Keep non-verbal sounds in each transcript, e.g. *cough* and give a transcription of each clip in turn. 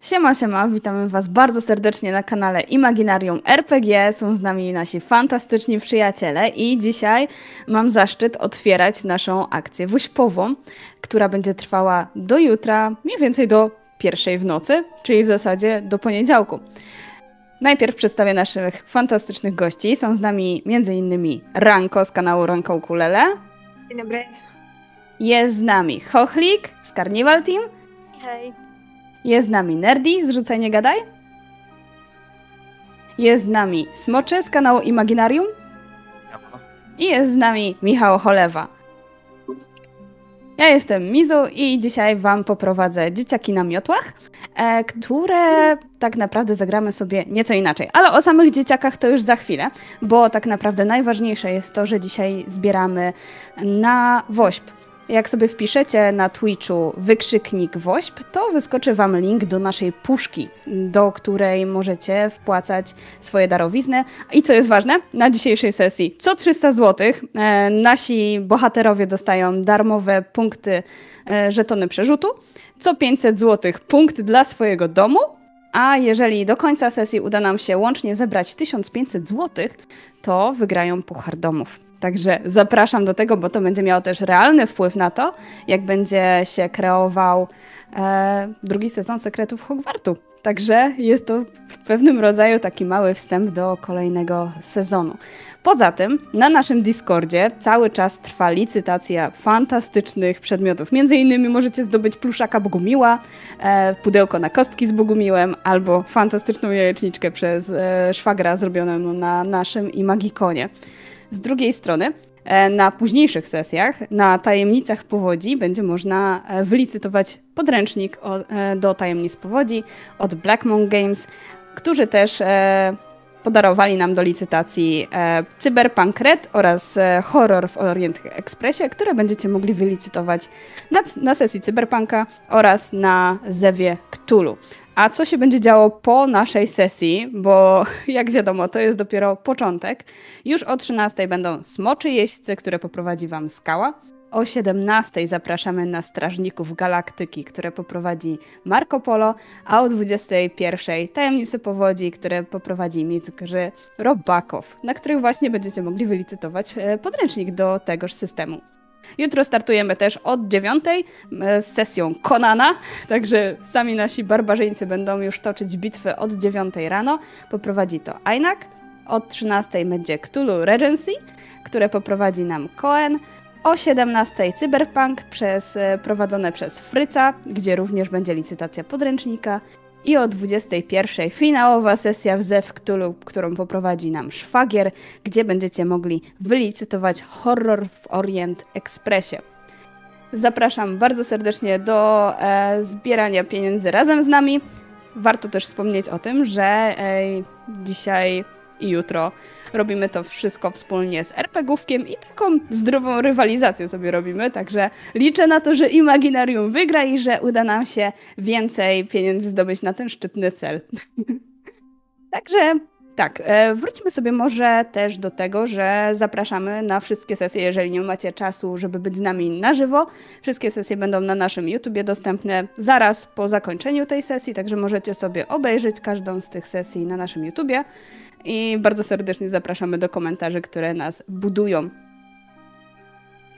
Siema, siema, witamy Was bardzo serdecznie na kanale Imaginarium RPG. Są z nami nasi fantastyczni przyjaciele i dzisiaj mam zaszczyt otwierać naszą akcję wuśpową, która będzie trwała do jutra, mniej więcej do pierwszej w nocy, czyli w zasadzie do poniedziałku. Najpierw przedstawię naszych fantastycznych gości. Są z nami m.in. Ranko z kanału Ranko Ukulele. Dzień dobry. Jest z nami Chochlik z Carnival Team. Hej. Jest z nami Nerdy z Rzucaj Gadaj. Jest z nami Smocze z kanału Imaginarium. I jest z nami Michał Cholewa. Ja jestem Mizu i dzisiaj Wam poprowadzę dzieciaki na miotłach, e, które tak naprawdę zagramy sobie nieco inaczej. Ale o samych dzieciakach to już za chwilę, bo tak naprawdę najważniejsze jest to, że dzisiaj zbieramy na WOŚP. Jak sobie wpiszecie na Twitchu wykrzyknik WOŚP, to wyskoczy Wam link do naszej puszki, do której możecie wpłacać swoje darowizny. I co jest ważne, na dzisiejszej sesji co 300 zł e, nasi bohaterowie dostają darmowe punkty, e, żetony przerzutu, co 500 zł punkt dla swojego domu, a jeżeli do końca sesji uda nam się łącznie zebrać 1500 zł, to wygrają puchar domów. Także zapraszam do tego, bo to będzie miało też realny wpływ na to, jak będzie się kreował e, drugi sezon Sekretów Hogwartu. Także jest to w pewnym rodzaju taki mały wstęp do kolejnego sezonu. Poza tym na naszym Discordzie cały czas trwa licytacja fantastycznych przedmiotów. Między innymi możecie zdobyć pluszaka Bogumiła, e, pudełko na kostki z Bogumiłem albo fantastyczną jajeczniczkę przez e, szwagra zrobioną na naszym Imagikonie. Z drugiej strony, e, na późniejszych sesjach, na tajemnicach powodzi, będzie można e, wylicytować podręcznik e, do tajemnic powodzi od Blackmon Games, którzy też podarowali nam do licytacji Cyberpunk Red oraz Horror w Orient Expressie, które będziecie mogli wylicytować na, na sesji Cyberpunka oraz na Zewie Cthulhu. A co się będzie działo po naszej sesji, bo *laughs* jak wiadomo, to jest dopiero początek. Już o 13 będą smoczy jeźdźcy, które poprowadzi Wam skała. O 17 zapraszamy na Strażników Galaktyki, które poprowadzi Marco Polo, a o 21 Tajemnice Powodzi, które poprowadzi gry Robakow, na których właśnie będziecie mogli wylicytować e, podręcznik do tegoż systemu. Jutro startujemy też od dziewiątej z sesją Konana, także sami nasi barbarzyńcy będą już toczyć bitwy od dziewiątej rano. Poprowadzi to Ainak. Od 13 będzie Cthulhu Regency, które poprowadzi nam Cohen. O 17 Cyberpunk przez, e, prowadzone przez Fryca, gdzie również będzie licytacja podręcznika. I o 21 finałowa sesja w Zew Cthulhu, którą poprowadzi nam szwagier, gdzie będziecie mogli wylicytować horror w Orient Expressie. Zapraszam bardzo serdecznie do e, zbierania pieniędzy razem z nami. Warto też wspomnieć o tym, że e, dzisiaj i jutro robimy to wszystko wspólnie z RPGówkiem i taką zdrową rywalizację sobie robimy, także liczę na to, że Imaginarium wygra i że uda nam się więcej pieniędzy zdobyć na ten szczytny cel. *laughs* także tak, e, wróćmy sobie może też do tego, że zapraszamy na wszystkie sesje, jeżeli nie macie czasu, żeby być z nami na żywo. Wszystkie sesje będą na naszym YouTubie dostępne zaraz po zakończeniu tej sesji, także możecie sobie obejrzeć każdą z tych sesji na naszym YouTubie i bardzo serdecznie zapraszamy do komentarzy, które nas budują.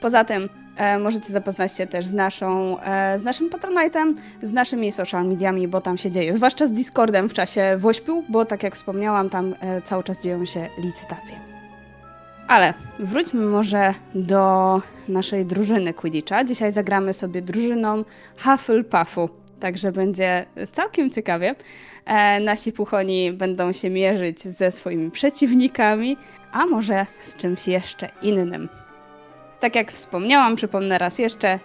Poza tym e, możecie zapoznać się też z, naszą, e, z naszym Patronite'em, z naszymi social mediami, bo tam się dzieje, zwłaszcza z Discordem w czasie Wośpiu, bo tak jak wspomniałam, tam e, cały czas dzieją się licytacje. Ale wróćmy może do naszej drużyny Quidditcha. Dzisiaj zagramy sobie drużyną Hufflepuffu, także będzie całkiem ciekawie. E, nasi puchoni będą się mierzyć ze swoimi przeciwnikami, a może z czymś jeszcze innym. Tak jak wspomniałam, przypomnę raz jeszcze,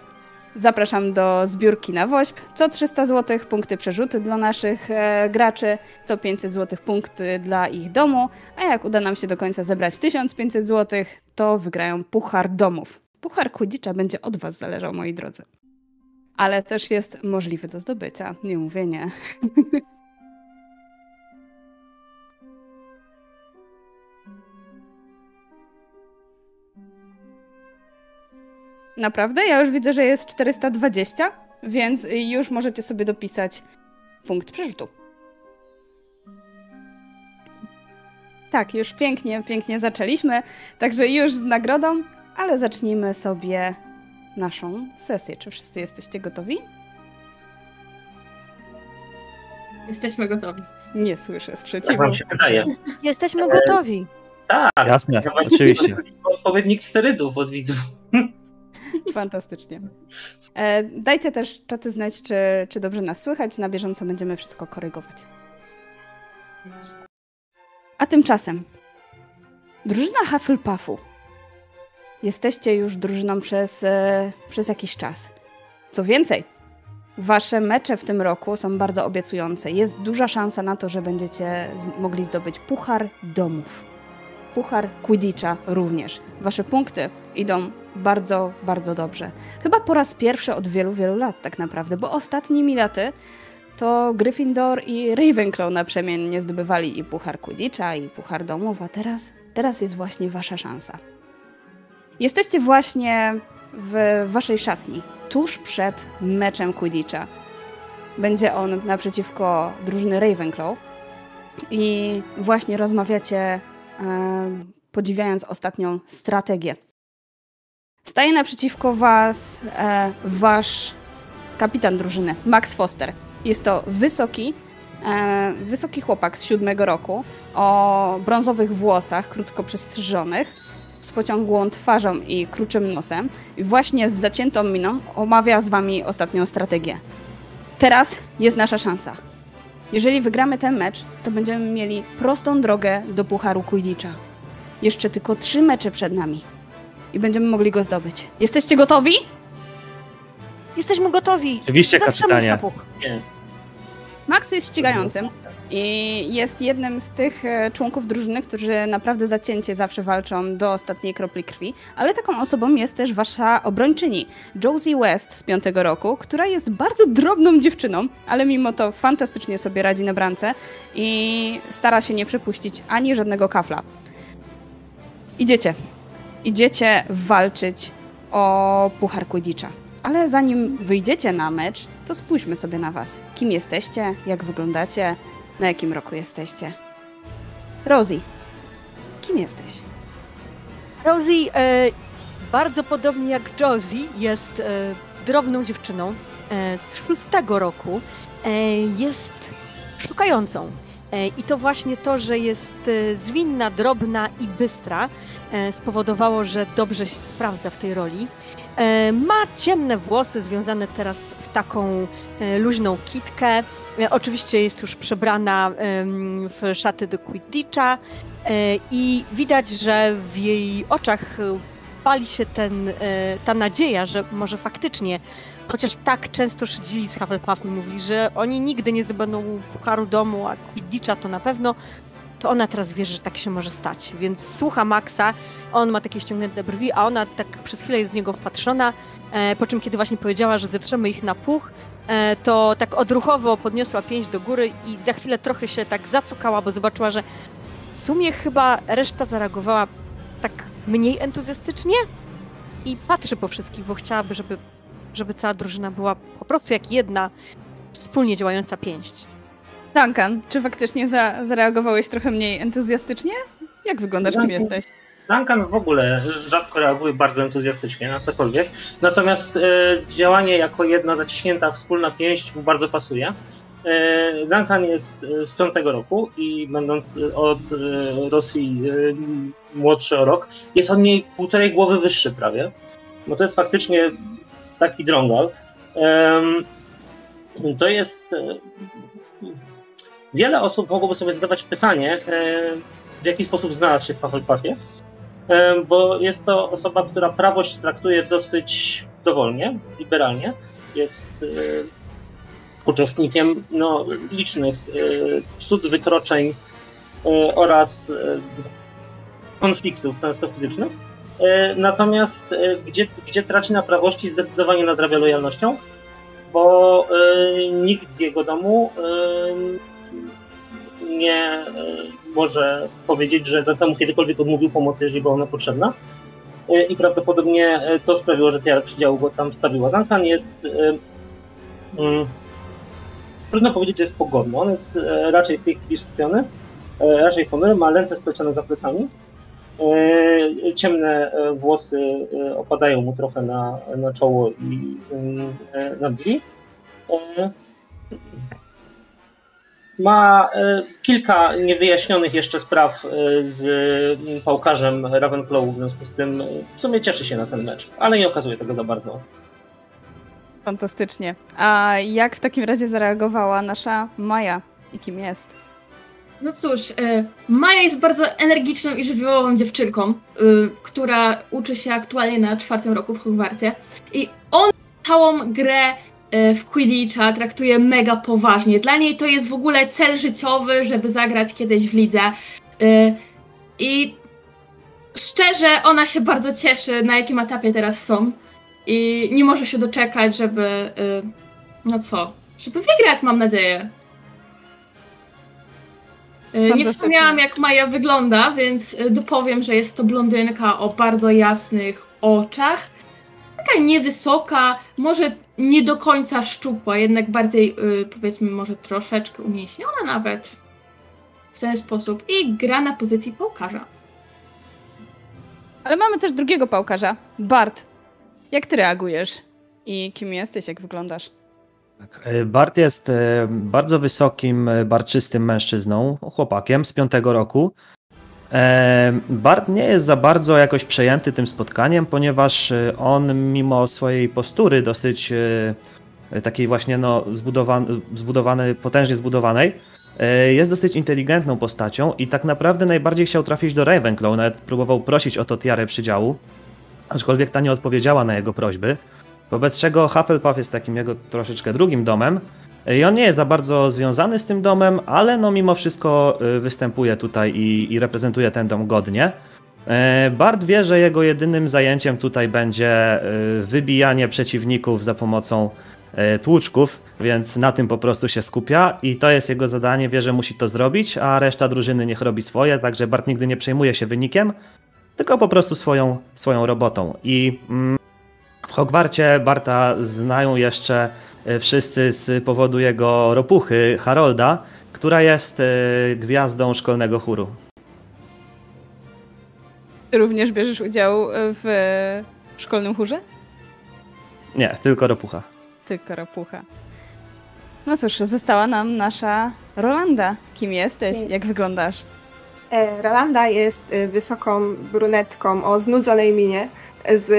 zapraszam do zbiórki na WOŚP. Co 300 zł punkty przerzuty dla naszych e, graczy, co 500 zł punkty dla ich domu, a jak uda nam się do końca zebrać 1500 zł, to wygrają puchar domów. Puchar Quidditcha będzie od Was zależał, moi drodzy. Ale też jest możliwy do zdobycia, nie mówię nie. *laughs* Naprawdę? Ja już widzę, że jest 420, więc już możecie sobie dopisać punkt przerzutu. Tak, już pięknie, pięknie zaczęliśmy, także już z nagrodą, ale zacznijmy sobie naszą sesję. Czy wszyscy jesteście gotowi? Jesteśmy gotowi. Nie słyszę Tak sprzeciwu. wam się wydaje. Jesteśmy gotowi. Tak, Jasne, oczywiście. odpowiednik sterydów od widzów. *laughs* Fantastycznie. E, dajcie też czaty znać, czy, czy dobrze nas słychać. Na bieżąco będziemy wszystko korygować. A tymczasem drużyna Hufflepuffu. Jesteście już drużyną przez, e, przez jakiś czas. Co więcej, wasze mecze w tym roku są bardzo obiecujące. Jest duża szansa na to, że będziecie mogli zdobyć puchar domów. Puchar Quidditcha również. Wasze punkty idą bardzo, bardzo dobrze. Chyba po raz pierwszy od wielu, wielu lat tak naprawdę, bo ostatnimi laty to Gryffindor i Ravenclaw naprzemiennie zdobywali i Puchar Quidditcha, i Puchar Domów, a teraz, teraz jest właśnie wasza szansa. Jesteście właśnie w waszej szatni, tuż przed meczem Quidditcha. Będzie on naprzeciwko drużyny Ravenclaw i właśnie rozmawiacie, e, podziwiając ostatnią strategię. Staje naprzeciwko was e, wasz kapitan drużyny, Max Foster. Jest to wysoki, e, wysoki chłopak z siódmego roku, o brązowych włosach, krótko przystrzyżonych, z pociągłą twarzą i kruczym nosem. I właśnie z zaciętą miną omawia z wami ostatnią strategię. Teraz jest nasza szansa. Jeżeli wygramy ten mecz, to będziemy mieli prostą drogę do Pucharu Quidditcha. Jeszcze tylko trzy mecze przed nami i będziemy mogli go zdobyć. Jesteście gotowi? Jesteśmy gotowi. Oczywiście, Zatrzymaj kapitanie. na puch. Nie. Max jest ścigającym i jest jednym z tych e, członków drużyny, którzy naprawdę zacięcie zawsze walczą do ostatniej kropli krwi, ale taką osobą jest też wasza obrończyni, Josie West z piątego roku, która jest bardzo drobną dziewczyną, ale mimo to fantastycznie sobie radzi na bramce i stara się nie przepuścić ani żadnego kafla. Idziecie. Idziecie walczyć o Puchar Quidditcha. Ale zanim wyjdziecie na mecz, to spójrzmy sobie na was. Kim jesteście, jak wyglądacie, na jakim roku jesteście. Rosie, kim jesteś? Rosie, e, bardzo podobnie jak Josie, jest e, drobną dziewczyną e, z szóstego roku. E, jest szukającą. E, I to właśnie to, że jest e, zwinna, drobna i bystra, spowodowało, że dobrze się sprawdza w tej roli. E, Ma ciemne włosy związane teraz w taką e, luźną kitkę. E, Oczywiście jest już przebrana w szaty do Quidditcha i widać, że w jej oczach pali się ten, ta nadzieja, że może faktycznie, chociaż tak często szydzili z Hufflepuffu i mówili, że oni nigdy nie zdobędą Pucharu Domu, a Quidditcha to na pewno, to ona teraz wierzy, że tak się może stać. Więc słucha Maxa, on ma takie ściągnięte brwi, a ona tak przez chwilę jest z niego wpatrzona, e, po czym kiedy właśnie powiedziała, że zetrzemy ich na puch, e, to tak odruchowo podniosła pięść do góry i za chwilę trochę się tak zacokała, bo zobaczyła, że w sumie chyba reszta zareagowała tak mniej entuzjastycznie i patrzy po wszystkich, bo chciałaby, żeby, żeby cała drużyna była po prostu jak jedna wspólnie działająca pięść. Duncan, czy faktycznie za, zareagowałeś trochę mniej entuzjastycznie? Jak wyglądasz, kim Duncan. jesteś? Duncan w ogóle rzadko reaguje bardzo entuzjastycznie na cokolwiek, natomiast e, działanie jako jedna zaciśnięta wspólna pięść mu bardzo pasuje. E, Duncan jest e, z piątego roku i będąc e, od e, Rosji e, młodszy o rok, jest od niej półtorej głowy wyższy prawie, bo to jest faktycznie taki drągal. To jest... Wiele osób mogłoby sobie zadawać pytanie, e, w jaki sposób znalazł się w Hufflepuffie, E, bo jest to osoba, która prawość traktuje dosyć dowolnie, liberalnie. Jest e, uczestnikiem no, licznych cud, wykroczeń oraz konfliktów często fizycznych. Natomiast gdzie, gdzie traci na prawości, zdecydowanie nadrabia lojalnością, bo nikt z jego domu nie e, może powiedzieć, że temu kiedykolwiek odmówił pomocy, jeżeli była ona potrzebna. E, I prawdopodobnie e, to sprawiło, że Tiara przydziału go tam stawiła. Duncan jest mm, trudno powiedzieć, że jest pogodny. On jest raczej w tej chwili skupiony, raczej ponury, ma ręce splecione za plecami. Ciemne włosy opadają mu trochę na, na czoło i na brwi. Ma e, kilka niewyjaśnionych jeszcze spraw e, z pałkarzem Ravenclaw, w związku z tym e, w sumie cieszy się na ten mecz, ale nie okazuje tego za bardzo. Fantastycznie. A jak w takim razie zareagowała nasza Maja i kim jest? No cóż, Maja jest bardzo energiczną i żywiołową dziewczynką, która uczy się aktualnie na czwartym roku w Hogwarcie. I on całą grę w Quidditcha traktuje mega poważnie. Dla niej to jest w ogóle cel życiowy, żeby zagrać kiedyś w lidze. E, I szczerze, ona się bardzo cieszy, na jakim etapie teraz są. I nie może się doczekać, żeby. E, no co? Żeby wygrać, mam nadzieję. Nie wspomniałam, jak Maja wygląda, więc dopowiem, że jest to blondynka o bardzo jasnych oczach. Taka niewysoka, może nie do końca szczupła, jednak bardziej yy, powiedzmy może troszeczkę umieśniona nawet w ten sposób i gra na pozycji pałkarza. Ale mamy też drugiego pałkarza, Bart. Jak ty reagujesz? I kim jesteś, jak wyglądasz? Tak, e, Bart jest e, bardzo wysokim, e, barczystym mężczyzną, chłopakiem z piątego roku. Bart nie jest za bardzo jakoś przejęty tym spotkaniem, ponieważ e, on mimo swojej postury dosyć e, takiej właśnie no, zbudowanej, zbudowanej, potężnie zbudowanej, e, jest dosyć inteligentną postacią i tak naprawdę najbardziej chciał trafić do Ravenclaw, nawet próbował prosić o to tiarę przydziału, aczkolwiek ta nie odpowiedziała na jego prośby, wobec czego Hufflepuff jest takim jego troszeczkę drugim domem, i on nie jest za bardzo związany z tym domem, ale no mimo wszystko y, występuje tutaj i, i reprezentuje ten dom godnie. E, Bart wie, że jego jedynym zajęciem tutaj będzie y, wybijanie przeciwników za pomocą e, tłuczków, więc na tym po prostu się skupia i to jest jego zadanie, wie, że musi to zrobić, a reszta drużyny niech robi swoje, także Bart nigdy nie przejmuje się wynikiem, tylko po prostu swoją, swoją robotą. I mm, w Hogwarcie Barta znają jeszcze wszyscy z powodu jego ropuchy Harolda, która jest e, gwiazdą szkolnego chóru. Ty również bierzesz udział w szkolnym chórze? Nie, tylko ropucha. Tylko ropucha. No cóż, została nam nasza Rolanda. Kim jesteś? Jak wyglądasz? E, Rolanda jest wysoką brunetką o znudzonej minie z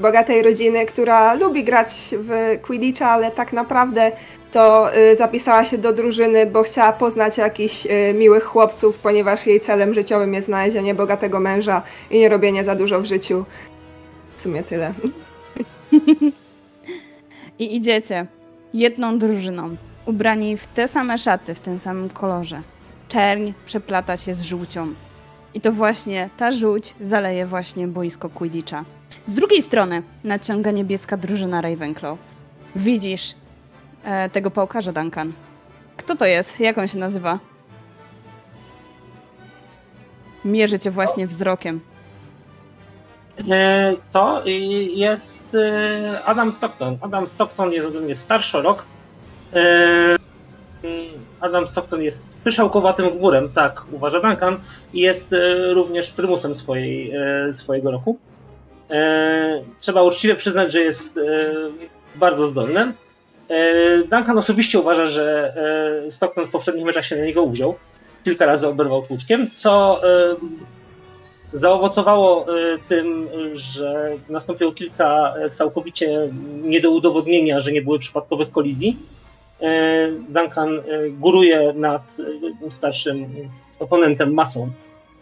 bogatej rodziny, która lubi grać w Quidditcha, ale tak naprawdę to zapisała się do drużyny, bo chciała poznać jakichś miłych chłopców, ponieważ jej celem życiowym jest znalezienie bogatego męża i nie robienie za dużo w życiu. W sumie tyle. *laughs* I idziecie jedną drużyną, ubrani w te same szaty, w tym samym kolorze. Czerń przeplata się z żółcią. I to właśnie ta żółć zaleje właśnie boisko Quidditcha. Z drugiej strony nadciąga niebieska drużyna Ravenclaw. Widzisz e, tego pałkarza, Duncan. Kto to jest? Jak on się nazywa? Mierzy cię właśnie wzrokiem. E, to jest e, Adam Stockton. Adam Stockton jest ode mnie starszy rok. E, Adam Stockton jest pyszałkowatym górem, tak uważa Duncan, i jest również prymusem swojej, swojego roku. E, trzeba uczciwie przyznać, że jest e, bardzo zdolny. E, Duncan osobiście uważa, że Stockton w poprzednich meczach się na niego uwziął. Kilka razy oberwał tłuczkiem, co zaowocowało tym, że nastąpiło kilka całkowicie nie do udowodnienia, że nie były przypadkowych kolizji. Duncan góruje nad starszym oponentem masą,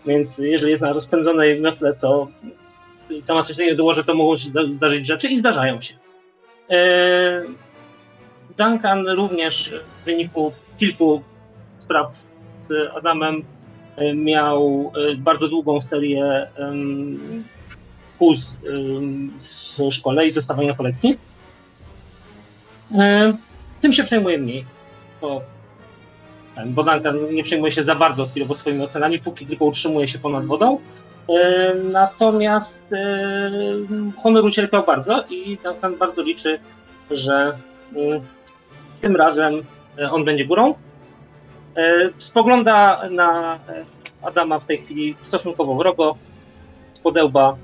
więc jeżeli jest na rozpędzonej metle, to to ma coś takiego to mogą się zdarzyć rzeczy i zdarzają się. E, Duncan również w wyniku kilku spraw z Adamem e, miał e, bardzo długą serię kuz w szkole i zostawiania kolekcji. Tym się przejmuje mniej, bo, bo Duncan nie przejmuje się za bardzo chwilowo swoimi ocenami, póki tylko utrzymuje się ponad wodą. E, natomiast e, honor ucierpiał bardzo i Duncan bardzo liczy, że e, tym razem on będzie górą. Spogląda na Adama w tej chwili stosunkowo wrogo, z podełba.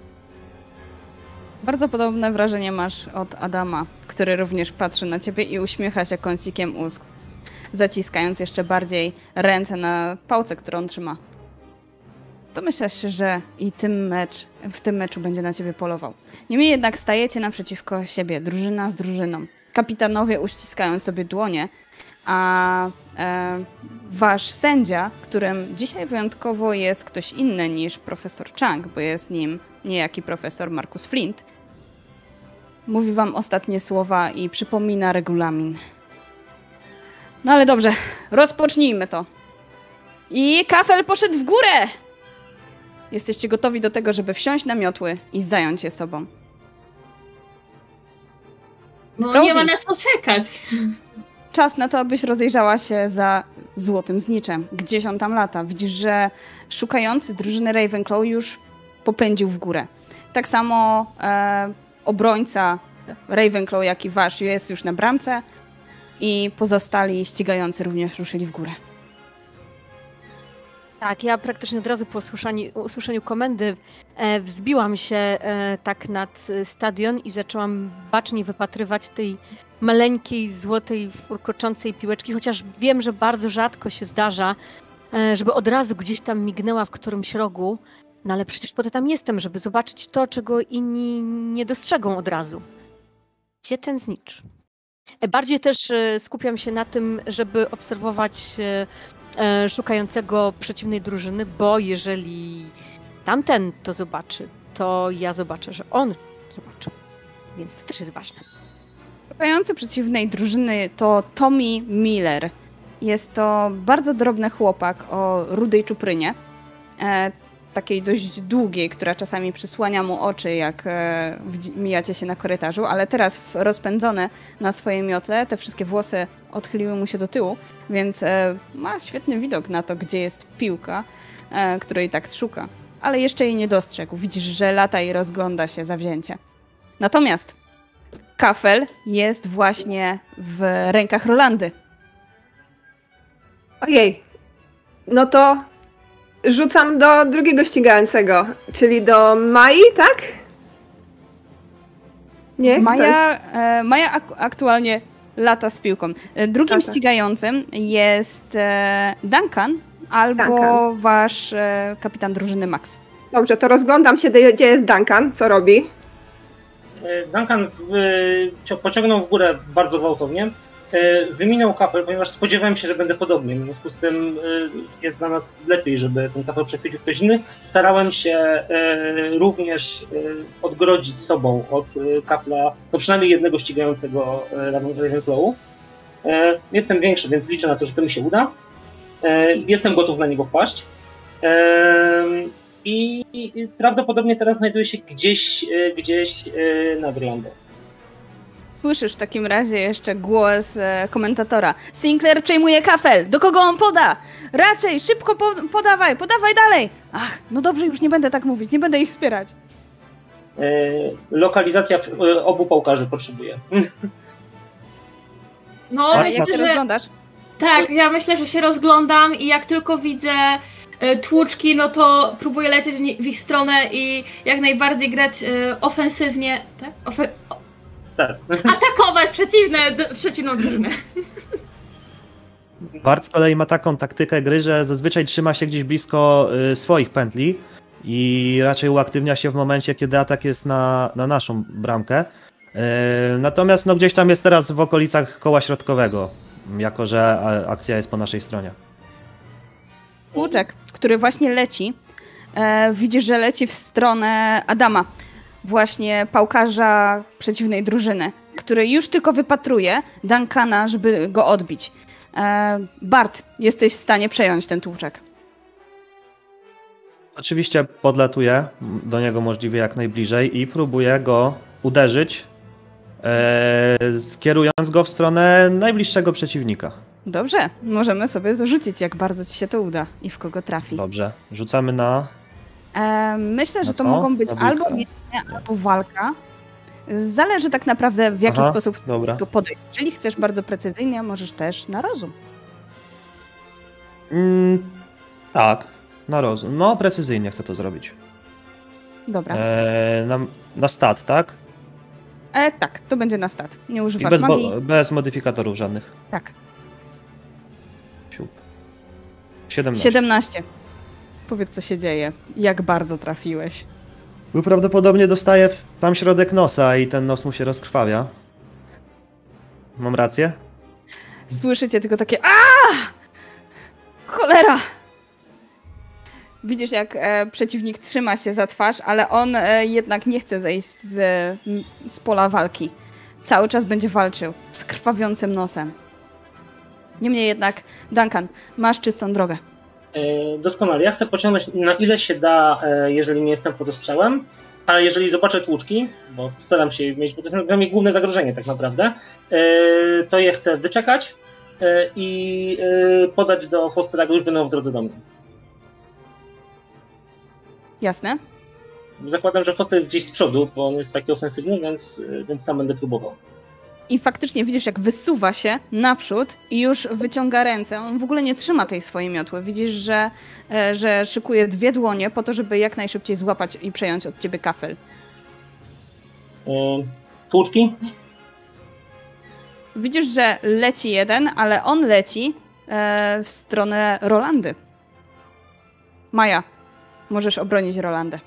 Bardzo podobne wrażenie masz od Adama, który również patrzy na ciebie i uśmiecha się kącikiem ust, zaciskając jeszcze bardziej ręce na pałce, którą trzyma. To myślisz, że i tym mecz, w tym meczu będzie na ciebie polował. Niemniej jednak stajecie naprzeciwko siebie, drużyna z drużyną. Kapitanowie uściskają sobie dłonie, a e, wasz sędzia, którym dzisiaj wyjątkowo jest ktoś inny niż profesor Chang, bo jest nim niejaki profesor Markus Flint, mówi wam ostatnie słowa i przypomina regulamin. No ale dobrze, rozpocznijmy to. I kafel poszedł w górę! Jesteście gotowi do tego, żeby wsiąść na miotły i zająć się sobą. No Rosie. nie ma na co czekać. Czas na to, abyś rozejrzała się za złotym zniczem. Gdzieś on tam lata. Widzisz, że szukający drużyny Ravenclaw już popędził w górę. Tak samo e, obrońca Ravenclaw, jak i wasz, jest już na bramce i pozostali ścigający również ruszyli w górę. Tak, ja praktycznie od razu po usłyszeniu, komendy e, wzbiłam się e, tak nad stadion i zaczęłam bacznie wypatrywać tej maleńkiej, złotej, furkoczącej piłeczki, chociaż wiem, że bardzo rzadko się zdarza, e, żeby od razu gdzieś tam mignęła w którymś rogu, no ale przecież po to tam jestem, żeby zobaczyć to, czego inni nie dostrzegą od razu. Gdzie ten znicz? E, bardziej też e, skupiam się na tym, żeby obserwować e, szukającego przeciwnej drużyny, bo jeżeli tamten to zobaczy, to ja zobaczę, że on zobaczy. Więc to też jest ważne. Szukający przeciwnej drużyny to Tommy Miller. Jest to bardzo drobny chłopak o rudej czuprynie takiej dość długiej, która czasami przysłania mu oczy, jak e, mijacie się na korytarzu, ale teraz rozpędzone na swojej miotle, te wszystkie włosy odchyliły mu się do tyłu, więc e, ma świetny widok na to, gdzie jest piłka, e, której tak szuka. Ale jeszcze jej nie dostrzegł. Widzisz, że lata i rozgląda się zawzięcie. Natomiast kafel jest właśnie w rękach Rolandy. Ojej. No to rzucam do drugiego ścigającego, czyli do Mai, tak? Nie? Maja, jest... e, Maja ak aktualnie lata z piłką. E, drugim lata. ścigającym jest e, Duncan albo Duncan. wasz e, kapitan drużyny Max. Dobrze, to rozglądam się, gdzie jest Duncan, co robi. E, Duncan w, e, pociągnął w górę bardzo gwałtownie. E, wyminął kapel, ponieważ spodziewałem się, że będę podobnie. W związku z tym e, jest dla nas lepiej, żeby ten kapel przechwycił ktoś inny. Starałem się e, również odgrodzić sobą od kapla, no przynajmniej jednego ścigającego Ravenclawu. Jestem większy, więc liczę na to, że to mi się uda. Jestem gotów na niego wpaść. I prawdopodobnie teraz znajduję się gdzieś, gdzieś nad Orlando. Słyszysz w takim razie jeszcze głos e, komentatora. Sinclair przejmuje kafel. Do kogo on poda? Raczej, szybko po podawaj, podawaj dalej. Ach, no dobrze, już nie będę tak mówić, nie będę ich wspierać. E, lokalizacja e, obu pałkarzy potrzebuje. No, A myślę, jak się że... rozglądasz? Tak, ja myślę, że się rozglądam i jak tylko widzę e, tłuczki, no to próbuję lecieć w, ich stronę i jak najbardziej grać e, ofensywnie, tak? Ofe tak. Atakować przeciwne, przeciwną drużynę. Bart z kolei ma taką taktykę gry, że zazwyczaj trzyma się gdzieś blisko y, swoich pętli i raczej uaktywnia się w momencie, kiedy atak jest na, na naszą bramkę. Y, natomiast no, gdzieś tam jest teraz w okolicach koła środkowego, jako że akcja jest po naszej stronie. Łuczek, który właśnie leci, e, widzisz, że leci w stronę Adama właśnie pałkarza przeciwnej drużyny, który już tylko wypatruje Duncana, żeby go odbić. E, Bart, jesteś w stanie przejąć ten tłuczek. Oczywiście podlatuję do niego możliwie jak najbliżej i próbuję go uderzyć, e, skierując go w stronę najbliższego przeciwnika. Dobrze, możemy sobie zarzucić, jak bardzo ci się to uda i w kogo trafi. Dobrze, rzucamy na E, myślę, że to mogą być albo albo walka. Zależy tak naprawdę w jaki Aha, sposób dobra. go podejść. Jeżeli chcesz bardzo precyzyjnie, możesz też na rozum. Mm, tak, na rozum. No, precyzyjnie chcę to zrobić. Dobra. E, na, na stat, tak? E, tak, to będzie na stat. Nie I używasz bez, magii. bez modyfikatorów żadnych. Tak. Siup. 17. 17. Powiedz, co się dzieje. Jak bardzo trafiłeś. Bo prawdopodobnie dostaje w sam środek nosa i ten nos mu się rozkrwawia. Mam rację? Słyszycie tylko takie a Cholera! Widzisz, jak e, przeciwnik trzyma się za twarz, ale on e, jednak nie chce zejść z, z pola walki. Cały czas będzie walczył z krwawiącym nosem. Niemniej jednak, Duncan, masz czystą drogę. E, Doskonale. Ja chcę pociągnąć na ile się da, e, jeżeli nie jestem pod ostrzałem, ale jeżeli zobaczę tłuczki, bo staram się mieć, bo to jest dla mnie główne zagrożenie tak naprawdę, e, to je chcę wyczekać i podać do Fostera, gdy już będą w drodze do mnie. Jasne? Zakładam, że Foster jest gdzieś z przodu, bo on jest taki ofensywny, więc, więc tam będę próbował. I faktycznie widzisz, jak wysuwa się naprzód i już wyciąga ręce. On w ogóle nie trzyma tej swojej miotły. Widzisz, że, e, że szykuje dwie dłonie po to, żeby jak najszybciej złapać i przejąć od ciebie kafel. E, Tłuczki? Widzisz, że leci jeden, ale on leci e, w stronę Rolandy. Maja, możesz obronić Rolandę.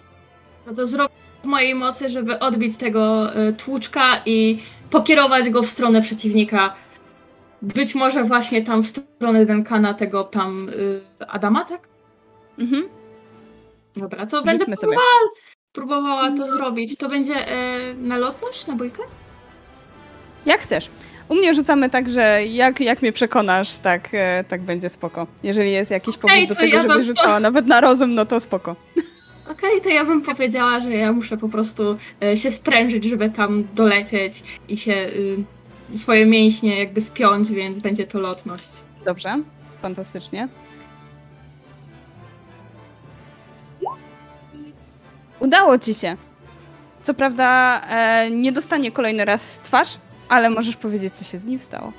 No to zrobię mojej mocy, żeby odbić tego y, tłuczka i pokierować go w stronę przeciwnika. Być może właśnie tam w stronę Duncana, tego tam y, Adama, tak? Mhm. Dobra, to będę Rzućmy sobie. próbowała, próbowała to zrobić. To będzie e, na lotność, na bójkę? Jak chcesz. U mnie rzucamy tak, że jak, jak mnie przekonasz, tak, e, tak będzie spoko. Jeżeli jest jakiś powód Ej, do to tego, ja żeby rzucała nawet na rozum, no to spoko. Okej, to ja bym powiedziała, że ja muszę po prostu e, się sprężyć, żeby tam dolecieć i się y, swoje mięśnie jakby spiąć, więc będzie to lotność. Dobrze, fantastycznie. Udało ci się. Co prawda e, nie dostanie kolejny raz w twarz, ale możesz powiedzieć, co się z nim stało.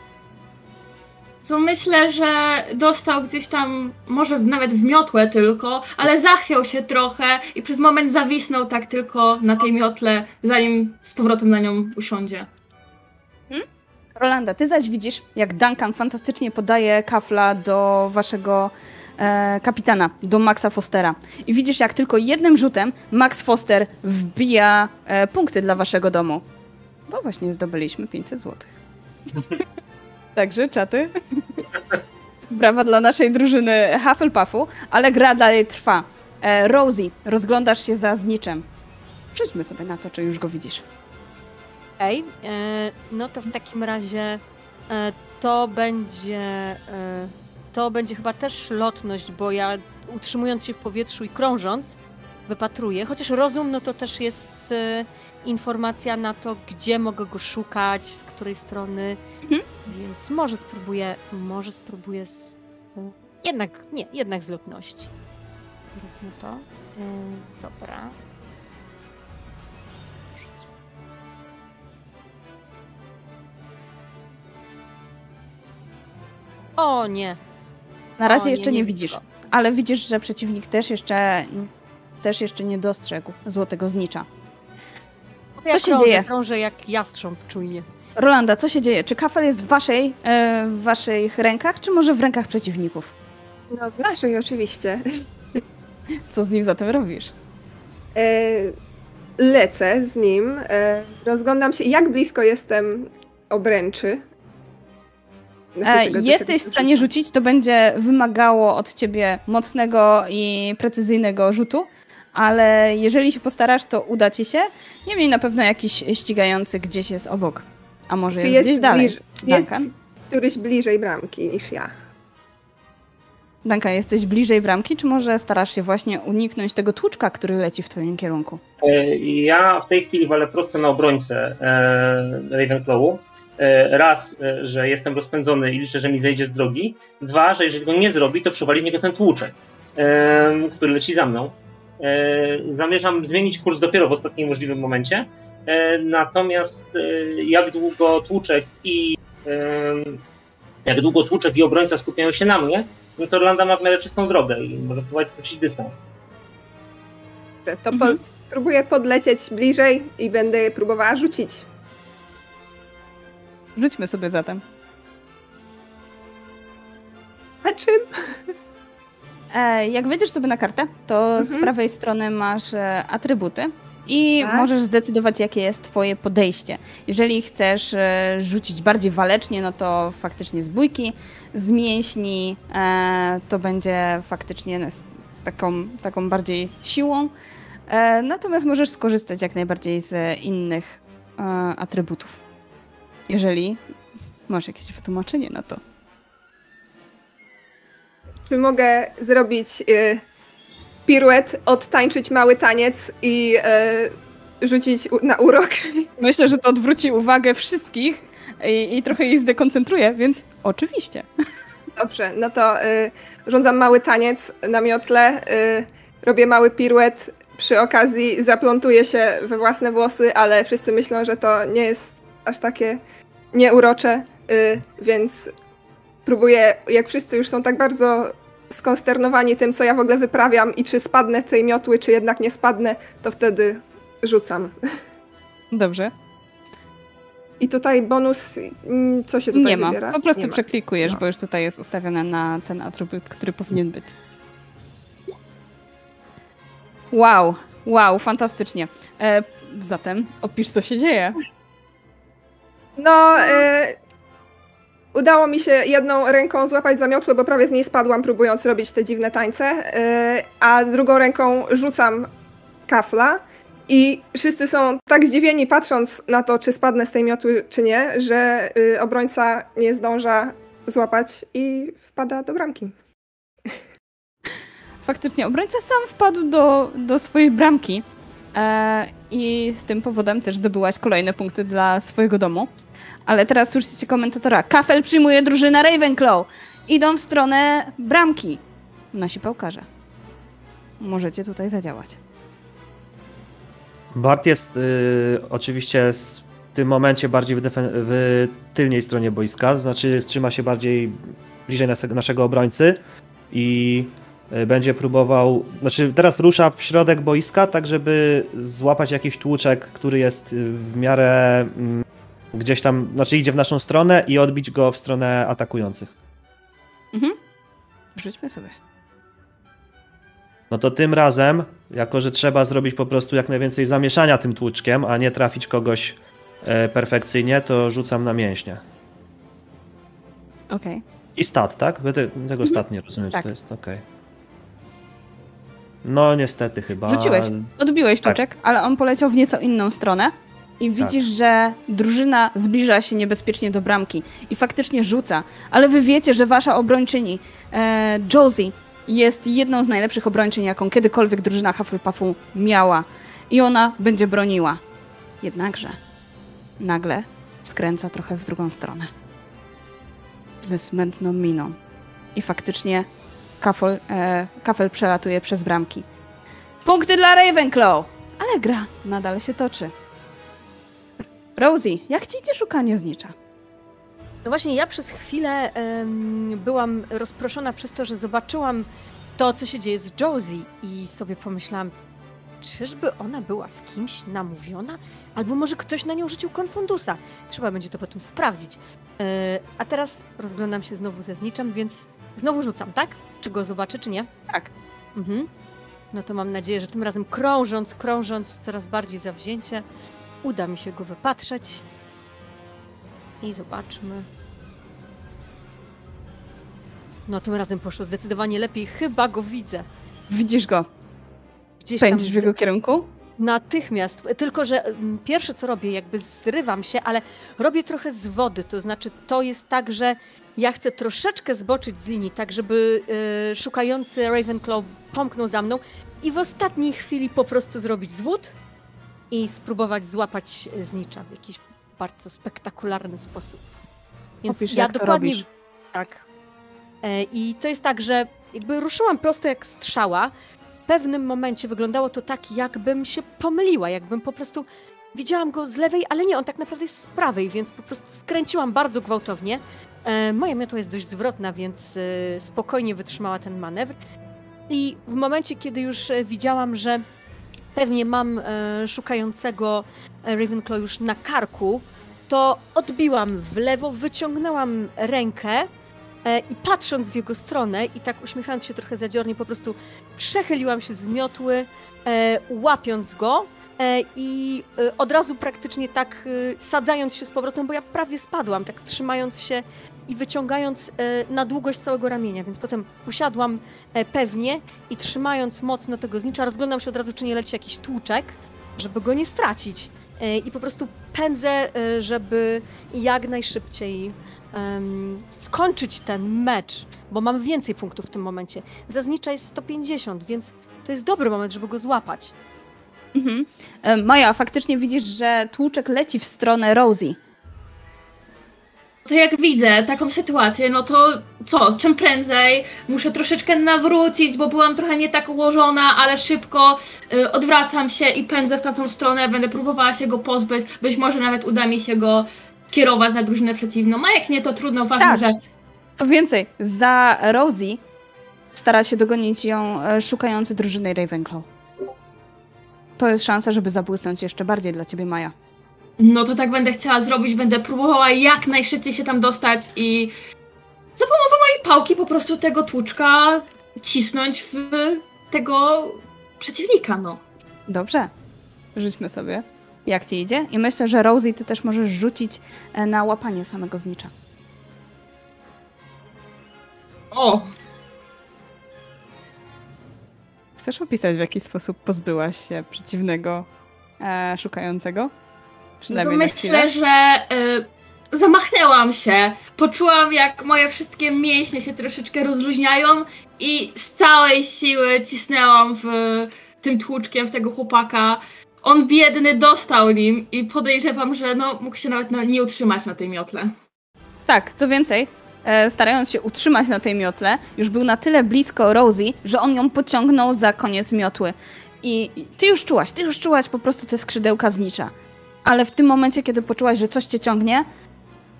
Co myślę, że dostał gdzieś tam, może nawet w miotłę tylko, ale zachwiał się trochę i przez moment zawisnął tak tylko na tej miotle, zanim z powrotem na nią usiądzie. Rolanda, ty zaś widzisz, jak Duncan fantastycznie podaje kafla do waszego e, kapitana, do Maxa Fostera. I widzisz, jak tylko jednym rzutem Max Foster wbija e, punkty dla waszego domu. Bo właśnie zdobyliśmy 500 złotych. *laughs* Także czaty. Brawa dla naszej drużyny Hufflepuffu, ale gra dalej trwa. E, Rosie, rozglądasz się za zniczem. Rzućmy sobie na to, czy już go widzisz. Okej, e, no to w takim razie e, to będzie e, to będzie chyba też lotność, bo ja utrzymując się w powietrzu i krążąc wypatruję, chociaż rozum no to też jest e, informacja na to, gdzie mogę go szukać, z której strony, Mhm. więc może spróbuję, może spróbuję z, e, jednak, nie, jednak z lotności. Zróbmy to. E, dobra. O nie. Na razie o, jeszcze nie, widzę widzisz, go. ale widzisz, że przeciwnik też jeszcze, też jeszcze nie dostrzegł złotego znicza. Ja Co się krążę, dzieje? Krążę jak jastrząb czujnie. Rolanda, co się dzieje? Czy kafel jest w, waszej, e, w waszych rękach, czy może w rękach przeciwników? No w naszej oczywiście. *laughs* Co z nim zatem robisz? E, lecę z nim, e, rozglądam się, jak blisko jestem obręczy. Znaczy E, tego, jesteś w stanie rzucić, to będzie wymagało od ciebie mocnego i precyzyjnego rzutu, ale jeżeli się postarasz, to uda ci się. Niemniej na pewno jakiś ścigający gdzieś jest obok, a może jest, jest, gdzieś dalej. bliż, czy jest któryś bliżej bramki niż ja? Duncan, jesteś bliżej bramki, czy może starasz się właśnie uniknąć tego tłuczka, który leci w twoim kierunku? E, Ja w tej chwili walę prosto na obrońcę e, Ravenclawu. E, Raz, że jestem rozpędzony i liczę, że mi zejdzie z drogi. Dwa, że jeżeli go nie zrobi, to przywali w niego ten tłuczek, który leci za mną. E, Zamierzam zmienić kurs dopiero w ostatnim możliwym momencie E, natomiast e, jak długo tłuczek i jak długo tłuczek i obrońca skupiają się na mnie, no to Orlando ma w miarę czystą drogę i może próbować skrócić dystans. To mhm. po, spróbuję podlecieć bliżej i będę próbowała rzucić. Rzućmy sobie zatem. A czym? E, jak wejdziesz sobie na kartę, to mhm. z prawej strony masz e, atrybuty i tak? możesz zdecydować, jakie jest Twoje podejście. Jeżeli chcesz e, rzucić bardziej walecznie, no to faktycznie z bójki, z mięśni to będzie faktycznie taką, taką bardziej siłą. Natomiast możesz skorzystać jak najbardziej z innych atrybutów. Jeżeli masz jakieś wytłumaczenie na to. Czy mogę zrobić y, piruet, odtańczyć mały taniec i y, rzucić na urok? *laughs* Myślę, że to odwróci uwagę wszystkich i, i trochę jej zdekoncentruje, więc oczywiście. *laughs* Dobrze, no to y, rządzam mały taniec na miotle, y, robię mały piruet, przy okazji zaplątuję się we własne włosy, ale wszyscy myślą, że to nie jest aż takie nieurocze, y, więc próbuję, jak wszyscy już są tak bardzo skonsternowani tym, co ja w ogóle wyprawiam i czy spadnę tej miotły, czy jednak nie spadnę, to wtedy rzucam. Dobrze. I tutaj bonus, mm, co się tutaj Nie wybiera? ma, po prostu nie przeklikujesz, no. bo już tutaj jest ustawione na ten atrybut, który powinien być. Wow, wow, fantastycznie. E, zatem opisz, co się dzieje. No, e, udało mi się jedną ręką złapać zamiotłę, bo prawie z niej spadłam, próbując robić te dziwne tańce, e, a drugą ręką rzucam kafla. I wszyscy są tak zdziwieni, patrząc na to, czy spadnę z tej miotły, czy nie, że y, obrońca nie zdąża złapać i wpada do bramki. Faktycznie, obrońca sam wpadł do, do swojej bramki e, i z tym powodem też zdobyłaś kolejne punkty dla swojego domu. Ale teraz słyszycie komentatora. Kafel przyjmuje drużynę Ravenclaw. Idą w stronę bramki. Nasi pałkarze. Możecie tutaj zadziałać. Bart jest y, oczywiście w tym momencie bardziej w, w, tylniej stronie boiska, znaczy trzyma się bardziej bliżej nas naszego obrońcy i y, będzie próbował, znaczy teraz rusza w środek boiska, tak żeby złapać jakiś tłuczek, który jest w miarę mm, gdzieś tam, znaczy idzie w naszą stronę i odbić go w stronę atakujących. Mhm. Rzućmy sobie. No to tym razem, jako że trzeba zrobić po prostu jak najwięcej zamieszania tym tłuczkiem, a nie trafić kogoś e, perfekcyjnie, to rzucam na mięśnie. Okej. Okay. I stat, tak? Tego mhm. stat nie rozumiem, tak. to jest. Okej. Okay. No niestety chyba. Rzuciłeś, odbiłeś tak. tłuczek, ale on poleciał w nieco inną stronę. I tak. widzisz, tak. że drużyna zbliża się niebezpiecznie do bramki i faktycznie rzuca, ale wy wiecie, że wasza obrończyni, e, Josie, jest jedną z najlepszych obrończyń, jaką kiedykolwiek drużyna Hufflepuffu miała. I ona będzie broniła. Jednakże nagle skręca trochę w drugą stronę. Ze smętną miną. I faktycznie kafel, e, kafel przelatuje przez bramki. Punkty dla Ravenclaw! Ale gra nadal się toczy. Rosie, jak ci idzie szukanie znicza? No właśnie, ja przez chwilę um, byłam rozproszona przez to, że zobaczyłam to, co się dzieje z Josie i sobie pomyślałam, czyżby ona była z kimś namówiona? Albo może ktoś na nią rzucił konfundusa. Trzeba będzie to potem sprawdzić. Yy, a teraz rozglądam się znowu ze zniczem, więc znowu rzucam, tak? Czy go zobaczę, czy nie? Tak. Mhm. No to mam nadzieję, że tym razem krążąc, krążąc coraz bardziej zawzięcie, uda mi się go wypatrzeć. I zobaczmy. No tym razem poszło zdecydowanie lepiej. Chyba go widzę. Widzisz go. Gdzieś Pędzisz w jego kierunku? Natychmiast. Tylko, że mm, pierwsze co robię, jakby zrywam się, ale robię trochę z wody. To znaczy, to jest tak, że ja chcę troszeczkę zboczyć z linii, tak żeby yy, szukający Ravenclaw pomknął za mną i w ostatniej chwili po prostu zrobić zwód i spróbować złapać znicza w jakiś bardzo spektakularny sposób. Więc Opisz, ja dokładnie. Robisz. Tak. E, I to jest tak, że jakby ruszyłam prosto jak strzała. W pewnym momencie wyglądało to tak, jakbym się pomyliła, jakbym po prostu widziałam go z lewej, ale nie, on tak naprawdę jest z prawej, więc po prostu skręciłam bardzo gwałtownie. E, moja miotła jest dość zwrotna, więc e, spokojnie wytrzymała ten manewr. I w momencie, kiedy już widziałam, że pewnie mam e, szukającego e, Ravenclaw już na karku, to odbiłam w lewo, wyciągnęłam rękę e, i patrząc w jego stronę i tak uśmiechając się trochę zadziornie, po prostu przechyliłam się z miotły, e, łapiąc go e, i e, od razu praktycznie tak sadzając się z powrotem, bo ja prawie spadłam, tak trzymając się i wyciągając e, na długość całego ramienia, więc potem usiadłam e, pewnie i trzymając mocno tego znicza, rozglądam się od razu, czy nie leci jakiś tłuczek, żeby go nie stracić. E, I po prostu pędzę, żeby jak najszybciej skończyć ten mecz, bo mam więcej punktów w tym momencie. Za znicza jest 150, więc to jest dobry moment, żeby go złapać. Mhm. Maja, faktycznie widzisz, że tłuczek leci w stronę Rosie. To jak widzę taką sytuację, no to co, czym prędzej muszę troszeczkę nawrócić, bo byłam trochę nie tak ułożona, ale szybko y, odwracam się i pędzę w tamtą stronę, będę próbowała się go pozbyć, być może nawet uda mi się go kierować na drużynę przeciwną, a jak nie, to trudno, ważne, Tak. że Co więcej, za Rosie stara się dogonić ją e, szukający drużyny Ravenclaw. To jest szansa, żeby zabłysnąć jeszcze bardziej dla ciebie, Maja. No to tak będę chciała zrobić, będę próbowała jak najszybciej się tam dostać i za pomocą mojej pałki po prostu tego tłuczka cisnąć w tego przeciwnika, no. Dobrze. Rzućmy sobie. Jak ci idzie? I myślę, że Rosie, ty też możesz rzucić e, na łapanie samego znicza. O, Chcesz opisać, w jaki sposób pozbyłaś się przeciwnego e, szukającego? No Przynajmniej to chwilę. myślę, że y, zamachnęłam się. Poczułam, jak moje wszystkie mięśnie się troszeczkę rozluźniają i z całej siły cisnęłam w tym tłuczkiem w tego chłopaka. On biedny dostał nim i podejrzewam, że no, mógł się nawet na, nie utrzymać na tej miotle. Tak, co więcej, e, starając się utrzymać na tej miotle, już był na tyle blisko Rosie, że on ją pociągnął za koniec miotły. I i ty już czułaś, ty już czułaś po prostu te skrzydełka znicza. Ale w tym momencie, kiedy poczułaś, że coś cię ciągnie,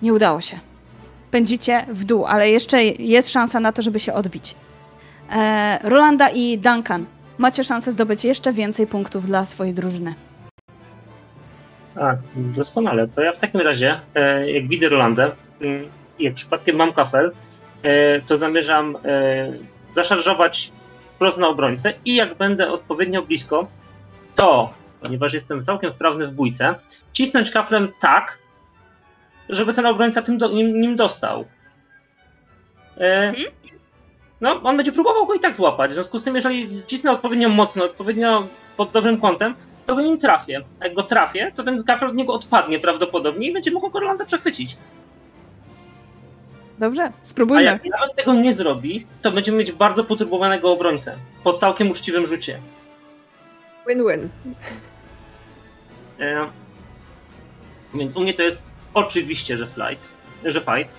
nie udało się. Pędzicie w dół, ale jeszcze jest szansa na to, żeby się odbić. E, Rolanda i Duncan, macie szansę zdobyć jeszcze więcej punktów dla swojej drużyny. Tak, doskonale. To ja w takim razie, e, jak widzę Rolandę mm, i jak przypadkiem mam kafel, e, to zamierzam e, zaszarżować wprost na obrońcę i jak będę odpowiednio blisko, to, ponieważ jestem całkiem sprawny w bójce, cisnąć kaflem tak, żeby ten obrońca tym do, nim, nim dostał. E, no, on będzie próbował go i tak złapać. W związku z tym, jeżeli cisnę odpowiednio mocno, odpowiednio pod dobrym kątem, to go nim trafię. A jak go trafię, to ten kafel od niego odpadnie prawdopodobnie i będzie mógł go Rolanda przechwycić. Dobrze, A spróbujmy. jak nawet tego nie zrobi, to będziemy mieć bardzo poturbowanego obrońcę. Po całkiem uczciwym rzucie. Win-win. E, więc u mnie to jest oczywiście, że flight, że fight.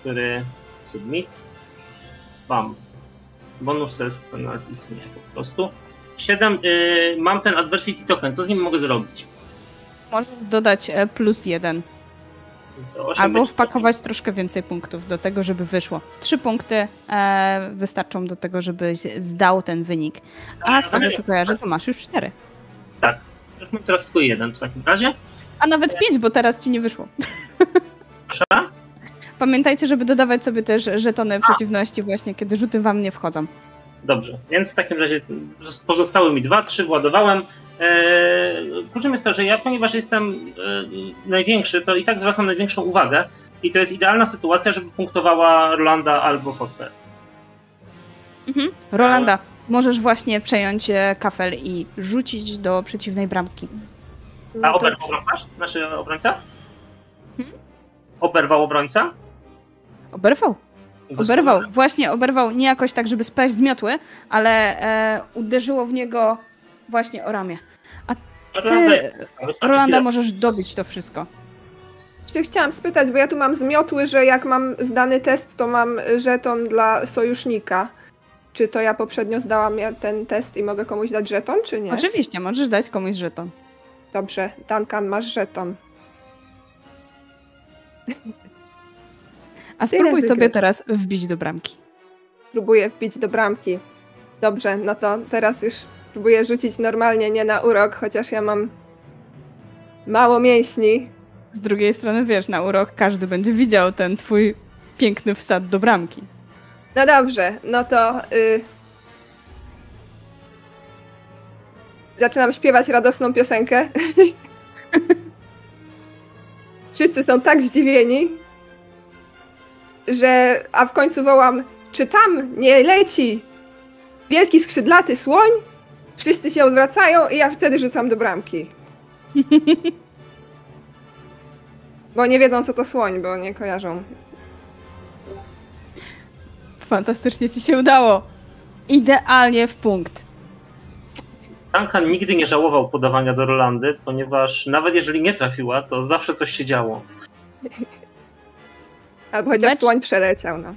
Który submit. Bam. Bonus test penalties nie po prostu. 7. Y, mam ten adversity token. Co z nim mogę zrobić? Możesz dodać e, plus jeden. Albo wpakować troszkę więcej punktów do tego, żeby wyszło. Trzy punkty e, wystarczą do tego, żebyś zdał ten wynik. A z tego, co kojarzę, to masz już cztery. Tak. Już mam teraz tylko jeden w takim razie. A nawet pięć, bo teraz ci nie wyszło. Proszę. Pamiętajcie, żeby dodawać sobie też żetony przeciwności właśnie, kiedy rzuty wam nie wchodzą. Dobrze, więc w takim razie pozostały mi dwa, trzy władowałem. Eee, Kluczem jest to, że ja, ponieważ jestem e, największy, to i tak zwracam największą uwagę i to jest idealna sytuacja, żeby punktowała Rolanda albo Foster. Mhm. Rolanda, możesz właśnie przejąć e, kafel i rzucić do przeciwnej bramki. A to oberwał bramkarz? Znaczy obrońca? Hmm? Oberwał obrońca? Oberwał. Oberwał, właśnie oberwał nie jakoś tak, żeby spaść z miotły, ale e, uderzyło w niego właśnie o ramię. Rolanda, Ty, Rolanda, możesz dobić to wszystko. Się chciałam spytać, bo ja tu mam zmiotły, że jak mam zdany test, to mam żeton dla sojusznika. czy to ja poprzednio zdałam ten test i mogę komuś dać żeton, czy nie? Oczywiście, możesz dać komuś żeton. Dobrze, Duncan, masz żeton. A spróbuj sobie teraz wbić do bramki. Spróbuję wbić do bramki. Dobrze, no to teraz już spróbuję rzucić normalnie, nie na urok, chociaż ja mam mało mięśni. Z drugiej strony, wiesz, na urok każdy będzie widział ten twój piękny wsad do bramki. No dobrze, no to y... zaczynam śpiewać radosną piosenkę. *laughs* Wszyscy są tak zdziwieni, że a w końcu wołam, czy tam nie leci wielki skrzydlaty słoń? Wszyscy się odwracają i ja wtedy rzucam do bramki. *laughs* bo nie wiedzą, co to słoń, bo nie kojarzą. Fantastycznie ci się udało. Idealnie w punkt. Duncan nigdy nie żałował podawania do Rolandy, ponieważ nawet jeżeli nie trafiła, to zawsze coś się działo. Albo chociaż Mecz... słoń przeleciał, no.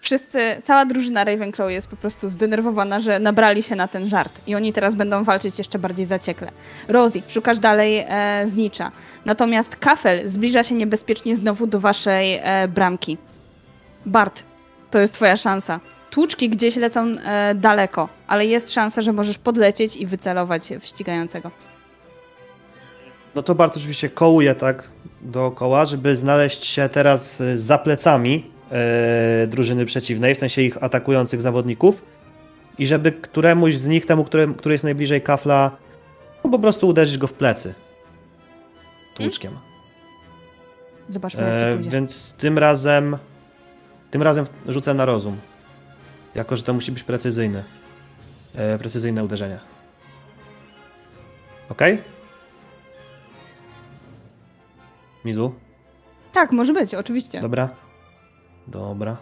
Wszyscy, cała drużyna Ravenclaw jest po prostu zdenerwowana, że nabrali się na ten żart i oni teraz będą walczyć jeszcze bardziej zaciekle. Rosie, szukasz dalej e, znicza. Natomiast Kafel zbliża się niebezpiecznie znowu do waszej e, bramki. Bart, to jest twoja szansa. Tłuczki gdzieś lecą e, daleko, ale jest szansa, że możesz podlecieć i wycelować w ścigającego. No to Bart oczywiście kołuje tak dookoła, żeby znaleźć się teraz e, za plecami e, drużyny przeciwnej, w sensie ich atakujących zawodników i żeby któremuś z nich, temu, który, który jest najbliżej kafla, no po prostu uderzyć go w plecy tłuczkiem. Hmm? Zobaczmy, jak to e, pójdzie. Więc tym razem tym razem rzucę na rozum. Jako, że to musi być precyzyjny. E, precyzyjne uderzenie. Ok? Mizu? Tak, może być, oczywiście. Dobra. Dobra.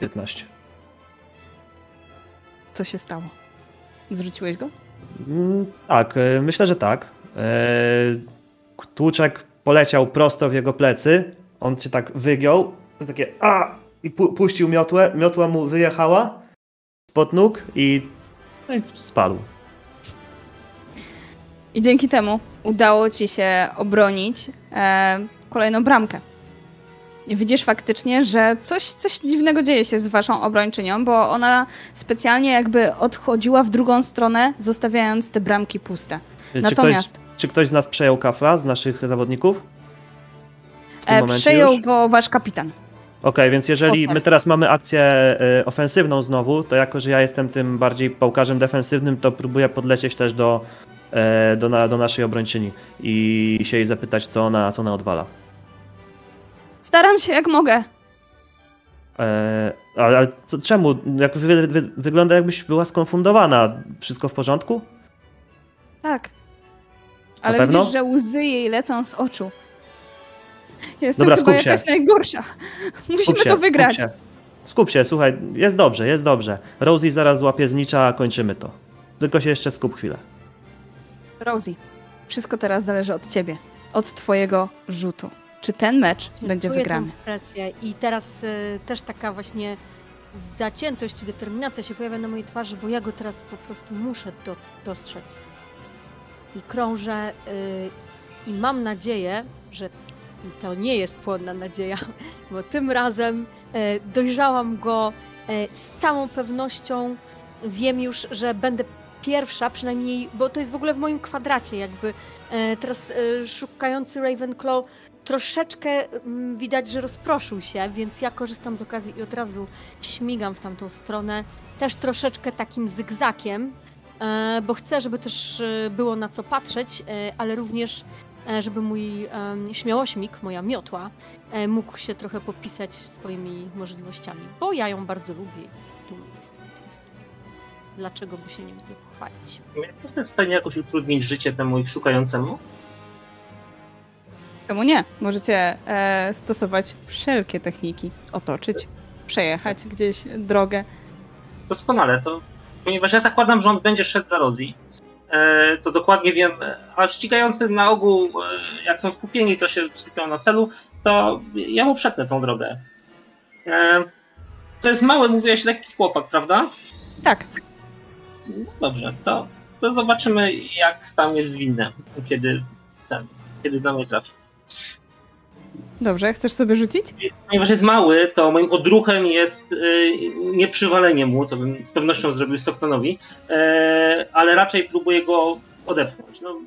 15. Co się stało? Zrzuciłeś go? Mm, tak, e, myślę, że tak. Eee, tłuczek poleciał prosto w jego plecy. On się tak wygiął. Takie a i pu puścił miotłę. Miotła mu wyjechała spod nóg i, no i spadł. I dzięki temu udało ci się obronić e, kolejną bramkę. Widzisz faktycznie, że coś, coś dziwnego dzieje się z waszą obrończynią, bo ona specjalnie jakby odchodziła w drugą stronę, zostawiając te bramki puste. Czy Natomiast... Ktoś, czy ktoś z nas przejął kafla, z naszych zawodników? E, przejął już? go wasz kapitan. Okej, okay, więc jeżeli my teraz mamy akcję e, ofensywną znowu, to jako, że ja jestem tym bardziej pałkarzem defensywnym, to próbuję podlecieć też do, e, do, do naszej obrończyni i się jej zapytać, co ona, co ona odwala. Staram się jak mogę. Eee, ale co, czemu? Jak wy, wy, wygląda jakbyś była skonfundowana. Wszystko w porządku? Tak. Ale widzisz, że łzy jej lecą z oczu. Jestem Dobra, chyba jakaś *laughs* się. najgorsza. Musimy się, to wygrać. Skup się. skup się, słuchaj, jest dobrze, jest dobrze. Rosie zaraz złapie znicza, a kończymy to. Tylko się jeszcze skup chwilę. Rosie, wszystko teraz zależy od ciebie. Od twojego rzutu czy ten mecz będzie wygrany. Rację. I teraz y, też taka właśnie zaciętość i determinacja się pojawia na mojej twarzy, bo ja go teraz po prostu muszę do, dostrzec. I krążę y, i mam nadzieję, że to nie jest płonna nadzieja, *laughs* bo tym razem y, dojrzałam go z całą pewnością. Wiem już, że będę pierwsza, przynajmniej, bo to jest w ogóle w moim kwadracie, jakby teraz szukający Ravenclaw troszeczkę mm, widać, że rozproszył się, więc ja korzystam z okazji i od razu śmigam w tamtą stronę, też troszeczkę takim zygzakiem, e, bo chcę, żeby też e, było na co patrzeć, e, ale również żeby mój śmiałośmik, moja miotła, mógł się trochę popisać swoimi możliwościami, bo ja ją bardzo lubię. Dlaczego by się nie mógł pochwalić? Jesteśmy w stanie jakoś utrudnić życie temu ich szukającemu? Czemu nie? Możecie e, stosować wszelkie techniki. Otoczyć, przejechać gdzieś drogę. Doskonale. To, ponieważ ja zakładam, że on będzie szedł za Rozi, e, to dokładnie wiem, a ścigający na ogół, e, jak są skupieni, to się skupią na celu, to ja mu przetnę tą drogę. E, to jest mały, mówiłeś, lekki chłopak, prawda? Tak. No dobrze, to, to zobaczymy, jak tam jest winne, kiedy, ten, kiedy na mnie trafi. Dobrze, chcesz sobie rzucić? Ponieważ jest mały, to moim odruchem jest y, nie przywalenie mu, co bym z pewnością zrobił Stocktonowi, y, ale raczej próbuję go odepchnąć. No,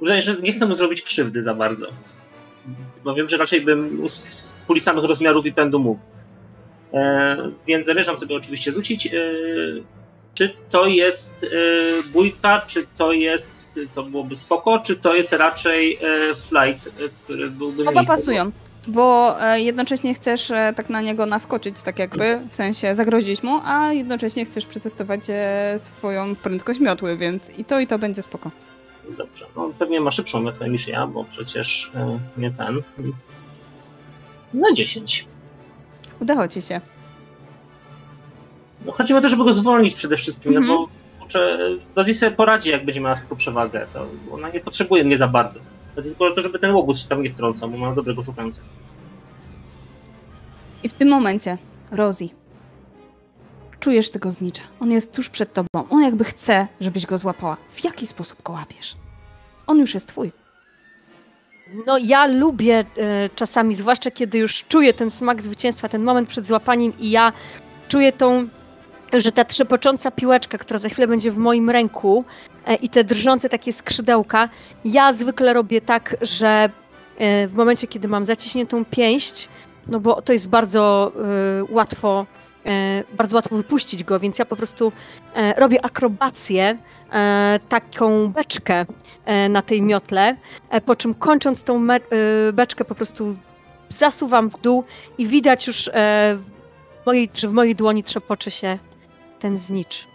wydaje że nie chcę mu zrobić krzywdy za bardzo. Bo wiem, że raczej bym z puli samych rozmiarów i pędu mógł. E, więc zamierzam sobie oczywiście rzucić. E, czy to jest e, bójka, czy to jest, co byłoby spoko, czy to jest raczej e, flight, który byłby Oba pasują, bo e, jednocześnie chcesz e, tak na niego naskoczyć, tak jakby, w sensie zagrozić mu, a jednocześnie chcesz przetestować e, swoją prędkość miotły, więc i to i to będzie spoko. Dobrze, no pewnie ma szybszą metę niż ja, bo przecież nie ten. Na 10. Udało ci się. No, chodzi o to, żeby go zwolnić przede wszystkim, Mhm. no bo kurczę, Dozi sobie poradzi, jak będzie miała tylko przewagę. To ona nie potrzebuje mnie za bardzo. To tylko to, żeby ten łobuz się tam nie wtrącał, bo mam dobrego szukającego. I w tym momencie, Rosie, czujesz tego znicza. On jest tuż przed tobą. On jakby chce, żebyś go złapała. W jaki sposób go łapiesz? On już jest twój. No ja lubię e, czasami, zwłaszcza kiedy już czuję ten smak zwycięstwa, ten moment przed złapaniem i ja czuję tą, że ta trzepocząca piłeczka, która za chwilę będzie w moim ręku e, i te drżące takie skrzydełka, ja zwykle robię tak, że e, w momencie, kiedy mam zaciśniętą pięść, no bo to jest bardzo e, łatwo, bardzo łatwo wypuścić go, więc ja po prostu robię akrobację, taką beczkę na tej miotle, po czym kończąc tą beczkę po prostu zasuwam w dół i widać już, w mojej, że w mojej dłoni trzepoczy się ten znicz.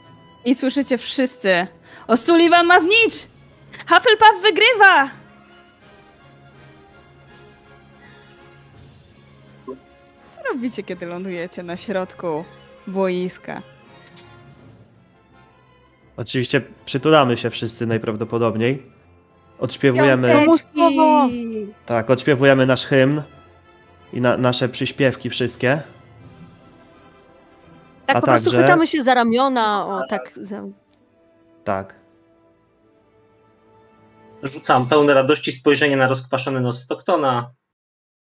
I słyszycie wszyscy. O Sullivan ma znicz! Hufflepuff wygrywa! Co robicie, kiedy lądujecie na środku boiska? Oczywiście przytulamy się wszyscy najprawdopodobniej. Odśpiewujemy, tak, odśpiewujemy nasz hymn i na, nasze przyśpiewki wszystkie. Tak A po prostu także- chwytamy się za ramiona, o tak. Za... Tak. Rzucam pełne radości spojrzenie na rozkwaszony nos Stocktona.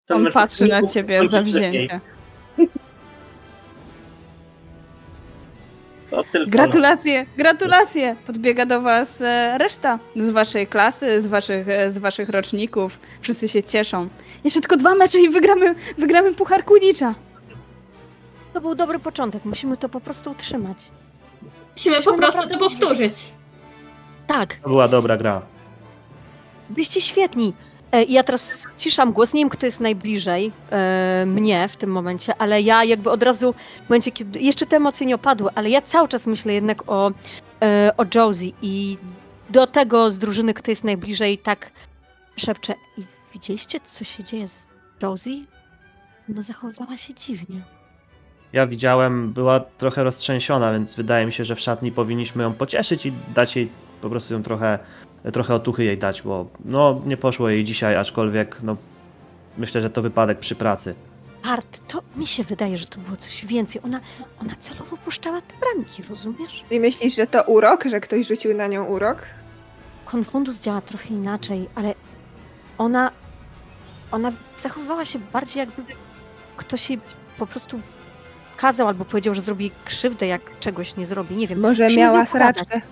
Ten On patrzy na ciebie zawzięcie. Gratulacje, gratulacje! Podbiega do was e, reszta z waszej klasy, z waszych, e, z waszych roczników. Wszyscy się cieszą. Jeszcze tylko dwa mecze i wygramy, wygramy Puchar Quidditcha. To był dobry początek, musimy to po prostu utrzymać. Musimy po prostu to powtórzyć. Tak, To była dobra gra. byliście świetni. E, Ja teraz ciszam głos, nie wiem kto jest najbliżej e, mnie w tym momencie, ale ja jakby od razu w momencie, kiedy jeszcze te emocje nie opadły, ale ja cały czas myślę jednak o, e, o Josie i do tego z drużyny, kto jest najbliżej, tak szepczę. I widzieliście, co się dzieje z Josie? No zachowywała się dziwnie. Ja widziałem, była trochę roztrzęsiona, więc wydaje mi się, że w szatni powinniśmy ją pocieszyć i dać jej po prostu ją trochę, trochę otuchy jej dać, bo no nie poszło jej dzisiaj, aczkolwiek no myślę, że to wypadek przy pracy. Art, to mi się wydaje, że to było coś więcej. Ona, ona celowo puszczała te bramki, rozumiesz? I myślisz, że to urok, że ktoś rzucił na nią urok? Konfundus działa trochę inaczej, ale ona, ona zachowywała się bardziej jakby ktoś jej po prostu kazał albo powiedział, że zrobi krzywdę, jak czegoś nie zrobi. Nie wiem. Może Musimy miała sraczkę. *laughs*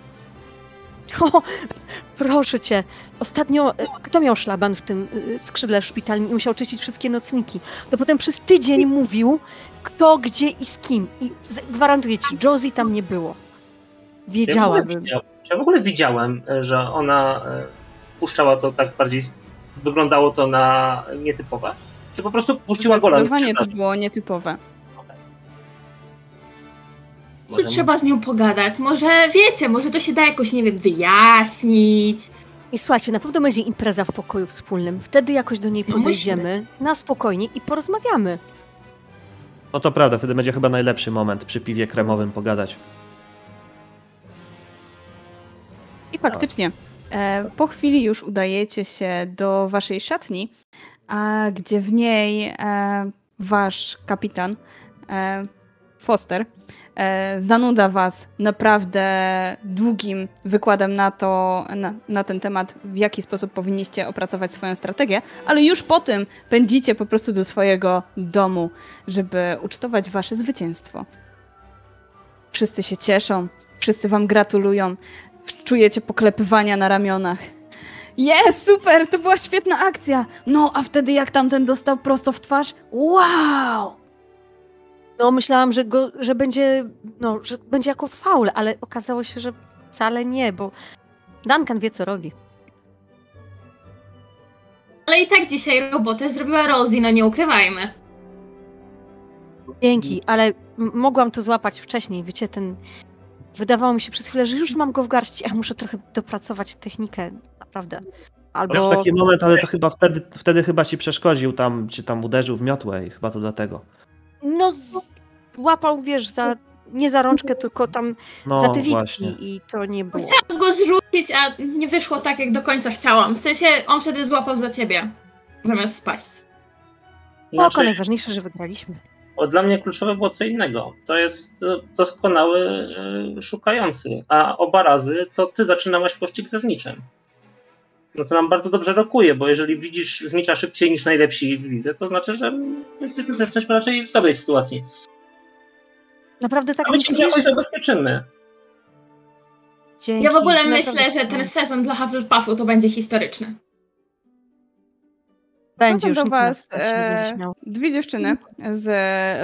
O, proszę cię. Ostatnio e, kto miał szlaban w tym e, skrzydle szpitalnym i musiał czyścić wszystkie nocniki? To potem przez tydzień mówił, kto, gdzie i z kim. I gwarantuję ci, Josie tam nie było. Ja w, widział- ja w ogóle widziałem, e, że ona puszczała to tak bardziej, wyglądało to na nietypowe? Czy po prostu puściła gola? Zdecydowanie to było nietypowe. Tu trzeba z nią pogadać. Może wiecie, może to się da jakoś, nie wiem, wyjaśnić. I słuchajcie, na pewno będzie impreza w pokoju wspólnym. Wtedy jakoś do niej No, podejdziemy na spokojnie i porozmawiamy. No to prawda, wtedy będzie chyba najlepszy moment przy piwie kremowym pogadać. I faktycznie, e, po chwili już udajecie się do waszej szatni, a gdzie w niej e, wasz kapitan e, Foster e, zanuda was naprawdę długim wykładem na to, na, na, ten temat, w jaki sposób powinniście opracować swoją strategię, ale już po tym pędzicie po prostu do swojego domu, żeby ucztować wasze zwycięstwo. Wszyscy się cieszą, wszyscy wam gratulują, czujecie poklepywania na ramionach. Jest, super, to była świetna akcja. No, a wtedy jak tamten dostał prosto w twarz? Wow! No, myślałam, że, go, że będzie, no, że będzie jako faul, ale okazało się, że wcale nie, bo Duncan wie, co robi. Ale i tak dzisiaj robotę zrobiła Rosie, no nie ukrywajmy. Dzięki, ale mogłam to złapać wcześniej, wiecie, ten... Wydawało mi się przez chwilę, że już mam go w garści, a muszę trochę dopracować technikę, naprawdę. Albo... Masz taki moment, ale to chyba wtedy, wtedy chyba ci przeszkodził tam, czy tam uderzył w miotłę i chyba to dlatego. No, łapał, wiesz, za, nie za rączkę, tylko tam no, za te witki i to nie było. Chciałam go zrzucić, a nie wyszło tak, jak do końca chciałam. W sensie on wtedy złapał za ciebie, zamiast spaść. Znaczy, Oko, najważniejsze, że wygraliśmy. Bo dla mnie kluczowe było co innego. To jest doskonały y, szukający, a oba razy to ty zaczynałaś pościg ze zniczem no to nam bardzo dobrze rokuje, bo jeżeli widzisz znicza szybciej niż najlepsi w lidze, to znaczy, że jesteśmy raczej w dobrej sytuacji. Naprawdę tak A my cię jakoś zabezpieczymy. Dzięki. Ja w ogóle myślę, że ten sezon dla Hufflepuffu to będzie historyczny. Będzie już do Was e, dwie dziewczyny z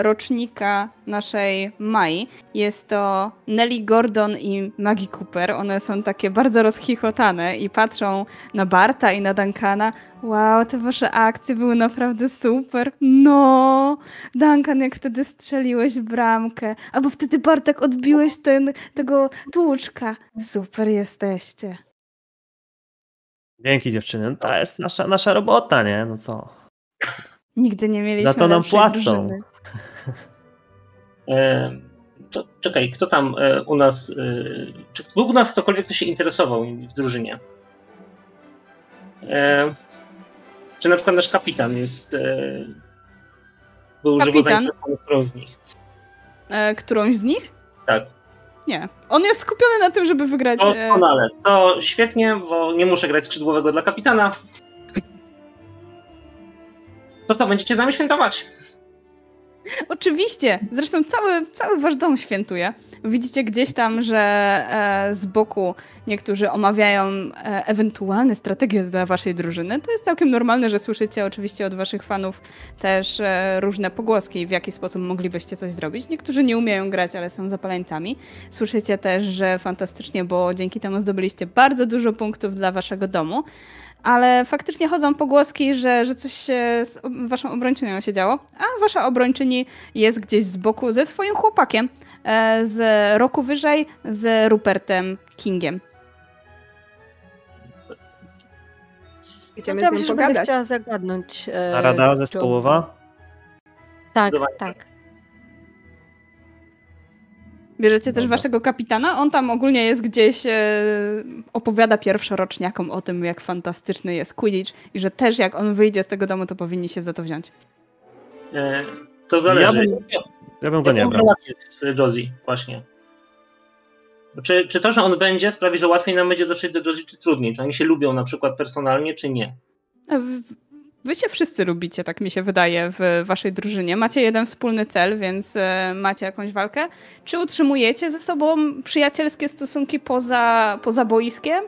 rocznika naszej Mai. Jest to Nelly Gordon i Maggie Cooper. One są takie bardzo rozchichotane i patrzą na Barta i na Duncana. Wow, te wasze akcje były naprawdę super. No, Duncan, jak wtedy strzeliłeś bramkę. Albo wtedy Bartek odbiłeś ten, tego tłuczka. Super jesteście. Dzięki dziewczyny. No to jest nasza, nasza robota, nie? No co? Nigdy nie mieliśmy Za to nam płacą. *laughs* E, to, czekaj, kto tam e, u nas. E, czy był u nas ktokolwiek, kto się interesował w drużynie? E, czy na przykład nasz kapitan jest. E, był kapitan? żywo zainteresowany którąś z nich? E, którąś z nich? Tak. Nie. On jest skupiony na tym, żeby wygrać. Doskonale. To świetnie, bo nie muszę grać skrzydłowego dla kapitana. To to będziecie z nami świętować. Oczywiście. Zresztą cały, cały wasz dom świętuje. Widzicie gdzieś tam, że e, z boku niektórzy omawiają e, ewentualne strategie dla waszej drużyny. To jest całkiem normalne, że słyszycie oczywiście od waszych fanów też e, różne pogłoski, w jaki sposób moglibyście coś zrobić. Niektórzy nie umieją grać, ale są zapaleńcami. Słyszycie też, że fantastycznie, bo dzięki temu zdobyliście bardzo dużo punktów dla waszego domu ale faktycznie chodzą pogłoski, że, że coś się z waszą obrończynią się działo, a wasza obrończyni jest gdzieś z boku ze swoim chłopakiem z roku wyżej, z Rupertem Kingiem. Idziemy z nim pogadać. chciała zagadnąć. E, rada zespołowa? Tak, tak. Bierzecie też waszego kapitana? On tam ogólnie jest gdzieś, e, opowiada pierwszoroczniakom o tym, jak fantastyczny jest Quidditch i że też jak on wyjdzie z tego domu, to powinni się za to wziąć. E, to zależy. Ja bym, ja bym go nie brał. relację z Josie właśnie. Czy, czy to, że on będzie, sprawi, że łatwiej nam będzie dotrzeć do Josie, czy trudniej? Czy oni się lubią na przykład personalnie, czy nie? W Wy się wszyscy lubicie, tak mi się wydaje, w waszej drużynie. Macie jeden wspólny cel, więc e, macie jakąś walkę. Czy utrzymujecie ze sobą przyjacielskie stosunki poza, poza boiskiem?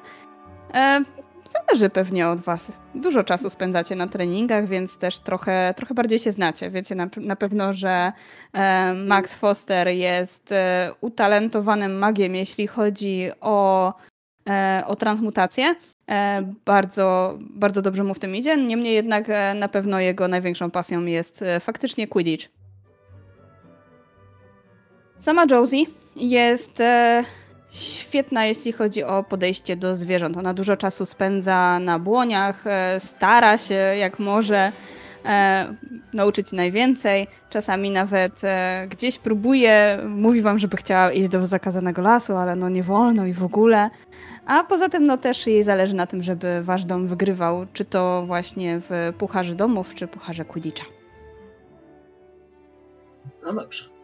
Zależy pewnie od was. Dużo czasu spędzacie na treningach, więc też trochę, trochę bardziej się znacie. Wiecie na, na pewno, że e, Max Foster jest e, utalentowanym magiem, jeśli chodzi o, e, o transmutację. E, bardzo, bardzo dobrze mu w tym idzie. Niemniej jednak e, na pewno jego największą pasją jest e, faktycznie Quidditch. Sama Josie jest świetna, jeśli chodzi o podejście do zwierząt. Ona dużo czasu spędza na błoniach, stara się jak może nauczyć najwięcej. Czasami nawet gdzieś próbuje, mówi wam, żeby chciała iść do zakazanego lasu, ale no nie wolno i w ogóle. A poza tym no też jej zależy na tym, żeby wasz dom wygrywał, czy to właśnie w Pucharze Domów, czy Pucharze Quidditcha. No dobrze.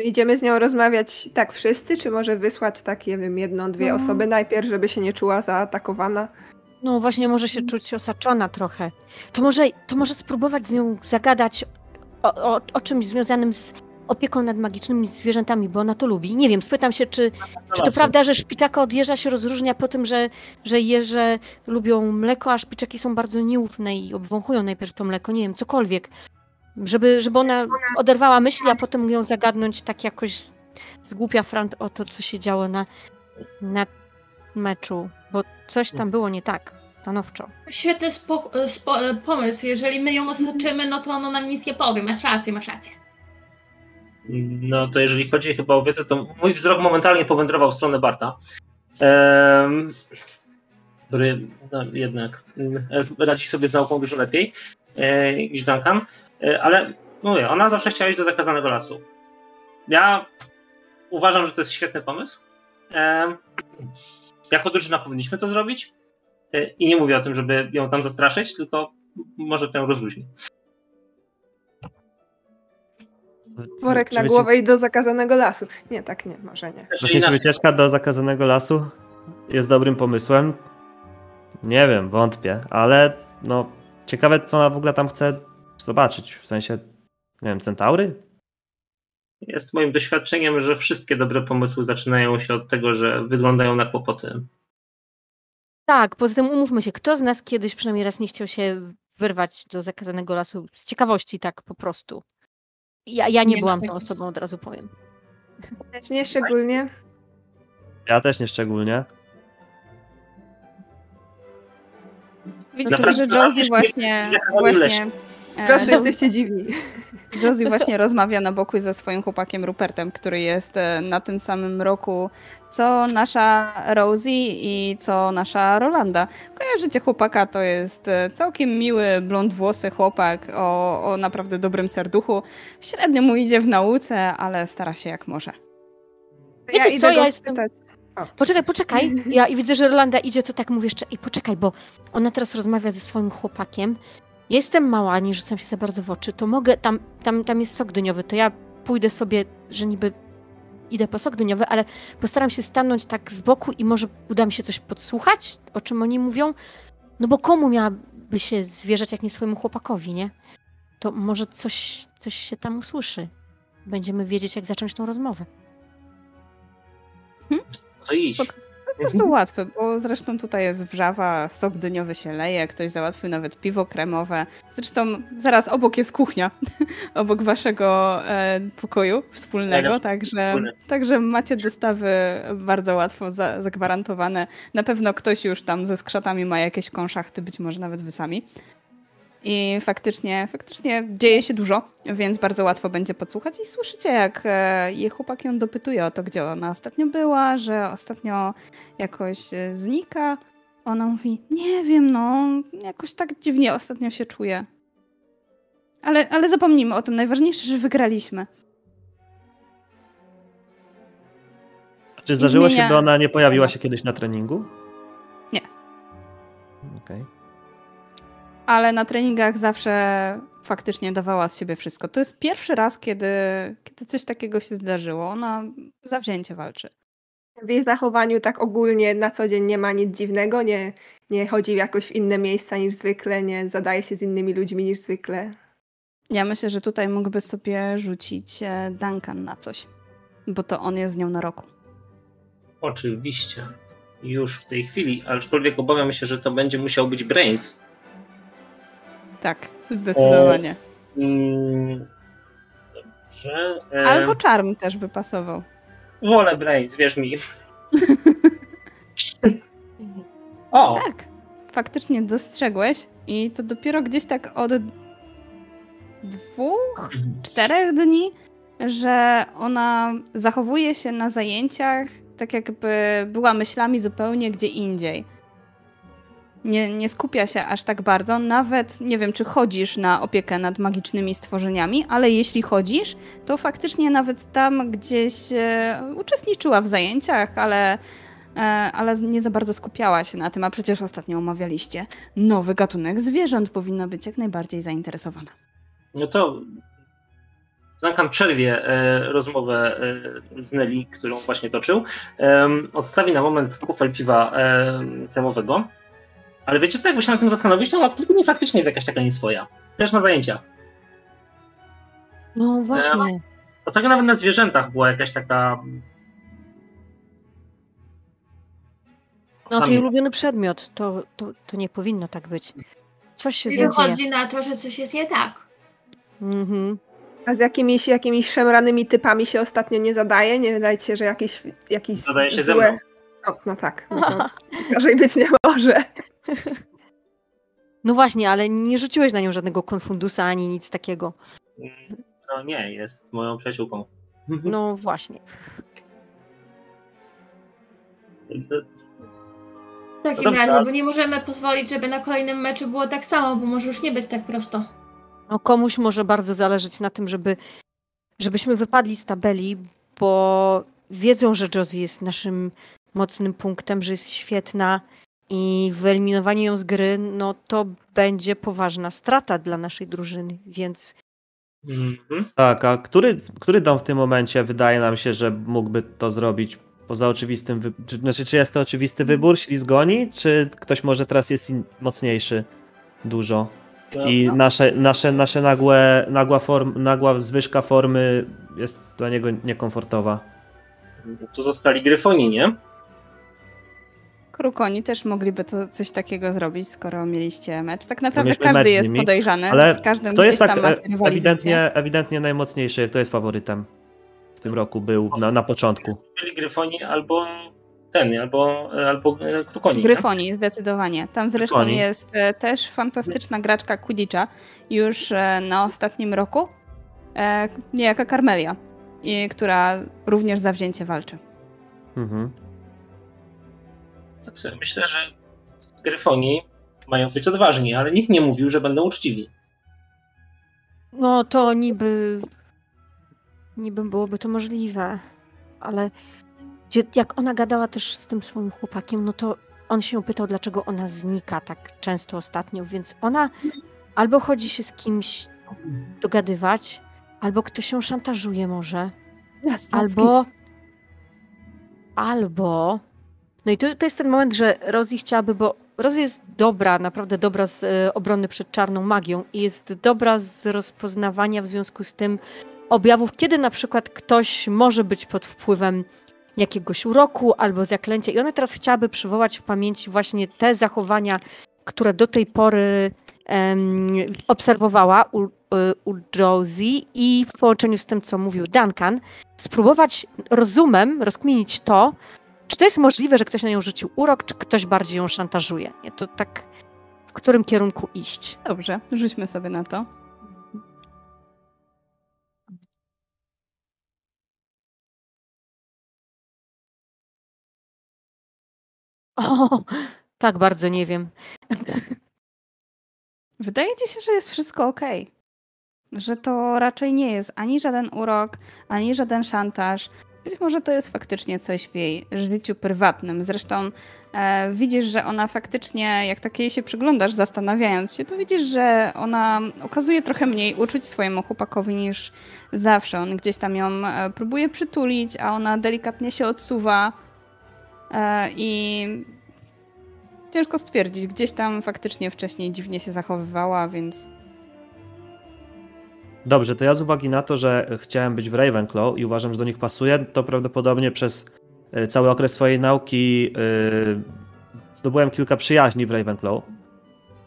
My idziemy z nią rozmawiać tak wszyscy, czy może wysłać tak, nie wiem, jedną, dwie No. osoby najpierw, żeby się nie czuła zaatakowana? No właśnie, może się czuć osaczona trochę. To może, to może spróbować z nią zagadać o, o, o czymś związanym z opieką nad magicznymi zwierzętami, bo ona to lubi. Nie wiem, spytam się, czy, czy to prawda, że szpiczaka od jeża się rozróżnia po tym, że, że jeże lubią mleko, a szpiczaki są bardzo nieufne i obwąchują najpierw to mleko, nie wiem, cokolwiek. Żeby, żeby ona oderwała myśli, a potem ją zagadnąć tak jakoś z- zgłupia frant o to, co się działo na, na meczu, bo coś tam było nie tak, stanowczo. Świetny spo, spo, pomysł. Jeżeli my ją osaczymy, no to ona nam nic nie powie. Masz rację, masz rację. No to jeżeli chodzi chyba o wiedzę, to mój wzrok momentalnie powędrował w stronę Barta. Em, który no, jednak radzi sobie z nauką dużo lepiej e, niż Duncan. E, ale mówię, ona zawsze chciała iść do zakazanego lasu. Ja uważam, że to jest świetny pomysł. Em, jako drużyna powinniśmy to zrobić. E, I nie mówię o tym, żeby ją tam zastraszyć, tylko może to ją rozluźni. Worek na głowę i do zakazanego lasu. Nie, tak nie, może nie. Inaczej. wycieczka do zakazanego lasu jest dobrym pomysłem? Nie wiem, wątpię, ale no ciekawe, co ona w ogóle tam chce zobaczyć. W sensie, nie wiem, centaury? Jest moim doświadczeniem, że wszystkie dobre pomysły zaczynają się od tego, że wyglądają na kłopoty. Tak, poza tym umówmy się, kto z nas kiedyś przynajmniej raz nie chciał się wyrwać do zakazanego lasu z ciekawości, tak po prostu. Ja, ja nie, Nie byłam tą osobą, od razu powiem. Też nie szczególnie. Ja też nie szczególnie. Widzę, Zapraszam że na Josie właśnie, właśnie, Po prostu e, jesteście dziwni. *laughs* Josie właśnie rozmawia na boku ze swoim chłopakiem Rupertem, który jest e, na tym samym roku co nasza Rosie i co nasza Rolanda. Kojarzycie chłopaka, to jest e, całkiem miły, blond włosy chłopak o, o naprawdę dobrym serduchu. Średnio mu idzie w nauce, ale stara się jak może. Ja Wiecie idę co, ja jestem- spytać. Poczekaj, poczekaj. Ja i widzę, że Rolanda idzie, to tak mówię jeszcze. I poczekaj, bo ona teraz rozmawia ze swoim chłopakiem. Ja jestem mała, nie rzucam się za bardzo w oczy. To mogę, tam, tam, tam jest sok dyniowy, to ja pójdę sobie, że niby idę po sok dyniowy, ale postaram się stanąć tak z boku i może uda mi się coś podsłuchać, o czym oni mówią. No bo komu miałaby się zwierzać, jak nie swojemu chłopakowi, nie? To może coś, coś się tam usłyszy. Będziemy wiedzieć, jak zacząć tą rozmowę. To iść. Pod- jest bardzo łatwe, bo zresztą tutaj jest wrzawa, sok dyniowy się leje, ktoś załatwił nawet piwo kremowe. Zresztą zaraz obok jest kuchnia, *laughs* obok waszego e, pokoju wspólnego, Tak, także, także macie dostawy bardzo łatwo za, zagwarantowane. Na pewno ktoś już tam ze skrzatami ma jakieś konszachty, być może nawet wy sami. I faktycznie, faktycznie dzieje się dużo, więc bardzo łatwo będzie podsłuchać i słyszycie, jak e, jej chłopak ją dopytuje o to, gdzie ona ostatnio była, że ostatnio jakoś e, znika. Ona mówi, nie wiem, no, jakoś tak dziwnie ostatnio się czuję. Ale, ale zapomnijmy o tym, najważniejsze, że wygraliśmy. Czy zdarzyło zmienia- się, by ona nie pojawiła się kiedyś na treningu? Nie. Okej. Ale na treningach zawsze faktycznie dawała z siebie wszystko. To jest pierwszy raz, kiedy, kiedy coś takiego się zdarzyło. Ona zawzięcie walczy. W jej zachowaniu tak ogólnie na co dzień nie ma nic dziwnego, nie, nie chodzi jakoś w inne miejsca niż zwykle, nie zadaje się z innymi ludźmi niż zwykle. Ja myślę, że tutaj mógłby sobie rzucić e, Duncan na coś, bo to on jest z nią na roku. Oczywiście. Już w tej chwili, aczkolwiek obawiam się, że to będzie musiał być Brains. Tak, zdecydowanie. Mm, Dobrze. E, Albo Charm też by pasował. Wolę Brains, wierz mi. *laughs* o! Tak, faktycznie dostrzegłeś i to dopiero gdzieś tak od dwóch, czterech dni, że ona zachowuje się na zajęciach tak jakby była myślami zupełnie gdzie indziej. Nie, nie skupia się aż tak bardzo, nawet nie wiem, czy chodzisz na opiekę nad magicznymi stworzeniami, ale jeśli chodzisz, to faktycznie nawet tam gdzieś e, uczestniczyła w zajęciach, ale, e, ale nie za bardzo skupiała się na tym, a przecież ostatnio omawialiście nowy gatunek zwierząt, powinna być jak najbardziej zainteresowana. No to Duncan przerwie e, rozmowę e, z Nelly, którą właśnie toczył. E, odstawi na moment kufel piwa e, temowego. Ale wiecie co, jakby się na tym zastanowić, to tylko nie faktycznie jest jakaś taka nieswoja. Też na zajęcia. No właśnie. Ostatnio nawet na zwierzętach była jakaś taka... No, to jej ulubiony przedmiot. To, to, to nie powinno tak być. Coś się dzieje. wychodzi na to, że coś jest nie tak. Mhm. A z jakimiś, jakimiś szemranymi typami się ostatnio nie zadaje? Nie wydaje ci się, że jakieś, jakieś Zadaje się ze złe... mną. O, no tak. No to *laughs* gorzej być nie może. *laughs* No właśnie, ale nie rzuciłeś na nią żadnego konfundusa ani nic takiego. No nie, jest moją przyjaciółką. No właśnie. W takim razie, bo nie możemy pozwolić, żeby na kolejnym meczu było tak samo, bo może już nie być tak prosto. No komuś może bardzo zależeć na tym, żeby, żebyśmy wypadli z tabeli, bo wiedzą, że Josie jest naszym mocnym punktem, że jest świetna i wyeliminowanie ją z gry, no to będzie poważna strata dla naszej drużyny, więc Mhm. Tak, a który, który dom w tym momencie wydaje nam się, że mógłby to zrobić poza oczywistym wy... czy, znaczy, czy jest to oczywisty wybór, ślizgoni, czy ktoś może teraz jest in- mocniejszy dużo No, i nasze, nasze, nasze nagłe, nagła, form, nagła zwyżka formy jest dla niego niekomfortowa. To zostali gryfoni, nie? Krukoni też mogliby to coś takiego zrobić, skoro mieliście mecz. Tak naprawdę mieliśmy każdy jest nimi, podejrzany, Ale z każdym kto gdzieś jest tak tam macie e, rywalizację. ewidentnie, ewidentnie najmocniejszy, kto jest faworytem w tym roku był na, na początku? Byli gryfoni albo ten, albo, albo e, krukoni. nie? Gryfonii, zdecydowanie. Tam zresztą Gryfoni. jest e, też fantastyczna graczka Quidditcha już na ostatnim roku. Niejaka Carmelia, i, która również zawzięcie walczy. Mhm. Tak sobie myślę, że gryfoni mają być odważni, ale nikt nie mówił, że będą uczciwi. no to niby niby byłoby to możliwe, ale jak ona gadała też z tym swoim chłopakiem, no to on się pytał, dlaczego ona znika tak często ostatnio, więc ona albo chodzi się z kimś dogadywać, albo ktoś ją szantażuje może, albo albo no i to, to jest ten moment, że Rosie chciałaby, bo Rosie jest dobra, naprawdę dobra z e, obrony przed czarną magią i jest dobra z rozpoznawania w związku z tym objawów, kiedy na przykład ktoś może być pod wpływem jakiegoś uroku albo zaklęcia. I ona teraz chciałaby przywołać w pamięci właśnie te zachowania, które do tej pory em, obserwowała u, y, u Josie i w połączeniu z tym, co mówił Duncan, spróbować rozumem rozkminić to, czy to jest możliwe, że ktoś na nią rzucił urok, czy ktoś bardziej ją szantażuje. Nie, to tak, w którym kierunku iść. Dobrze, rzućmy sobie na to. O, tak bardzo nie wiem. *laughs* Wydaje ci się, że jest wszystko ok. Że to raczej nie jest ani żaden urok, ani żaden szantaż. Być może to jest faktycznie coś w jej życiu prywatnym. Zresztą e, widzisz, że ona faktycznie, jak tak jej się przyglądasz, zastanawiając się, to widzisz, że ona okazuje trochę mniej uczuć swojemu chłopakowi niż zawsze. On gdzieś tam ją e, próbuje przytulić, a ona delikatnie się odsuwa e, i ciężko stwierdzić. Gdzieś tam faktycznie wcześniej dziwnie się zachowywała, więc Dobrze, to ja z uwagi na to, że chciałem być w Ravenclaw i uważam, że do nich pasuje, to prawdopodobnie przez e, cały okres swojej nauki e, zdobyłem kilka przyjaźni w Ravenclaw.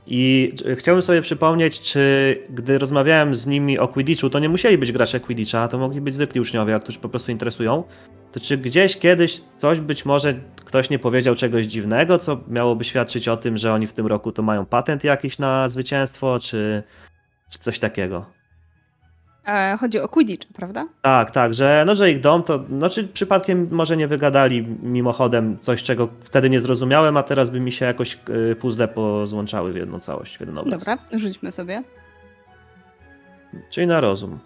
I e, chciałbym sobie przypomnieć, czy gdy rozmawiałem z nimi o Quidditchu, to nie musieli być gracze Quidditcha, to mogli być zwykli uczniowie, którzy po prostu interesują. To czy gdzieś kiedyś coś być może ktoś nie powiedział czegoś dziwnego, co miałoby świadczyć o tym, że oni w tym roku to mają patent jakiś na zwycięstwo, czy, czy coś takiego? E, chodzi o Quidditch, prawda? Tak, tak, że, no, że ich dom to, no czy przypadkiem może nie wygadali mimochodem coś, czego wtedy nie zrozumiałem, a teraz by mi się jakoś y, puzzle pozłączały w jedną całość, w jeden obraz. Dobra, rzućmy sobie. Czyli na rozum.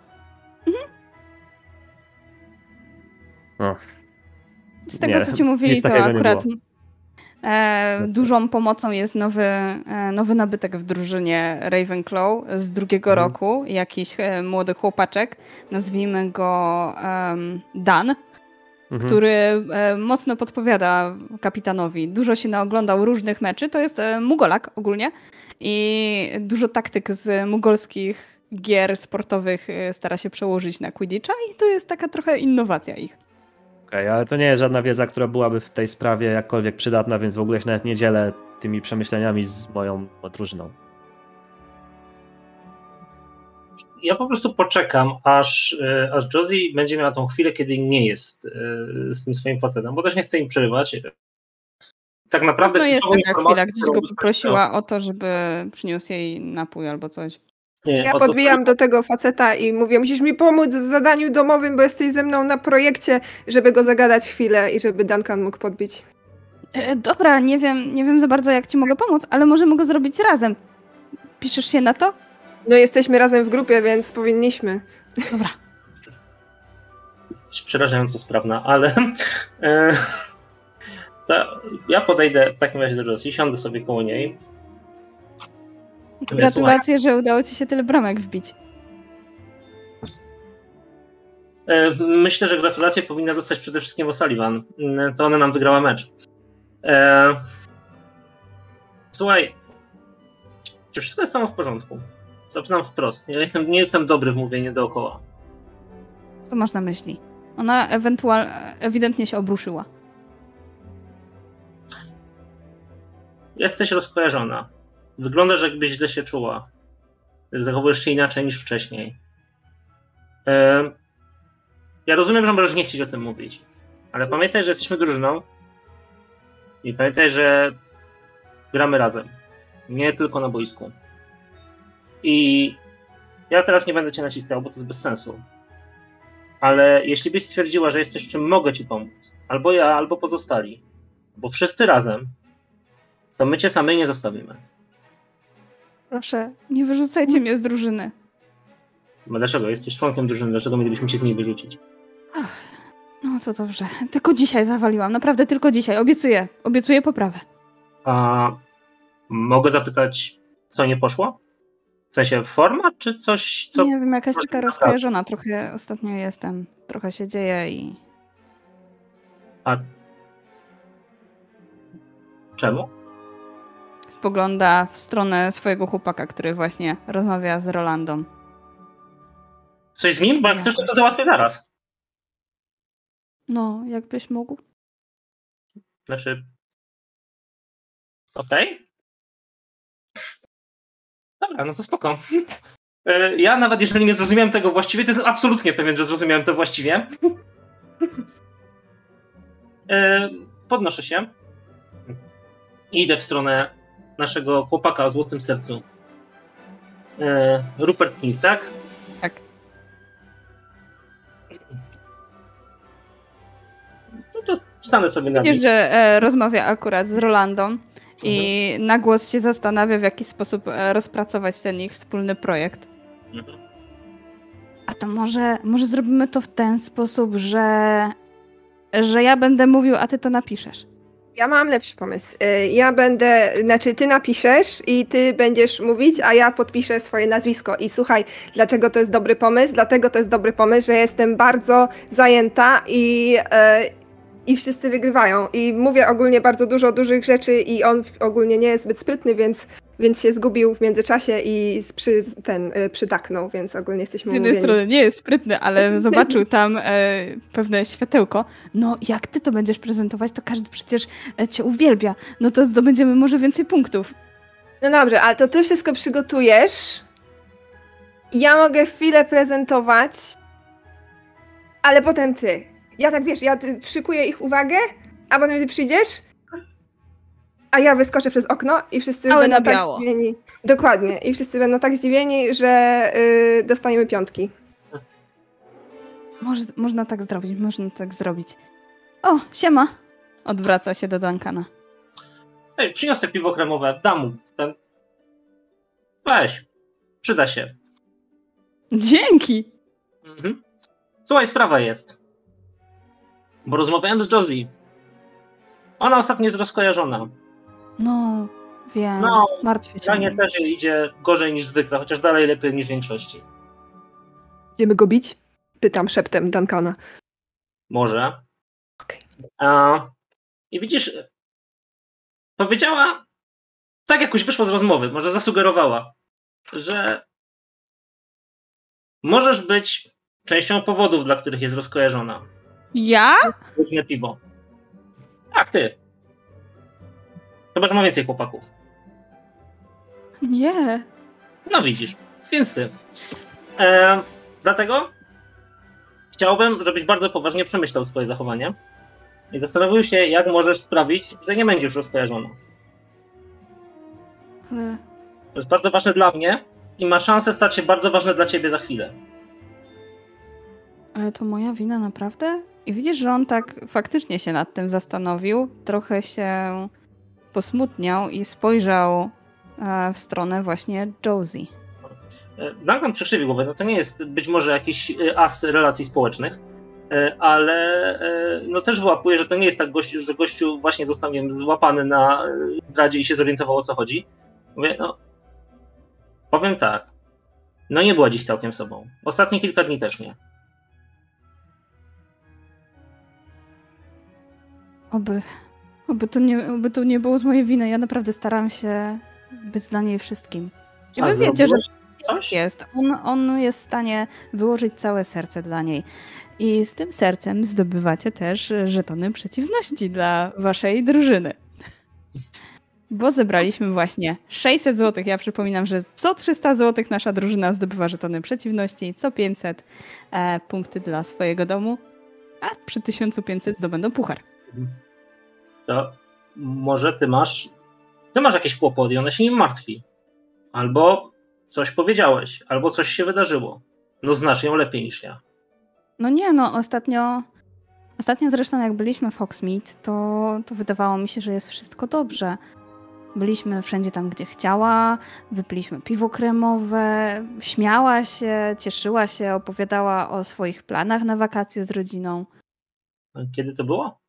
O, Z tego, Nie, co ci mówili, to akurat. E, dużą pomocą jest nowy, e, nowy nabytek w drużynie Ravenclaw z drugiego mhm. roku. Jakiś e, młody chłopaczek, nazwijmy go Dan, mhm. który e, mocno podpowiada kapitanowi. Dużo się naoglądał różnych meczy. To jest e, Mugolak ogólnie i dużo taktyk z mugolskich gier sportowych e, stara się przełożyć na Quidditcha i to jest taka trochę innowacja ich. Okej, okay, ale to nie jest żadna wiedza, która byłaby w tej sprawie jakkolwiek przydatna, więc w ogóle się nawet nie dzielę tymi przemyśleniami z moją podróżną. Ja po prostu poczekam, aż, e, aż Josie będzie miała tą chwilę, kiedy nie jest e, z tym swoim facetem, bo też nie chcę im przerywać. Tak naprawdę. No jest taka chwila, gdzieś go poprosiła o to, żeby przyniósł jej napój albo coś. Ja podbijam do tego faceta i mówię, musisz mi pomóc w zadaniu domowym, bo jesteś ze mną na projekcie, żeby go zagadać chwilę i żeby Duncan mógł podbić. E, dobra, nie wiem, nie wiem za bardzo jak ci mogę pomóc, ale możemy go zrobić razem. Piszesz się na to? No jesteśmy razem w grupie, więc powinniśmy. Dobra. Jesteś przerażająco sprawna, ale e, to ja podejdę w takim razie do Josie, siądę sobie koło niej, Gratulacje, że udało ci się tyle bramek wbić. E, myślę, że gratulacje powinna dostać przede wszystkim O'Sullivan. E, to ona nam wygrała mecz. E, słuchaj, czy wszystko jest tam w porządku? Zapytam wprost. Ja jestem, nie jestem dobry w mówieniu dookoła. Co masz na myśli? Ona ewentualnie, ewidentnie się obruszyła. Jesteś rozkojarzona. Wyglądasz, jakbyś źle się czuła. Zachowujesz się inaczej niż wcześniej. Ja rozumiem, że możesz nie chcieć o tym mówić, ale pamiętaj, że jesteśmy drużyną i pamiętaj, że gramy razem. Nie tylko na boisku. I ja teraz nie będę cię naciskał, bo to jest bez sensu. Ale jeśli byś stwierdziła, że jesteś czym mogę ci pomóc, albo ja, albo pozostali, bo wszyscy razem, to my cię samej nie zostawimy. Proszę, nie wyrzucajcie mnie z drużyny. No dlaczego? Jesteś członkiem drużyny, dlaczego mielibyśmy cię z niej wyrzucić? Ach, no to dobrze. Tylko dzisiaj zawaliłam, naprawdę tylko dzisiaj. Obiecuję, obiecuję poprawę. A mogę zapytać, co nie poszło? W sensie forma, czy coś, co... Nie wiem, jakaś taka rozkojarzona trochę ostatnio jestem. Trochę się dzieje i... A czemu? Spogląda w stronę swojego chłopaka, który właśnie rozmawia z Rolandą. Coś z nim? Bo jak chcesz, to, to załatwię zaraz. No, jakbyś mógł. Znaczy. Okej. Okay. Dobra, no to spoko. E, ja nawet jeżeli nie zrozumiałem tego właściwie, to jestem absolutnie pewien, że zrozumiałem to właściwie. E, podnoszę się. Idę w stronę naszego chłopaka o złotym sercu. E, Rupert King, tak? Tak. No to stanę sobie na Widzisz, że e, rozmawia akurat z Rolandą mhm. i na głos się zastanawia, w jaki sposób e, rozpracować ten ich wspólny projekt. Mhm. A to może, może zrobimy to w ten sposób, że, że ja będę mówił, a ty to napiszesz. Ja mam lepszy pomysł. Y, ja będę, znaczy ty napiszesz i ty będziesz mówić, a ja podpiszę swoje nazwisko. I słuchaj, dlaczego to jest dobry pomysł? Dlatego to jest dobry pomysł, że jestem bardzo zajęta i, y, i wszyscy wygrywają. I mówię ogólnie bardzo dużo dużych rzeczy i on ogólnie nie jest zbyt sprytny, więc więc się zgubił w międzyczasie i przy, ten y, przytaknął, więc ogólnie jesteśmy Z jednej umówieni. strony nie jest sprytny, ale *laughs* zobaczył tam e, pewne światełko. No, jak ty to będziesz prezentować, to każdy przecież e, cię uwielbia. No to zdobędziemy może więcej punktów. No dobrze, ale to ty wszystko przygotujesz. Ja mogę chwilę prezentować, ale potem ty. Ja tak wiesz, ja szykuję ich uwagę, a potem ty przyjdziesz a ja wyskoczę przez okno i wszyscy Ale będą tak zdziwieni. Dokładnie. I wszyscy będą tak zdziwieni, że yy, dostaniemy piątki. Może, można tak zrobić, można tak zrobić. O, siema! Odwraca się do Duncana. Ej, przyniosę piwo kremowe, dam mu. Ten... Weź, przyda się. Dzięki! Mhm. Słuchaj, sprawa jest. Bo rozmawiałem z Josie Ona ostatnio jest rozkojarzona. No, wiem. No, Martwię się. Dla nie też idzie gorzej niż zwykle, chociaż dalej lepiej niż w większości. Idziemy go bić? Pytam szeptem Duncana. Może. Okej. A, I widzisz, powiedziała, tak jakoś wyszło z rozmowy, może zasugerowała, że możesz być częścią powodów, dla których jest rozkojarzona. Ja? Piwo. Tak, ty. Chyba, że ma więcej chłopaków. Nie. No widzisz, więc ty. E, dlatego chciałbym, żebyś bardzo poważnie przemyślał swoje zachowanie i zastanowił się, jak możesz sprawić, że nie będziesz rozkojarzona. Ale To jest bardzo ważne dla mnie i ma szansę stać się bardzo ważne dla ciebie za chwilę. Ale to moja wina naprawdę? I widzisz, że on tak faktycznie się nad tym zastanowił, trochę się posmutniał i spojrzał e, w stronę właśnie Josie. E, Duncan przekrzywił głowę, no to nie jest być może jakiś e, as relacji społecznych, ale no też wyłapuje, że to nie jest tak, gościu, że gościu właśnie został nie wiem, złapany na zdradzie i się zorientował o co chodzi. Mówię, no powiem tak, no nie była dziś całkiem sobą. Ostatnie kilka dni też nie. Oby, oby, to nie, oby to nie było z mojej winy. Ja naprawdę staram się być dla niej wszystkim. I wy wiecie, że zrobiłeś tak coś? jest. On, on jest w stanie wyłożyć całe serce dla niej. I z tym sercem zdobywacie też żetony przeciwności dla waszej drużyny. Bo zebraliśmy właśnie 600 zł. Ja przypominam, że co 300 zł nasza drużyna zdobywa żetony przeciwności, co 500 e, punkty dla swojego domu, a przy 1500 zdobędą puchar. To może ty masz, ty masz jakieś kłopoty i ona się nim martwi. Albo coś powiedziałeś, albo coś się wydarzyło. No znasz ją lepiej niż ja. No nie, no ostatnio. Ostatnio zresztą, jak byliśmy w Hogsmeade, to, to wydawało mi się, że jest wszystko dobrze. Byliśmy wszędzie tam, gdzie chciała, wypiliśmy piwo kremowe, śmiała się, cieszyła się, opowiadała o swoich planach na wakacje z rodziną. A Kiedy to było?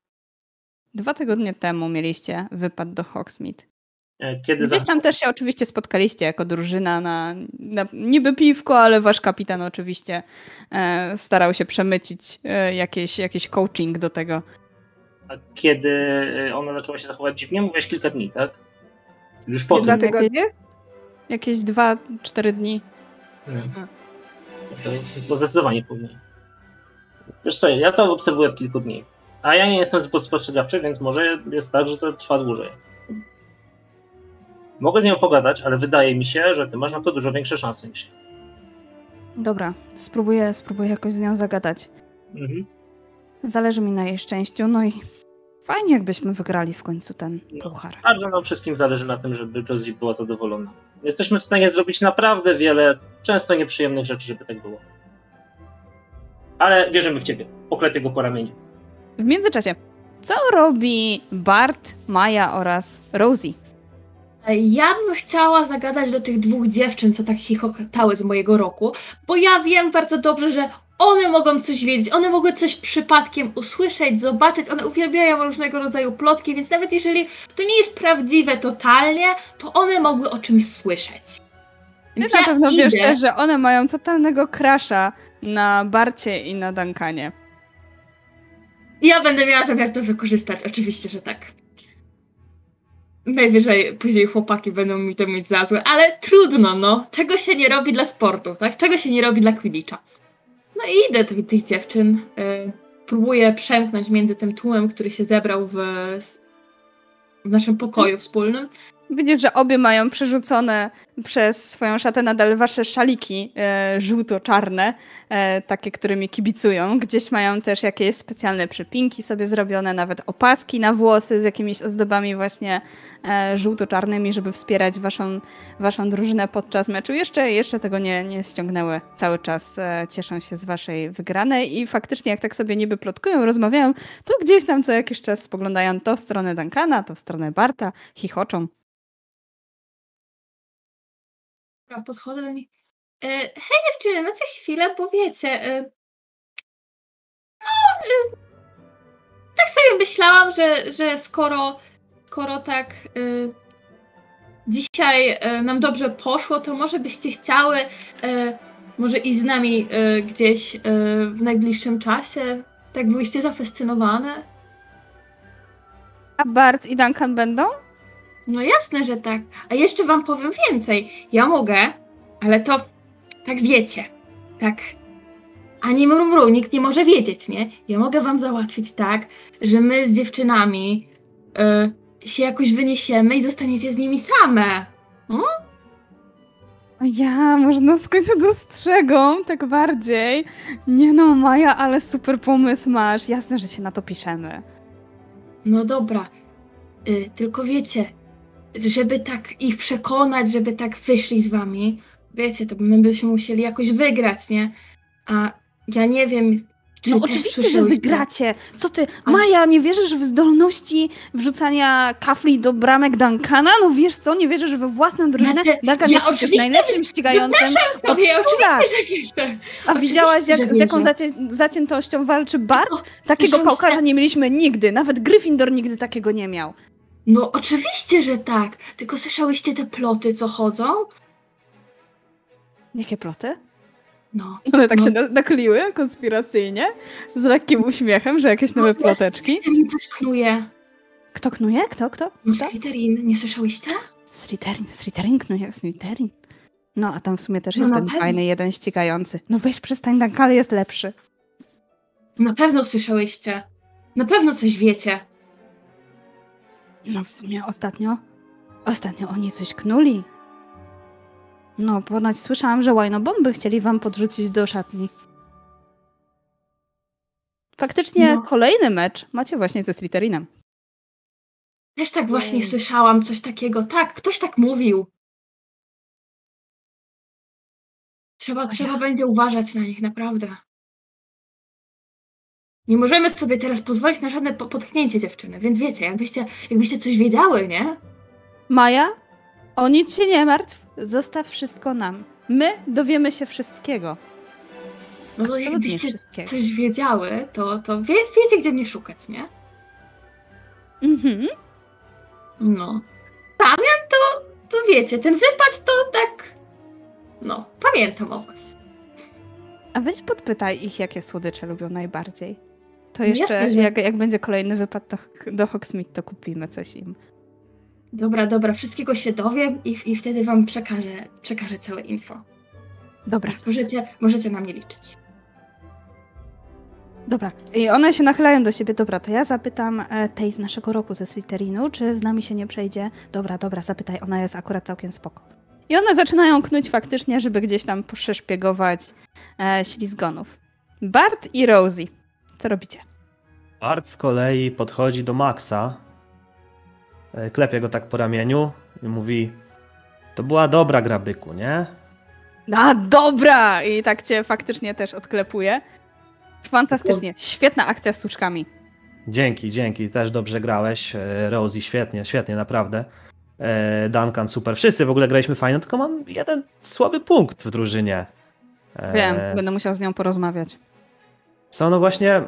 Dwa tygodnie temu mieliście wypad do Hogsmeade. E, Kiedy Gdzieś tam też się oczywiście spotkaliście jako drużyna na, na niby piwko, ale wasz kapitan oczywiście e, starał się przemycić e, jakieś, jakieś coaching do tego. A kiedy e, ona zaczęła się zachować dziwnie? Mówiłeś kilka dni, tak? Już po Dwa tygodnie? Jakieś dwa, cztery dni. Nie. To, to zdecydowanie później. Wiesz co, ja to obserwuję od kilku dni. A ja nie jestem zbyt spostrzegawczy, więc może jest tak, że to trwa dłużej. Mogę z nią pogadać, ale wydaje mi się, że ty masz na to dużo większe szanse niż ja. Dobra, spróbuję, spróbuję jakoś z nią zagadać. Mhm. Zależy mi na jej szczęściu, no i fajnie jakbyśmy wygrali w końcu ten No. puchar. Bardzo nam wszystkim zależy na tym, żeby Josie była zadowolona. Jesteśmy w stanie zrobić naprawdę wiele, często nieprzyjemnych rzeczy, żeby tak było. Ale wierzymy w ciebie. Poklepię go po ramieniu. W międzyczasie, co robi Bart, Maja oraz Rosie? Ja bym chciała zagadać do tych dwóch dziewczyn, co tak chichotały z mojego roku, bo ja wiem bardzo dobrze, że one mogą coś wiedzieć, one mogły coś przypadkiem usłyszeć, zobaczyć, one uwielbiają różnego rodzaju plotki, więc nawet jeżeli to nie jest prawdziwe totalnie, to one mogły o czymś słyszeć. Ty Więc na ja pewno idę, wiesz też, że one mają totalnego crasha na Barcie i na Duncanie. Ja będę miała zamiar to wykorzystać, oczywiście, że tak. Najwyżej później chłopaki będą mi to mieć za złe, ale trudno, no. Czego się nie robi dla sportu, tak? Czego się nie robi dla Quidditcha. No i idę do tych dziewczyn. Y, próbuję przemknąć między tym tłumem, który się zebrał w, w naszym pokoju wspólnym. Widzisz, że obie mają przerzucone przez swoją szatę nadal wasze szaliki e, żółto-czarne, e, takie, którymi kibicują. Gdzieś mają też jakieś specjalne przypinki sobie zrobione, nawet opaski na włosy z jakimiś ozdobami właśnie e, żółto-czarnymi, żeby wspierać waszą, waszą drużynę podczas meczu. Jeszcze, jeszcze tego nie, nie ściągnęły. Cały czas e, cieszą się z waszej wygranej i faktycznie jak tak sobie niby plotkują, rozmawiają, to gdzieś tam co jakiś czas spoglądają to w stronę Duncana, to w stronę Barta, chichoczą. Podchodzę do nich. E, hej dziewczyny, macie chwilę, bo wiecie, e, no, e, tak sobie myślałam, że, że skoro, skoro tak dzisiaj nam dobrze poszło, to może byście chciały może iść z nami gdzieś w najbliższym czasie? Tak byłyście zafascynowane? A Bart i Duncan będą? No jasne, że tak. A jeszcze wam powiem więcej. Ja mogę, ale to tak wiecie. Tak. Ani mrumru, nikt nie może wiedzieć, nie? Ja mogę wam załatwić tak, że my z dziewczynami y, się jakoś wyniesiemy i zostaniecie z nimi same. O ja, może nas w końcu dostrzegą, tak bardziej. Nie no, Maja, ale super pomysł masz. Jasne, że się na to piszemy. No dobra. Y, tylko wiecie, żeby tak ich przekonać, żeby tak wyszli z wami, wiecie, to my byśmy musieli jakoś wygrać, nie? A ja nie wiem, czy No oczywiście, że wygracie. Co ty, Ale- Maja, nie wierzysz w zdolności wrzucania kafli do bramek Duncana? No wiesz co, nie wierzysz we własną drużynę? Znaczy, Duncan ja jest najlepszym ścigającym. Sobie, oczywiście, że wierzę. A widziałaś, oczywiście, jak, że z jaką zacię- zaciętością walczy Bart? Takiego pałkarza nie mieliśmy nigdy. Nawet Gryffindor nigdy takiego nie miał. No oczywiście, że tak. Tylko słyszałyście te ploty, co chodzą? Jakie ploty? No. One tak No. się na- nakleiły konspiracyjnie, z lekkim uśmiechem, że jakieś nowe No, ploteczki. Slytherin coś knuje. Kto knuje? Kto? Kto? No? Slytherin, nie słyszałyście? Slytherin, Slytherin knuje, Slytherin. No, a tam w sumie też No jest ten pewno. fajny jeden ścigający. No weź przestań, Dunkale jest lepszy. Na pewno słyszałyście. Na pewno coś wiecie. No w sumie ostatnio, ostatnio oni coś knuli. No, ponoć słyszałam, że łajnobomby chcieli wam podrzucić do szatni. Faktycznie No. kolejny mecz macie właśnie ze Slytherinem. Też tak właśnie Jej. słyszałam, coś takiego. Tak, ktoś tak mówił. Trzeba, trzeba będzie uważać na nich, naprawdę. Nie możemy sobie teraz pozwolić na żadne po- potknięcie dziewczyny, więc wiecie, jakbyście, jakbyście coś wiedziały, nie? Maja, o nic się nie martw, zostaw wszystko nam. My dowiemy się wszystkiego. No to Absolutnie jakbyście coś wiedziały, to, to wie, wiecie, gdzie mnie szukać, nie? Mhm. No. Damian to, to wiecie, ten wypad to tak... No, pamiętam o was. A weź podpytaj ich, jakie słodycze lubią najbardziej. To jeszcze, jasne, że- jak, jak będzie kolejny wypad do, do Hogsmeade, to kupimy coś im. Dobra, dobra, wszystkiego się dowiem i, i wtedy wam przekażę, przekażę całe info. Dobra, Więc możecie, możecie na mnie liczyć. dobra. I one się nachylają do siebie. Dobra, to ja zapytam e, tej z naszego roku ze Slytherinu, czy z nami się nie przejdzie. Dobra, dobra, zapytaj, ona jest akurat całkiem spoko. I one zaczynają knuć faktycznie, żeby gdzieś tam przeszpiegować e, ślizgonów. Bart i Rosie. Co robicie? Bart z kolei podchodzi do Maxa, e, klepie go tak po ramieniu i mówi to była dobra gra, byku, nie? A, dobra! I tak cię faktycznie też odklepuje. Fantastycznie. Świetna akcja z suczkami. Dzięki, dzięki, też dobrze grałeś. E, Rosie, świetnie, świetnie, naprawdę. E, Duncan, super. Wszyscy w ogóle graliśmy fajnie, tylko mam jeden słaby punkt w drużynie. E, Wiem, będę musiał z nią porozmawiać. Co, no właśnie,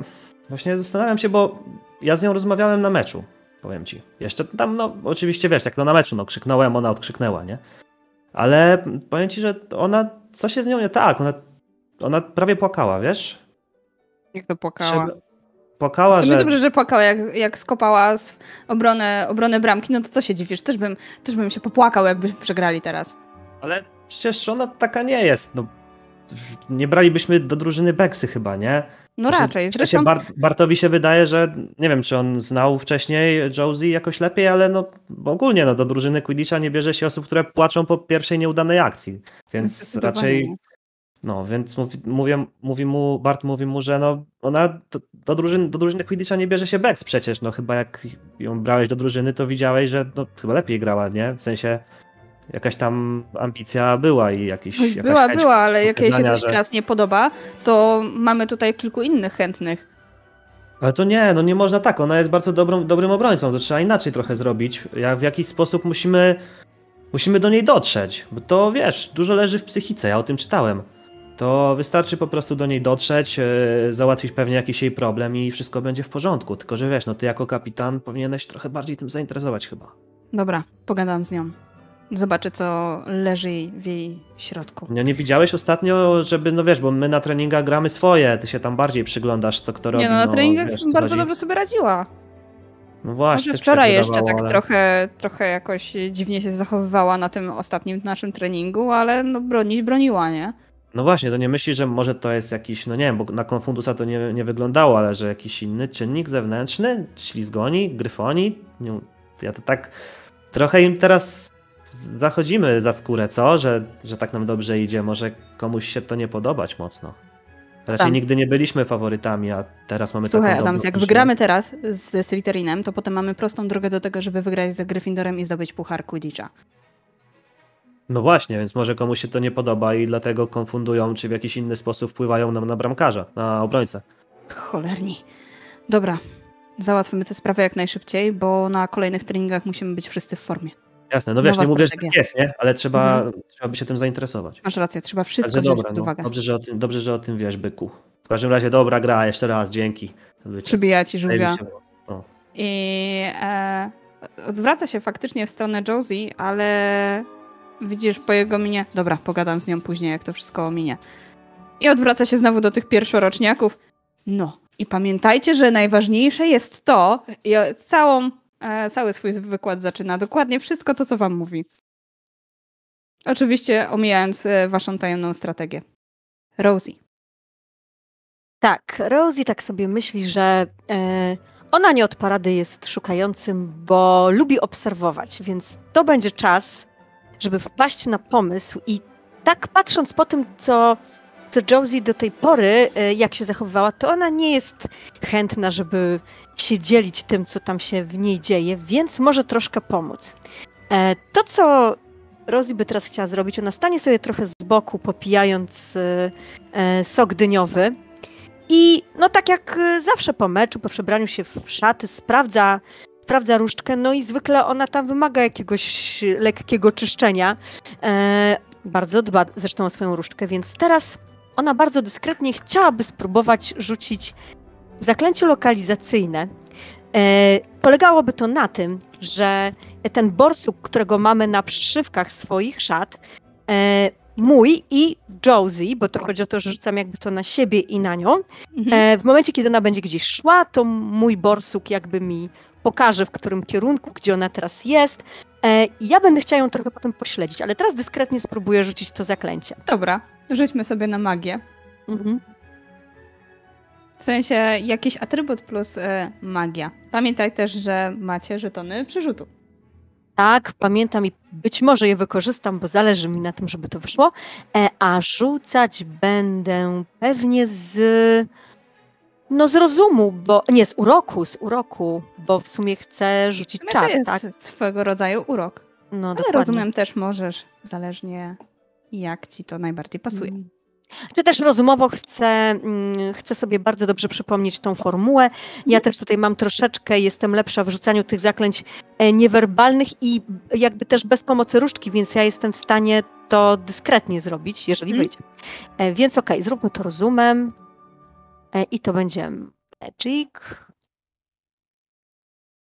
właśnie zastanawiam się, bo ja z nią rozmawiałem na meczu, powiem ci. Jeszcze tam, no oczywiście wiesz, jak to na meczu, no krzyknąłem, ona odkrzyknęła, nie? Ale powiem ci, że ona, co się z nią nie tak, ona, ona prawie płakała, wiesz? Jak to płakała. Trzeba- Płakała, W sumie że... dobrze, że płakała, jak, jak skopała z obronę, obronę bramki, no to co się dziwisz? Też bym, też bym się popłakał, jakbyśmy przegrali teraz. Ale przecież ona taka nie jest, no. Nie bralibyśmy do drużyny Beksy chyba, nie? No Znaczy, raczej. Zresztą Bart, Bartowi się wydaje, że nie wiem, czy on znał wcześniej Josie jakoś lepiej, ale no ogólnie no, do drużyny Quidditcha nie bierze się osób, które płaczą po pierwszej nieudanej akcji. Więc raczej. No, więc mówi, mówię, mówi mu, Bart mówi mu, że no ona do, do, drużyny, do drużyny Quidditcha nie bierze się Bex przecież. No chyba jak ją brałeś do drużyny, to widziałeś, że no, chyba lepiej grała, nie? W sensie jakaś tam ambicja była i jakaś Była, była, ale jak jej się coś że- teraz nie podoba, to mamy tutaj kilku innych chętnych. Ale to nie, no nie można tak. Ona jest bardzo dobrą, dobrym obrońcą. To trzeba inaczej trochę zrobić. Ja w jakiś sposób musimy, musimy do niej dotrzeć. Bo to wiesz, dużo leży w psychice. Ja o tym czytałem. to wystarczy po prostu do niej dotrzeć, e, załatwić pewnie jakiś jej problem i wszystko będzie w porządku. Tylko, że wiesz, no ty jako kapitan powinieneś trochę bardziej tym zainteresować chyba. Dobra, pogadam z nią. Zobaczę, co leży w jej środku. Nie, nie widziałeś ostatnio, żeby, no wiesz, bo my na treningach gramy swoje, ty się tam bardziej przyglądasz, co kto robi. Nie, no na no, treningach wiesz, bardzo dobrze sobie radziła. No właśnie. Może też wczoraj tak jeszcze wydawało, tak ale- trochę, trochę jakoś dziwnie się zachowywała na tym ostatnim naszym treningu, ale no bronić broniła, nie? No właśnie, to nie myślisz, że może to jest jakiś, no nie wiem, bo na Konfundusa to nie, nie wyglądało, ale że jakiś inny czynnik zewnętrzny, ślizgoni, gryfoni, nie, ja to tak trochę im teraz zachodzimy za skórę, co? Że, że tak nam dobrze idzie, może komuś się to nie podobać mocno. Raczej Adams. nigdy nie byliśmy faworytami, a teraz mamy Słuchaj, taką Adams, jak wygramy teraz z Slytherinem, to potem mamy prostą drogę do tego, żeby wygrać z Gryffindorem i zdobyć puchar Quidditcha. No właśnie, więc może komuś się to nie podoba i dlatego konfundują, czy w jakiś inny sposób wpływają nam na bramkarza, na obrońcę. Cholerni. Dobra, załatwimy tę sprawę jak najszybciej, bo na kolejnych treningach musimy być wszyscy w formie. Jasne, no wiesz, nie mówię, że strategia. tak jest, nie? Ale trzeba, Mhm. trzeba by się tym zainteresować. Masz rację, trzeba wszystko Także wziąć pod no, uwagę. dobrze, że o tym, dobrze, że o tym wiesz, byku. W każdym razie dobra gra, jeszcze raz, dzięki. Przybija ci żółwia. I e, odwraca się faktycznie w stronę Josie, ale widzisz po jego minie. Dobra, pogadam z nią później, jak to wszystko ominie. I odwraca się znowu do tych pierwszoroczniaków. No, i pamiętajcie, że najważniejsze jest to, i całą, cały swój wykład zaczyna dokładnie wszystko to, co wam mówi. Oczywiście omijając e, waszą tajemną strategię. Rosie. Tak, Rosie tak sobie myśli, że e, ona nie od parady jest szukającym, bo lubi obserwować, więc to będzie czas, żeby wpaść na pomysł i tak patrząc po tym, co, co Josie do tej pory, e, jak się zachowywała, to ona nie jest chętna, żeby się dzielić tym, co tam się w niej dzieje, więc może troszkę pomóc. E, to, co Rosie by teraz chciała zrobić, ona stanie sobie trochę z boku, popijając e, sok dyniowy. I no tak jak zawsze po meczu, po przebraniu się w szaty, sprawdza, sprawdza różdżkę, no i zwykle ona tam wymaga jakiegoś lekkiego czyszczenia. E, bardzo dba zresztą o swoją różdżkę, więc teraz ona bardzo dyskretnie chciałaby spróbować rzucić zaklęcie lokalizacyjne. E, polegałoby to na tym, że ten borsuk, którego mamy na przyszywkach swoich szat, e, mój i Josie, bo to chodzi o to, że rzucam jakby to na siebie i na nią. Mhm. E, w momencie, kiedy ona będzie gdzieś szła, to mój borsuk jakby mi pokaże, w którym kierunku, gdzie ona teraz jest. E, ja będę chciała ją trochę potem pośledzić, ale teraz dyskretnie spróbuję rzucić to zaklęcie. Dobra, rzućmy sobie na magię. Mhm. W sensie jakiś atrybut plus e, magia. Pamiętaj też, że macie żetony przerzutu. Tak, pamiętam i być może je wykorzystam, bo zależy mi na tym, żeby to wyszło. E, a rzucać będę pewnie z. No z rozumu, bo. Nie, z uroku, z uroku, bo w sumie chcę rzucić czar, to jest tak? swego rodzaju urok. No, Ale dokładnie. rozumiem też możesz, zależnie jak ci to najbardziej pasuje. Mm. Też rozumowo, chcę, mm, chcę sobie bardzo dobrze przypomnieć tą formułę. Ja też tutaj mam troszeczkę, jestem lepsza w rzucaniu tych zaklęć e, niewerbalnych i jakby też bez pomocy różdżki, więc ja jestem w stanie to dyskretnie zrobić, jeżeli Mhm. wyjdzie. E, Więc okej, zróbmy to rozumem i to będzie magic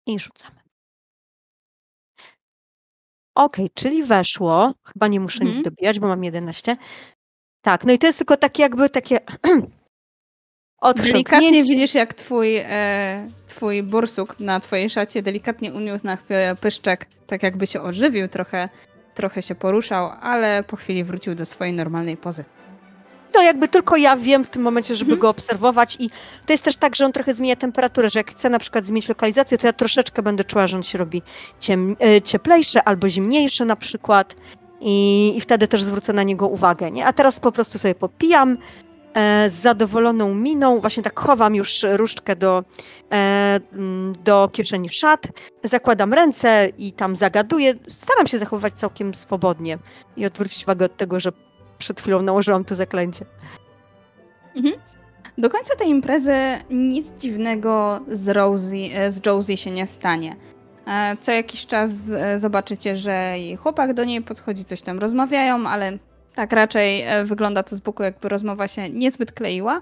i rzucamy. Okej, czyli weszło. Chyba nie muszę nic Mhm. dobijać, bo mam 11. Tak, no i to jest tylko takie jakby takie *clears throat* Delikatnie widzisz, jak twój, e, twój bursuk na twojej szacie delikatnie uniósł na chwilę pyszczek, tak jakby się ożywił, trochę, trochę się poruszał, ale po chwili wrócił do swojej normalnej pozy. To jakby tylko ja wiem w tym momencie, żeby Mhm. go obserwować i to jest też tak, że on trochę zmienia temperaturę, że jak chcę na przykład zmienić lokalizację, to ja troszeczkę będę czuła, że on się robi ciem, e, cieplejszy albo zimniejszy na przykład i, i wtedy też zwrócę na niego uwagę, nie? A teraz po prostu sobie popijam e, z zadowoloną miną, właśnie tak chowam już różdżkę do, e, do kieszeni szat, zakładam ręce i tam zagaduję. Staram się zachowywać całkiem swobodnie i odwrócić uwagę od tego, że przed chwilą nałożyłam to zaklęcie. Do końca tej imprezy nic dziwnego z Rosie, e, z Josie się nie stanie. E, Co jakiś czas e, zobaczycie, że jej chłopak do niej podchodzi, coś tam rozmawiają, ale Tak, raczej wygląda to z boku, jakby rozmowa się niezbyt kleiła.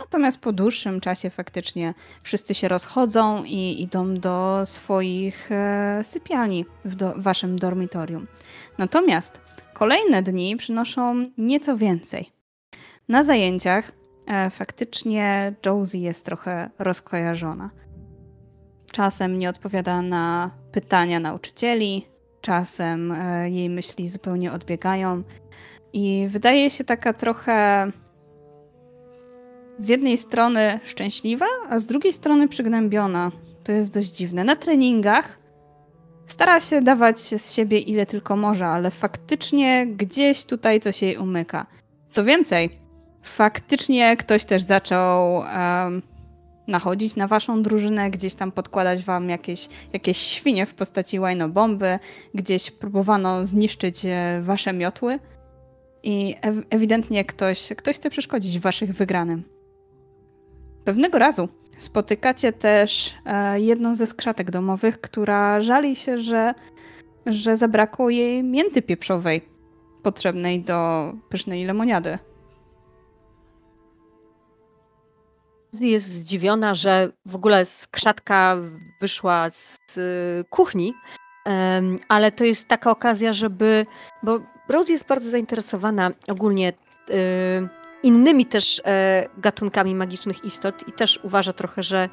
Natomiast po dłuższym czasie faktycznie wszyscy się rozchodzą i idą do swoich sypialni w do, waszym dormitorium. Natomiast kolejne dni przynoszą nieco więcej. Na zajęciach e, faktycznie Josie jest trochę rozkojarzona. Czasem nie odpowiada na pytania nauczycieli, czasem e, jej myśli zupełnie odbiegają i wydaje się taka trochę z jednej strony szczęśliwa, a z drugiej strony przygnębiona. To jest dość dziwne. Na treningach stara się dawać z siebie ile tylko może, ale faktycznie gdzieś tutaj coś jej umyka. Co więcej, faktycznie ktoś też zaczął um, nachodzić na waszą drużynę, gdzieś tam podkładać wam jakieś, jakieś świnie w postaci łajnobomby, gdzieś próbowano zniszczyć e, wasze miotły i ewidentnie ktoś, ktoś chce przeszkodzić waszych wygranym. Pewnego razu spotykacie też e, jedną ze skrzatek domowych, która żali się, że, że zabrakło jej mięty pieprzowej potrzebnej do pysznej lemoniady. Jest zdziwiona, że w ogóle skrzatka wyszła z kuchni, ale to jest taka okazja, żeby. Bo Rose jest bardzo zainteresowana ogólnie innymi też e, gatunkami magicznych istot i też uważa trochę, że,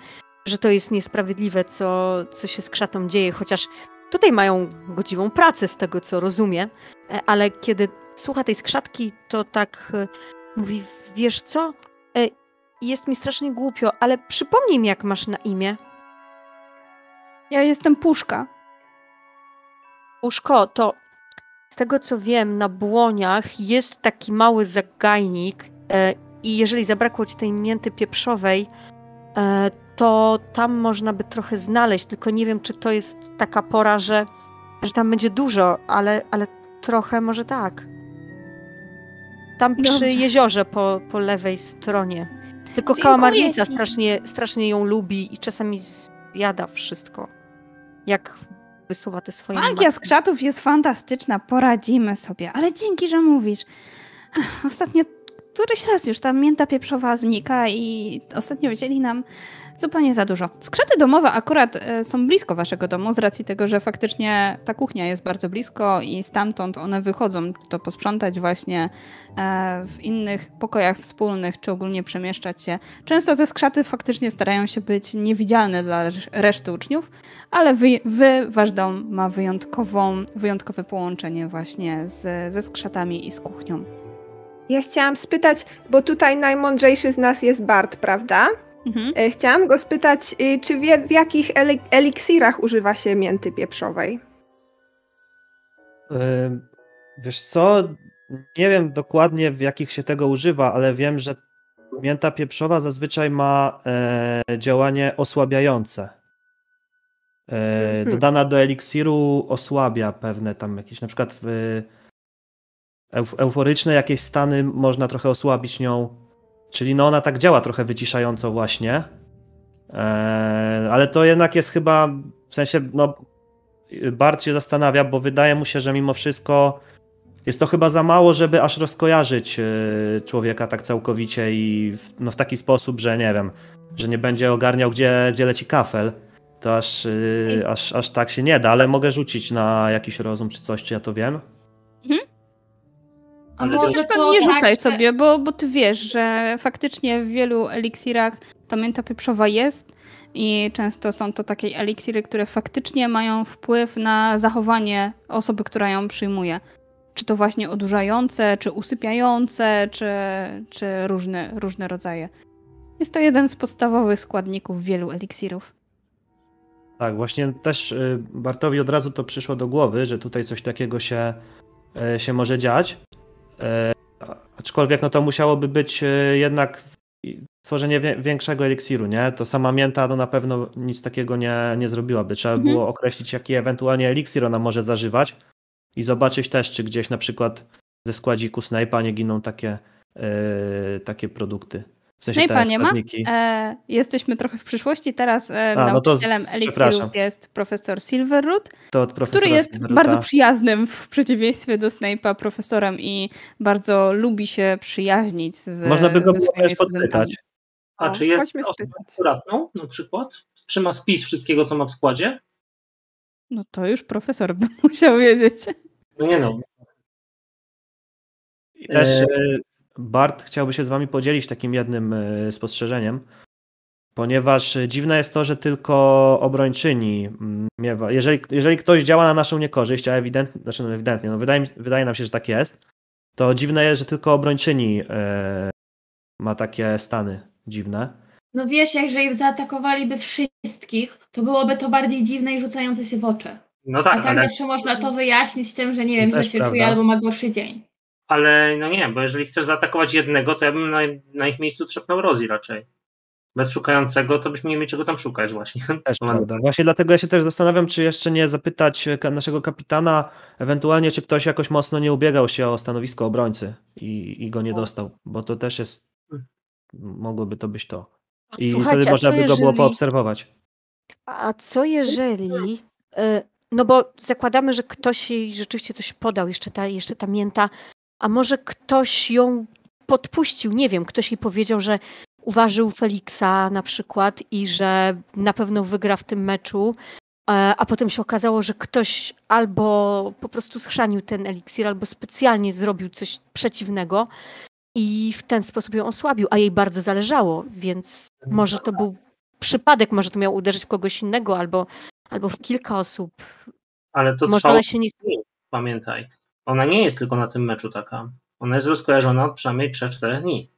że to jest niesprawiedliwe, co, co się z krzatą dzieje, chociaż tutaj mają godziwą pracę z tego, co rozumie, e, ale kiedy słucha tej skrzatki, to tak e, mówi, wiesz co, jest mi strasznie głupio, ale przypomnij mi, jak masz na imię. Ja jestem Puszka. Puszko, to z tego co wiem, na błoniach jest taki mały zagajnik, I jeżeli zabrakło ci tej mięty pieprzowej, e, to tam można by trochę znaleźć, tylko nie wiem, czy to jest taka pora, że, że tam będzie dużo, ale, ale trochę może tak. Tam przy Dobrze. jeziorze po, po lewej stronie. Tylko Dziękuję kałamarnica strasznie, strasznie ją lubi i czasami zjada wszystko. Jak wysuwa te swoje Magia skrzatów jest fantastyczna, poradzimy sobie, ale dzięki, że mówisz. Ostatnio któryś raz już ta mięta pieprzowa znika i ostatnio wzięli nam zupełnie za dużo. Skrzaty domowe akurat e, są blisko waszego domu, z racji tego, że faktycznie ta kuchnia jest bardzo blisko i stamtąd one wychodzą to posprzątać właśnie e, w innych pokojach wspólnych, czy ogólnie przemieszczać się. Często te skrzaty faktycznie starają się być niewidzialne dla reszty uczniów, ale wy, wy wasz dom ma wyjątkową, wyjątkowe połączenie właśnie z, ze skrzatami i z kuchnią. Ja chciałam spytać, bo tutaj najmądrzejszy z nas jest Bart, prawda? Mhm. E, chciałam go spytać, y, czy wie w jakich eliksirach używa się mięty pieprzowej? Wiesz co, nie wiem dokładnie w jakich się tego używa, ale wiem, że mięta pieprzowa zazwyczaj ma e, działanie osłabiające. E, hmm. Dodana do eliksiru osłabia pewne tam jakieś, na przykład w, euforyczne jakieś stany można trochę osłabić nią. Czyli no ona tak działa trochę wyciszająco właśnie. Eee, ale to jednak jest chyba, w sensie, no Bart się zastanawia, bo wydaje mu się, że mimo wszystko jest to chyba za mało, żeby aż rozkojarzyć e, człowieka tak całkowicie i w, no, w taki sposób, że nie wiem, że nie będzie ogarniał, gdzie, gdzie leci kafel. To aż, e, aż, aż tak się nie da, ale mogę rzucić na jakiś rozum czy coś, czy ja to wiem. Mhm. A może to nie rzucaj tak, sobie, bo, bo ty wiesz, że faktycznie w wielu eliksirach ta mięta pieprzowa jest i często są to takie eliksiry, które faktycznie mają wpływ na zachowanie osoby, która ją przyjmuje. Czy to właśnie odurzające, czy usypiające, czy, czy różne, różne rodzaje. Jest to jeden z podstawowych składników wielu eliksirów. Tak, właśnie też y, Bartowi od razu to przyszło do głowy, że tutaj coś takiego się, y, się może dziać. E, aczkolwiek no to musiałoby być e, jednak stworzenie większego eliksiru, nie? To sama mięta no na pewno nic takiego nie, nie zrobiłaby. Trzeba mhm. było określić, jaki ewentualnie eliksir ona może zażywać i zobaczyć też, czy gdzieś na przykład ze składziku Snape'a nie giną takie, yy, takie produkty. W sensie Snape'a nie ma. E, jesteśmy trochę w przyszłości. Teraz e, A, no nauczycielem eliksirów przepraszam. jest profesor Silverroot, To od profesora który jest bardzo przyjaznym w przeciwieństwie do Snape'a profesorem i bardzo lubi się przyjaźnić z, Można by go podpytać. A O, czy jest osobą akuratną na przykład? Trzyma spis wszystkiego, co ma w składzie? No to już profesor by *laughs* musiał wiedzieć. No nie no. I też e, Bart chciałby się z wami podzielić takim jednym e, spostrzeżeniem, ponieważ e, dziwne jest to, że tylko obrończyni mm, miewa. Jeżeli, jeżeli ktoś działa na naszą niekorzyść, a ewidentnie, znaczy no ewidentnie, no wydaje, wydaje nam się, że tak jest, to dziwne jest, że tylko obrończyni e, ma takie stany dziwne. No wiesz, jak jeżeli zaatakowaliby wszystkich, to byłoby to bardziej dziwne i rzucające się w oczy. No A tak, tak ale, zawsze można to wyjaśnić tym, że nie wiem, że się prawda. czuje albo ma gorszy dzień. Ale no nie, bo jeżeli chcesz zaatakować jednego, to ja bym na, na ich miejscu trzepnął Rozi raczej. Bez szukającego, to byśmy nie mieli czego tam szukać właśnie. Też *laughs* prawda. Właśnie dlatego ja się też zastanawiam, czy jeszcze nie zapytać e, naszego kapitana, ewentualnie czy ktoś jakoś mocno nie ubiegał się o stanowisko obrońcy i, i go nie dostał, bo to też jest, mogłoby to być to. I Słuchajcie, wtedy można by go było jeżeli- poobserwować. A co jeżeli. e, No bo zakładamy, że ktoś jej rzeczywiście coś podał, jeszcze ta, jeszcze ta mięta, a może ktoś ją podpuścił, nie wiem, ktoś jej powiedział, że uważył Feliksa na przykład i że na pewno wygra w tym meczu, e, a potem się okazało, że ktoś albo po prostu schrzanił ten eliksir, albo specjalnie zrobił coś przeciwnego i w ten sposób ją osłabił, a jej bardzo zależało, więc może to był przypadek, może to miał uderzyć w kogoś innego, albo, albo w kilka osób. Ale to Może trwało się nie... pamiętaj. Ona nie jest tylko na tym meczu taka. Ona jest rozkojarzona od przynajmniej przez 4 dni.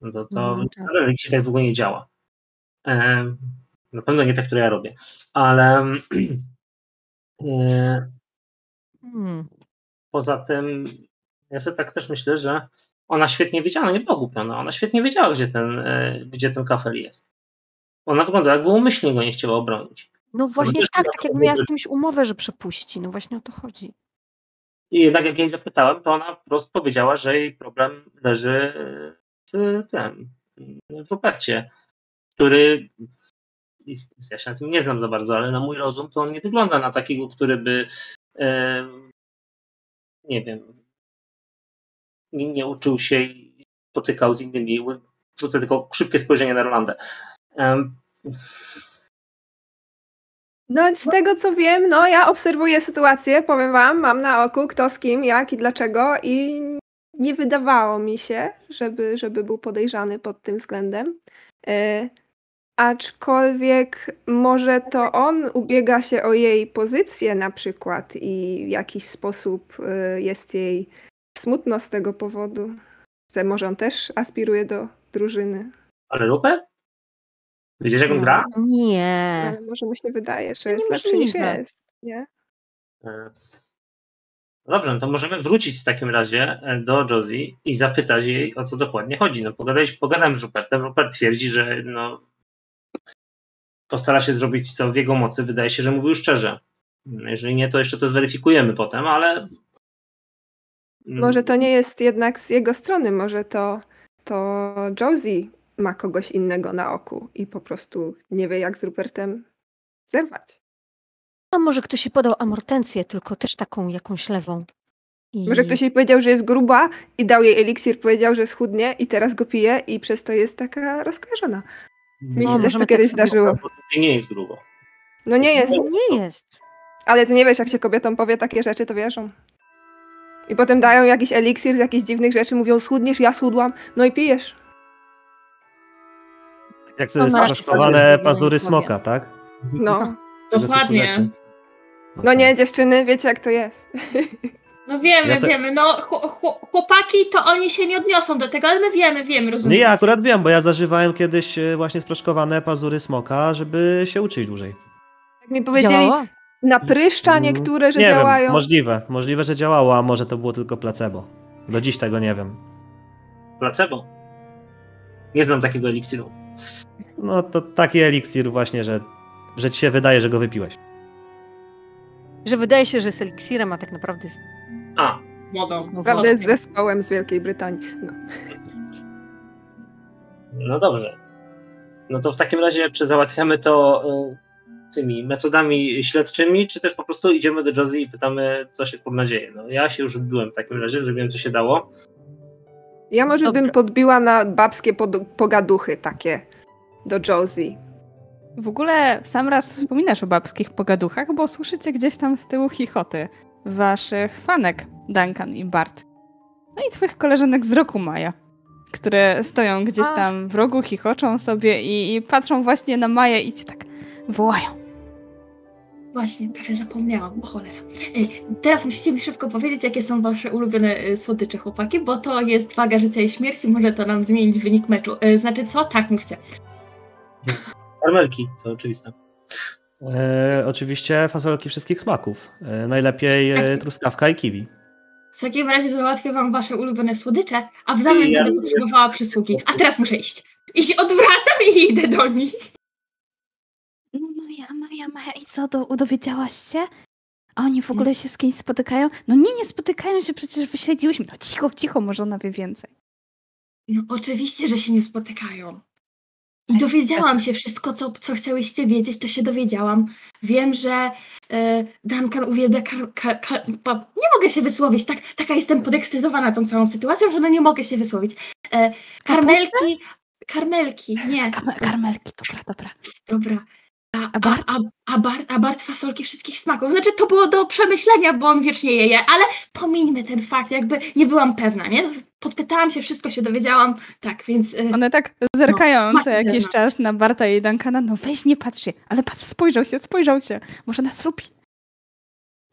No to, to No tak. tak długo nie działa. Em, Na pewno nie te, które ja robię. Ale *clears throat* e, Hmm. poza tym ja sobie tak też myślę, że ona świetnie wiedziała, ona nie była głupiona, ona świetnie wiedziała, gdzie ten, e, gdzie ten kafel jest. Ona wyglądała, jakby umyślnie go nie chciała obronić. No właśnie tak, tak jakby miała z kimś umowę, że przepuści. No właśnie o to chodzi. I jednak jak jej zapytałem, to ona po prostu powiedziała, że jej problem leży w tym, w Rupercie, który ja się na tym nie znam za bardzo, ale na mój rozum to on nie wygląda na takiego, który by e, nie wiem, nie, nie uczył się i spotykał z innymi. Rzucę tylko szybkie spojrzenie na Rolandę. Em, No, z tego co wiem, no ja obserwuję sytuację, powiem wam, mam na oku kto z kim, jak i dlaczego i nie wydawało mi się, żeby, żeby był podejrzany pod tym względem. E, aczkolwiek może to on ubiega się o jej pozycję na przykład i w jakiś sposób e, jest jej smutno z tego powodu. Że może on też aspiruje do drużyny. ale Rupert? Widzisz, jak on No. gra? Nie. Ale może mu się wydaje, że jest lepszy niż jest. Nie? E, No dobrze, no to możemy wrócić w takim razie e, do Josie i zapytać jej, o co dokładnie chodzi. No pogadać, pogadam z Rupertem. Rupert twierdzi, że no, postara się zrobić co w jego mocy. Wydaje się, że mówił szczerze. No, Jeżeli nie, to jeszcze to zweryfikujemy potem, ale Może to nie jest jednak z jego strony, może to, to Josie ma kogoś innego na oku i po prostu nie wie, jak z Rupertem zerwać. A może ktoś jej podał amortencję, tylko też taką jakąś lewą. I... Może ktoś jej powiedział, że jest gruba i dał jej eliksir, powiedział, że schudnie i teraz go pije i przez to jest taka rozkojarzona. Mi No, się też to kiedyś tak zdarzyło. nie jest grubo. No nie jest, Nie jest. ale ty nie wiesz, jak się kobietom powie takie rzeczy, to wierzą. I potem dają jakiś eliksir z jakichś dziwnych rzeczy, mówią schudniesz, ja schudłam, no i pijesz. Jak No, sproszkowane sobie pazury smoka, tak? No. *laughs* Dokładnie. rzeczy. No nie, dziewczyny, wiecie jak to jest. No wiemy, Ja te- wiemy. No chło- chło- chłopaki to oni się nie odniosą do tego, ale my wiemy, wiemy, Nie, rozumiemy. ja akurat wiem, bo ja zażywałem kiedyś e, właśnie sproszkowane pazury smoka, żeby się uczyć dłużej. Jak mi powiedzieli, Działało? na pryszcza niektóre, że Mm, nie działają. Wiem, możliwe, możliwe, że działało, a może to było tylko placebo. Do dziś tego nie wiem. Placebo. Nie znam takiego eliksiru. No to taki eliksir właśnie, że, że ci się wydaje, że go wypiłeś. Że wydaje się, że jest eliksirem, a tak naprawdę jest... A, Wodą. Naprawdę z zespołem z Wielkiej Brytanii. No. No dobrze. No to w takim razie, czy załatwiamy to y, tymi metodami śledczymi, czy też po prostu idziemy do Josie i pytamy, co się kurna dzieje. No ja się już odbyłem w takim razie, zrobiłem co się dało. Ja może Dobra. bym podbiła na babskie pod- pogaduchy takie do Josie. W ogóle sam raz wspominasz o babskich pogaduchach, bo słyszycie gdzieś tam z tyłu chichoty waszych fanek, Duncan i Bart. No i twoich koleżanek z roku Maja, które stoją gdzieś tam w rogu, chichoczą sobie i, i patrzą właśnie na Maję i cię tak wołają. Właśnie, prawie zapomniałam, o cholera. Ej, Teraz musicie mi szybko powiedzieć, jakie są wasze ulubione y, słodycze, chłopaki, bo to jest waga życia i śmierci, może to nam zmienić wynik meczu. Y, Znaczy co? Tak, mówcie. Karmelki, to oczywiste. E, oczywiście fasolki wszystkich smaków. E, najlepiej e, Takie- truskawka i kiwi. W takim razie załatwię wam wasze ulubione słodycze, a w zamian Ja będę potrzebowała przysługi. A teraz muszę iść. I się odwracam i idę do nich. Maja, i co, do, dowiedziałaś się? A oni w ogóle się z kimś spotykają? No nie, nie spotykają się, przecież wyśledziłyśmy. No cicho, cicho, może ona wie więcej. No oczywiście, że się nie spotykają. I dowiedziałam się wszystko, co, co chciałyście wiedzieć, to się dowiedziałam. Wiem, że e, Duncan uwielbia kar, kar, kar, Nie mogę się wysłowić. Tak, taka jestem podekscytowana tą całą sytuacją, że no nie mogę się wysłowić. E, karmelki. Karmelki, nie. Karmelki, dobra, dobra. Dobra. A, A Bart? A, a, Bart, a Bart fasolki wszystkich smaków. Znaczy, to było do przemyślenia, bo on wiecznie je je, ale pomińmy ten fakt, jakby nie byłam pewna, nie? Podpytałam się, wszystko się dowiedziałam. Tak, więc. y, One tak zerkają macie co jakiś pewność. czas na Barta i Duncana. No weź, nie patrz się. Ale patrz, spojrzał się, spojrzał się. Może nas lubi.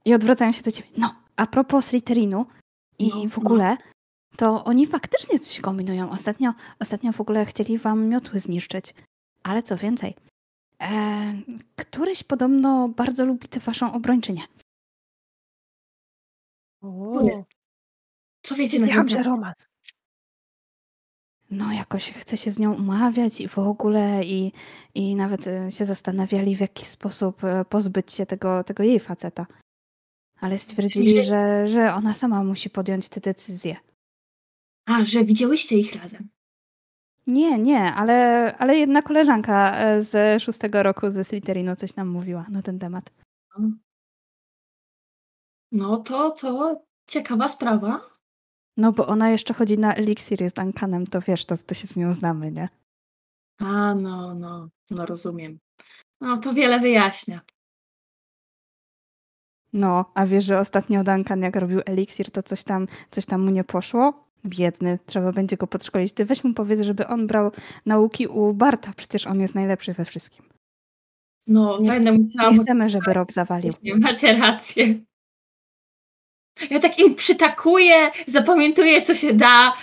I odwracają się do ciebie. No, a propos Slytherinu i No, w no. ogóle, to oni faktycznie coś kombinują. Ostatnio, ostatnio w ogóle chcieli wam miotły zniszczyć. Ale co więcej, e, któryś podobno bardzo lubi tę waszą obrończynię. Kurde. Co wiecie na że romans. No, jakoś chce się z nią umawiać i w ogóle, i, i nawet e, się zastanawiali, w jaki sposób e, pozbyć się tego, tego jej faceta. Ale stwierdzili, że, że ona sama musi podjąć tę decyzję. A, że widziałyście ich razem. Nie, nie, ale, ale jedna koleżanka e, z szóstego roku ze Slytherinu coś nam mówiła na ten temat. No to, to ciekawa sprawa. No bo ona jeszcze chodzi na eliksiry z Duncanem, to wiesz, to, to się z nią znamy, nie? A, no, no, no rozumiem. No, to wiele wyjaśnia. No, a wiesz, że ostatnio Duncan jak robił eliksir, to coś tam, coś tam mu nie poszło? Biedny, trzeba będzie go podszkolić. Ty weź mu powiedz, żeby on brał nauki u Barta, przecież on jest najlepszy we wszystkim. No, Nie będę musiała Nie chcemy, żeby rok zawalił. Nie, macie rację. Ja tak im przytakuję, zapamiętuję, co się da.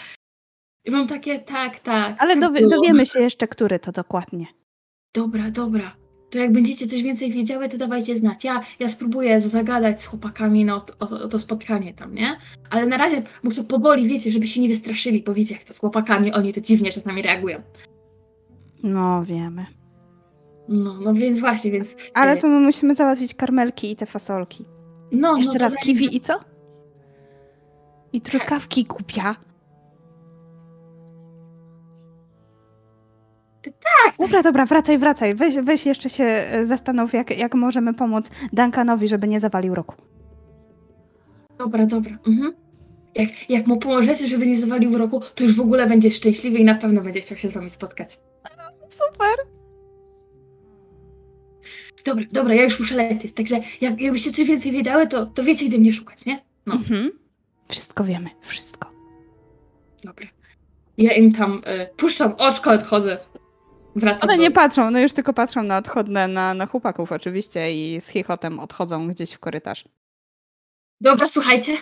I mam takie, tak, tak. Ale tak dowie, dowiemy się jeszcze, który to dokładnie. Dobra, dobra. To jak będziecie coś więcej wiedziały, to dawajcie znać. Ja, ja spróbuję zagadać z chłopakami no, o, o, o to spotkanie tam, nie? Ale na razie muszę powoli, wiecie, żeby się nie wystraszyli, bo wiecie, jak to z chłopakami, oni to dziwnie czasami reagują. No, wiemy. No, no więc właśnie, więc... Ale e, to my musimy załatwić karmelki i te fasolki. no, Jeszcze no, to raz zanim- kiwi i co? I truskawki głupia. Tak, Dobra, dobra, wracaj, wracaj. Weź, weź jeszcze się e, zastanów, jak, jak możemy pomóc Duncanowi, żeby nie zawalił roku. Dobra, dobra. Mhm. Jak, jak mu pomożecie, żeby nie zawalił roku, to już w ogóle będzie szczęśliwy i na pewno będzie chciał się z wami spotkać. Super. Dobra, dobra, ja już muszę lecieć, także jak, jakbyście coś więcej wiedziały, to, to wiecie, gdzie mnie szukać, nie? No. Mhm. Wszystko wiemy, wszystko. Dobra. Ja im tam y, puszczam oczko, odchodzę. Wracam One do... nie patrzą, no już tylko patrzą na odchodne, na, na chłopaków oczywiście i z chichotem odchodzą gdzieś w korytarz. Dobra, słuchajcie.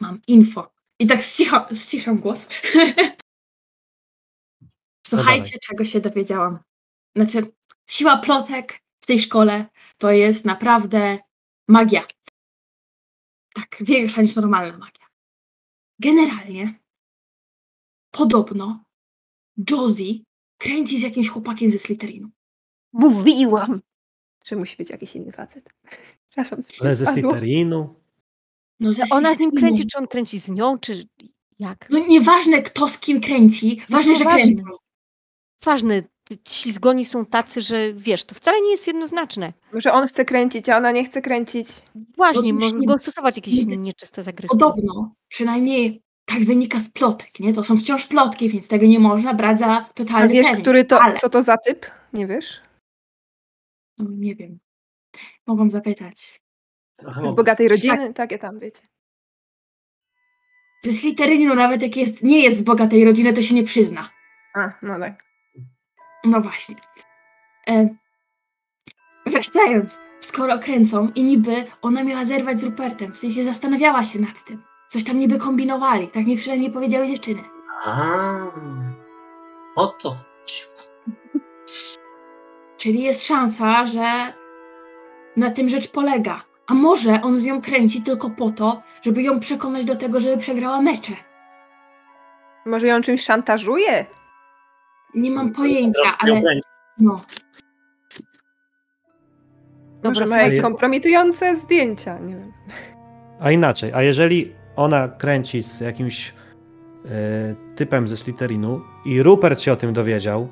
Mam info. I tak ścicha, ściszam głos. *laughs* słuchajcie, czego się dowiedziałam. Znaczy, siła plotek w tej szkole to jest naprawdę magia. Tak, większa niż normalna magia. Generalnie, podobno Josie kręci z jakimś chłopakiem ze Slytherinu. Mówiłam! Że musi być jakiś inny facet. Przepraszam, coś Ale ze. Slytherinu. No, ze Ona z nim kręci, czy on kręci z nią, czy jak? No nieważne kto z kim kręci, ważne, że ważne. kręcą. ważne. Ślizgoni są tacy, że wiesz, to wcale nie jest jednoznaczne. Może on chce kręcić, a ona nie chce kręcić. Właśnie, No, może nie- go stosować jakieś nie- nieczyste zagrywki. Podobno, przynajmniej tak wynika z plotek, nie? To są wciąż plotki, więc tego nie można brać za A totalny wiesz, pewnik, który to, ale co to za typ? Nie wiesz? no, nie wiem. Mogą zapytać. Trochę Z bogatej rodziny? Takie tam, wiecie. Ze Slytherinu nawet jak jest, nie jest z bogatej rodziny, to się nie przyzna. A, no tak. No właśnie. E, wracając, skoro kręcą i niby ona miała zerwać z Rupertem, w sensie zastanawiała się nad tym. Coś tam niby kombinowali, tak mi przynajmniej powiedziały dziewczyny. A, o to chodzi. Czyli jest szansa, że na tym rzecz polega. A może on z nią kręci tylko po to, żeby ją przekonać do tego, żeby przegrała mecze. Może ją czymś szantażuje? Nie mam pojęcia, ale no. Dobra, Może ma jakieś kompromitujące zdjęcia, nie wiem. A inaczej, a jeżeli ona kręci z jakimś e, typem ze Slytherinu i Rupert się o tym dowiedział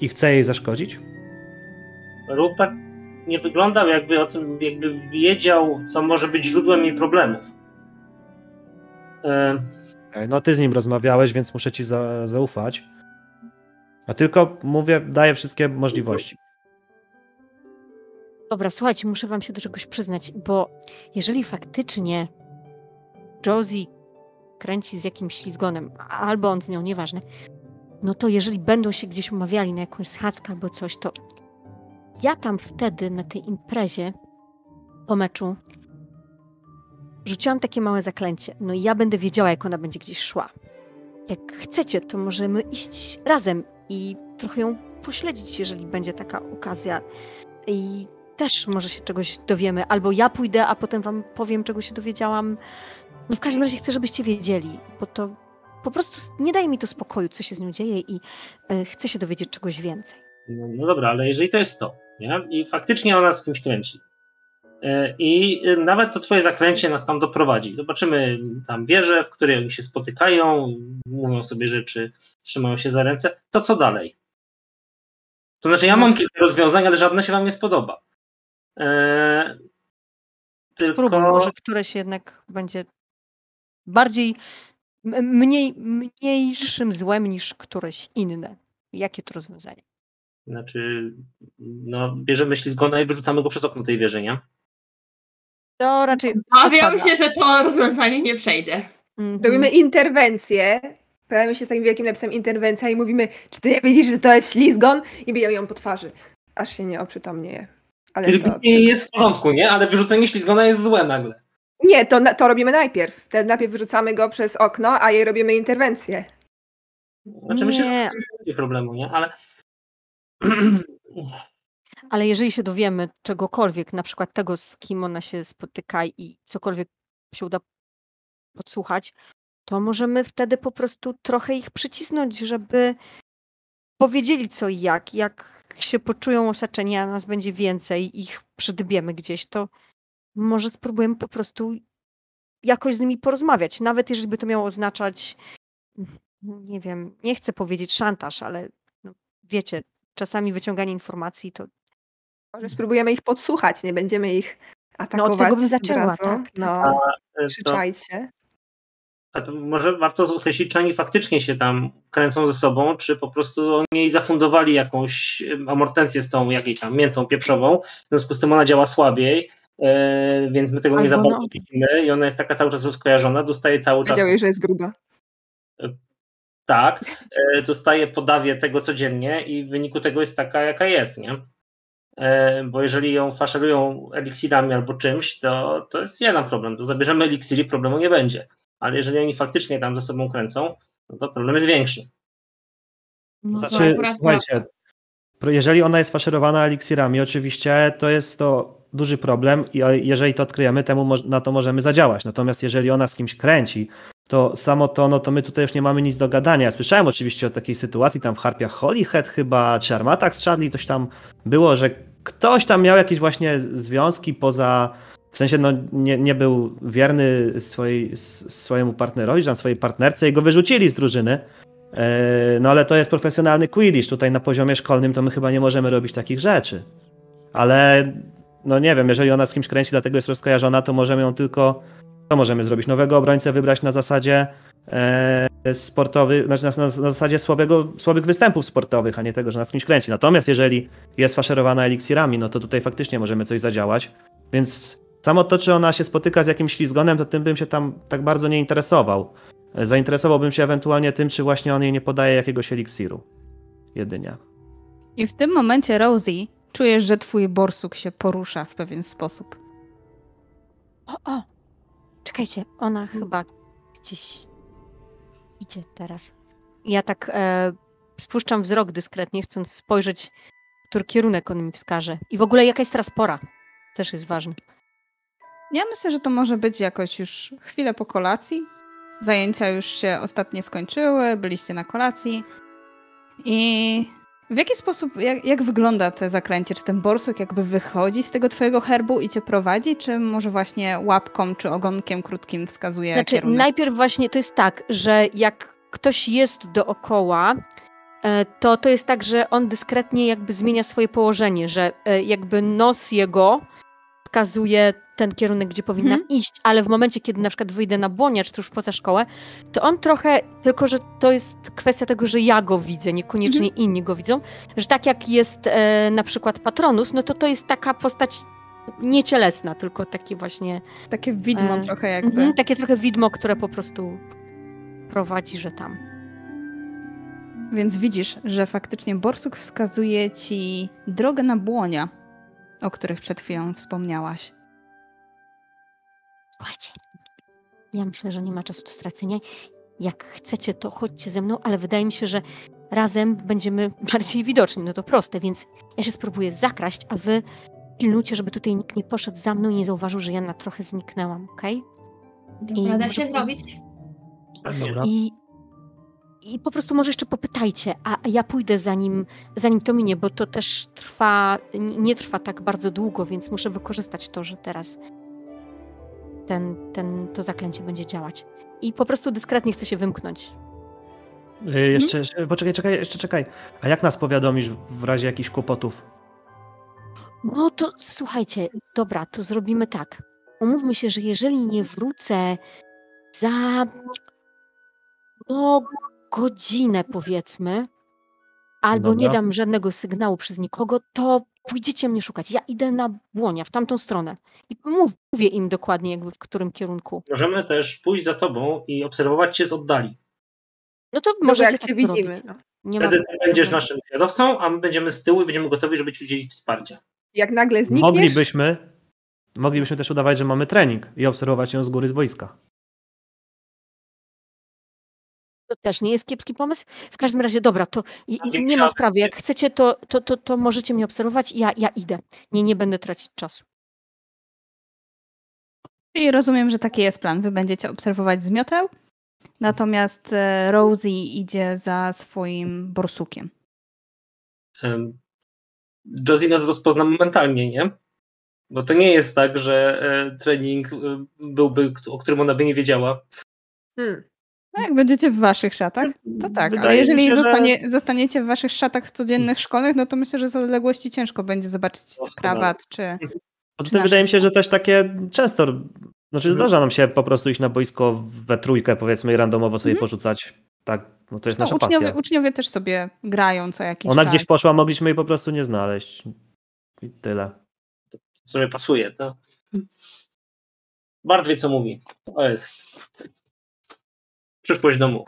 i chce jej zaszkodzić? Rupert nie wyglądał jakby o tym, jakby wiedział, co może być źródłem jej problemów. E, No ty z nim rozmawiałeś, więc muszę ci za, zaufać. A tylko mówię, daję wszystkie możliwości. Dobra, słuchajcie, muszę wam się do czegoś przyznać, bo jeżeli faktycznie Josie kręci z jakimś ślizgonem, albo on z nią, nieważne, no to jeżeli będą się gdzieś umawiali na jakąś schadzkę albo coś, to ja tam wtedy na tej imprezie po meczu rzuciłam takie małe zaklęcie. No i ja będę wiedziała, jak ona będzie gdzieś szła. Jak chcecie, to możemy iść razem i trochę ją pośledzić, jeżeli będzie taka okazja. I też może się czegoś dowiemy. Albo ja pójdę, a potem wam powiem, czego się dowiedziałam. No w każdym razie chcę, żebyście wiedzieli, bo to po prostu nie daje mi to spokoju, co się z nią dzieje i e, chcę się dowiedzieć czegoś więcej. no, no dobra, ale jeżeli to jest to, nie? I faktycznie ona z kimś kręci. E, I e, nawet to twoje zaklęcie nas tam doprowadzi. Zobaczymy tam wieże, w której oni się spotykają, mówią sobie rzeczy, trzymają się za ręce. To co dalej? To znaczy, ja mam kilka rozwiązań, ale żadne się wam nie spodoba. E, tylko... Spróbuj, może któreś jednak będzie bardziej, mniej, mniejszym złem niż któreś inne. Jakie to rozwiązanie? Znaczy, no, bierzemy ślizgona i wyrzucamy go przez okno tej wieży, nie? To raczej Obawiam się, że to rozwiązanie nie przejdzie. Mhm. Robimy interwencję. Pojawiamy się z takim wielkim napisem interwencja i mówimy, czy ty nie widzisz, że to jest ślizgon? I bijemy ją po twarzy. Aż się nie oprzytomnieje. Ale Czyli to, nie jest w porządku, nie? Ale wyrzucenie ślizgona jest złe nagle. Nie, to, to robimy najpierw. Te, najpierw wyrzucamy go przez okno, a jej robimy interwencję. Znaczy, myślę, że nie będzie problemu, nie? Ale *clears throat* Ale jeżeli się dowiemy czegokolwiek, na przykład tego, z kim ona się spotyka i cokolwiek się uda podsłuchać, to możemy wtedy po prostu trochę ich przycisnąć, żeby powiedzieli co i jak. Jak się poczują osaczeni, a nas będzie więcej, ich przydbiemy gdzieś, to może spróbujemy po prostu jakoś z nimi porozmawiać. Nawet jeżeli by to miało oznaczać, nie wiem, nie chcę powiedzieć szantaż, ale no, wiecie, czasami wyciąganie informacji to Może spróbujemy ich podsłuchać, nie będziemy ich No, atakować od tego bym zaczęła, razu. tak, tak. No, e, to, krzyczajcie. a to może warto określić, czy oni faktycznie się tam kręcą ze sobą, czy po prostu oni zafundowali jakąś em, amortencję z tą jakiej tam miętą pieprzową, w związku z tym ona działa słabiej, więc my tego nie za Albo bardzo no. widzimy i ona jest taka cały czas rozkojarzona, dostaje cały czas Wiedziałeś, że jest gruba. tak, e, dostaje podawie tego codziennie i w wyniku tego jest taka, jaka jest, nie? E, Bo jeżeli ją faszerują eliksirami albo czymś, to, to jest jeden problem. To zabierzemy eliksir i problemu nie będzie. Ale jeżeli oni faktycznie tam ze sobą kręcą, no to problem jest większy. No to Znaczy, słuchajcie, jeżeli ona jest faszerowana eliksirami, oczywiście to jest to duży problem i jeżeli to odkryjemy, temu na to możemy zadziałać. Natomiast jeżeli ona z kimś kręci, to samo to, no to my tutaj już nie mamy nic do gadania. Słyszałem oczywiście o takiej sytuacji tam w harpiach Holyhead chyba, czy Armatach z Charlie, coś tam było, że ktoś tam miał jakieś właśnie związki poza, w sensie no nie, nie był wierny swojej, swojemu partnerowi, czy tam swojej partnerce i go wyrzucili z drużyny. No ale to jest profesjonalny Quidditch. Tutaj na poziomie szkolnym to my chyba nie możemy robić takich rzeczy. Ale no nie wiem, jeżeli ona z kimś kręci, dlatego jest rozkojarzona, to możemy ją tylko. Co możemy zrobić? Nowego obrońcę wybrać na zasadzie e, sportowych, znaczy na, na, na, zasadzie słabego, słabych występów sportowych, a nie tego, że nas kimś kręci. Natomiast jeżeli jest faszerowana eliksirami, no to tutaj faktycznie możemy coś zadziałać. Więc samo to, czy ona się spotyka z jakimś ślizgonem, to tym bym się tam tak bardzo nie interesował. Zainteresowałbym się ewentualnie tym, czy właśnie on jej nie podaje jakiegoś eliksiru. Jedynie. I w tym momencie Rosie czujesz, że twój borsuk się porusza w pewien sposób. O, o! Czekajcie, ona chyba gdzieś idzie teraz. Ja tak e, spuszczam wzrok dyskretnie, chcąc spojrzeć, który kierunek on mi wskaże. I w ogóle jaka jest teraz pora? Też jest ważne. Ja myślę, że to może być jakoś już chwilę po kolacji. Zajęcia już się ostatnie skończyły, byliście na kolacji. I w jaki sposób, jak, jak, wygląda te zakręcie? Czy ten borsuk jakby wychodzi z tego twojego herbu i cię prowadzi, czy może właśnie łapką czy ogonkiem krótkim wskazuje znaczy, kierunek? Najpierw właśnie to jest tak, że jak ktoś jest dookoła, e, to to jest tak, że on dyskretnie jakby zmienia swoje położenie, że e, jakby nos jego wskazuje ten kierunek, gdzie powinna hmm. iść, ale w momencie, kiedy na przykład wyjdę na błonia, czy to już poza szkołę, to on trochę, tylko że to jest kwestia tego, że ja go widzę, niekoniecznie hmm. inni go widzą, że tak jak jest e, na przykład Patronus, no to to jest taka postać niecielesna, tylko takie właśnie... Takie widmo e, trochę jakby. Mm, takie trochę widmo, które po prostu prowadzi, że tam. Więc widzisz, że faktycznie Borsuk wskazuje ci drogę na błonia, o których przed chwilą wspomniałaś. Słuchajcie, ja myślę, że nie ma czasu do stracenia. Jak chcecie, to chodźcie ze mną, ale wydaje mi się, że razem będziemy bardziej widoczni. No to proste, więc ja się spróbuję zakraść, a wy pilnujcie, żeby tutaj nikt nie poszedł za mną i nie zauważył, że ja na trochę zniknęłam, okej? Okay? Dobra, da się zrobić. Dobra. I, I po prostu może jeszcze popytajcie, a ja pójdę zanim, zanim to minie, bo to też trwa, nie trwa tak bardzo długo, więc muszę wykorzystać to, że teraz ten, ten, to zaklęcie będzie działać. I po prostu dyskretnie chce się wymknąć. Yy, jeszcze, hmm? poczekaj, czekaj, jeszcze czekaj. A jak nas powiadomisz w razie jakichś kłopotów? No to słuchajcie, dobra, to zrobimy tak. Umówmy się, że jeżeli nie wrócę za no, godzinę powiedzmy, albo Dobra. nie dam żadnego sygnału przez nikogo, to pójdziecie mnie szukać. Ja idę na błonia, w tamtą stronę. I mów, mówię im dokładnie, jakby w którym kierunku. Możemy też pójść za tobą i obserwować cię z oddali. No to może jak cię widzimy. No. Nie Wtedy ty będziesz naszym kierowcą, a my będziemy z tyłu i będziemy gotowi, żeby ci udzielić wsparcia. Jak nagle znikniesz... Moglibyśmy, moglibyśmy też udawać, że mamy trening i obserwować ją z góry z boiska. To też nie jest kiepski pomysł. W każdym razie, dobra, to nie ma sprawy. Jak chcecie, to, to, to, to możecie mnie obserwować. Ja, ja idę. Nie, nie będę tracić czasu. I rozumiem, że taki jest plan. Wy będziecie obserwować zmioteł, natomiast e, Rosie idzie za swoim borsukiem. Josie nas rozpozna momentalnie, nie? Bo to nie jest tak, że e, trening e, byłby, o którym ona by nie wiedziała. Hmm. No jak będziecie w waszych szatach, to tak, Wydaje ale jeżeli się, zostanie, że... zostaniecie w waszych szatach codziennych szkolnych, no to myślę, że z odległości ciężko będzie zobaczyć krawat czy... czy wydaje mi się, że też takie często, znaczy mhm. zdarza nam się po prostu iść na boisko we trójkę powiedzmy i randomowo sobie mhm. porzucać. Tak, no to jest nasza uczniowie, pasja. Uczniowie też sobie grają co jakiś Ona czas. gdzieś poszła, mogliśmy jej po prostu nie znaleźć. I tyle. To sobie pasuje, to. Bardzo wie, co mówi. To jest przyszłość domu.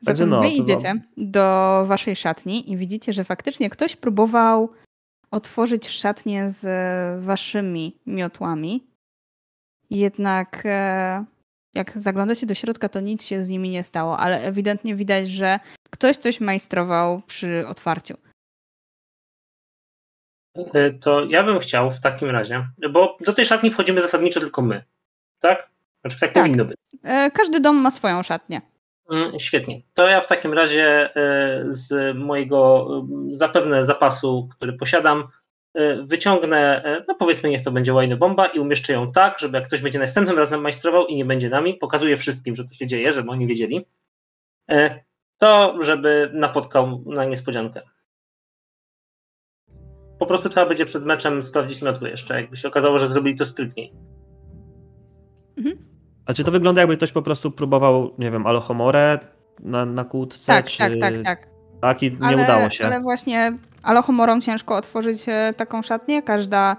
Zatem no, wy idziecie do waszej szatni i widzicie, że faktycznie ktoś próbował otworzyć szatnię z waszymi miotłami. Jednak e, jak zaglądacie do środka, to nic się z nimi nie stało, ale ewidentnie widać, że ktoś coś majstrował przy otwarciu. E, to ja bym chciał w takim razie, bo do tej szatni wchodzimy zasadniczo tylko my, tak? Znaczy tak, tak. powinno być. E, każdy dom ma swoją szatnię. Mm, świetnie. To ja w takim razie e, z mojego mm, zapewne zapasu, który posiadam, wyciągnę, no powiedzmy, niech to będzie łajny bomba i umieszczę ją tak, żeby jak ktoś będzie następnym razem majstrował i nie będzie nami, pokazuję wszystkim, że to się dzieje, żeby oni wiedzieli, to żeby napotkał na niespodziankę. Po prostu trzeba będzie przed meczem sprawdzić miotły jeszcze, jakby się okazało, że zrobili to sprytniej. Mhm. A czy to wygląda jakby ktoś po prostu próbował, nie wiem, alohomorę na, na kłódce? Tak, czy... tak, tak, tak. Tak i nie ale, udało się. Ale właśnie alohomorą ciężko otworzyć e, taką szatnię. Każda,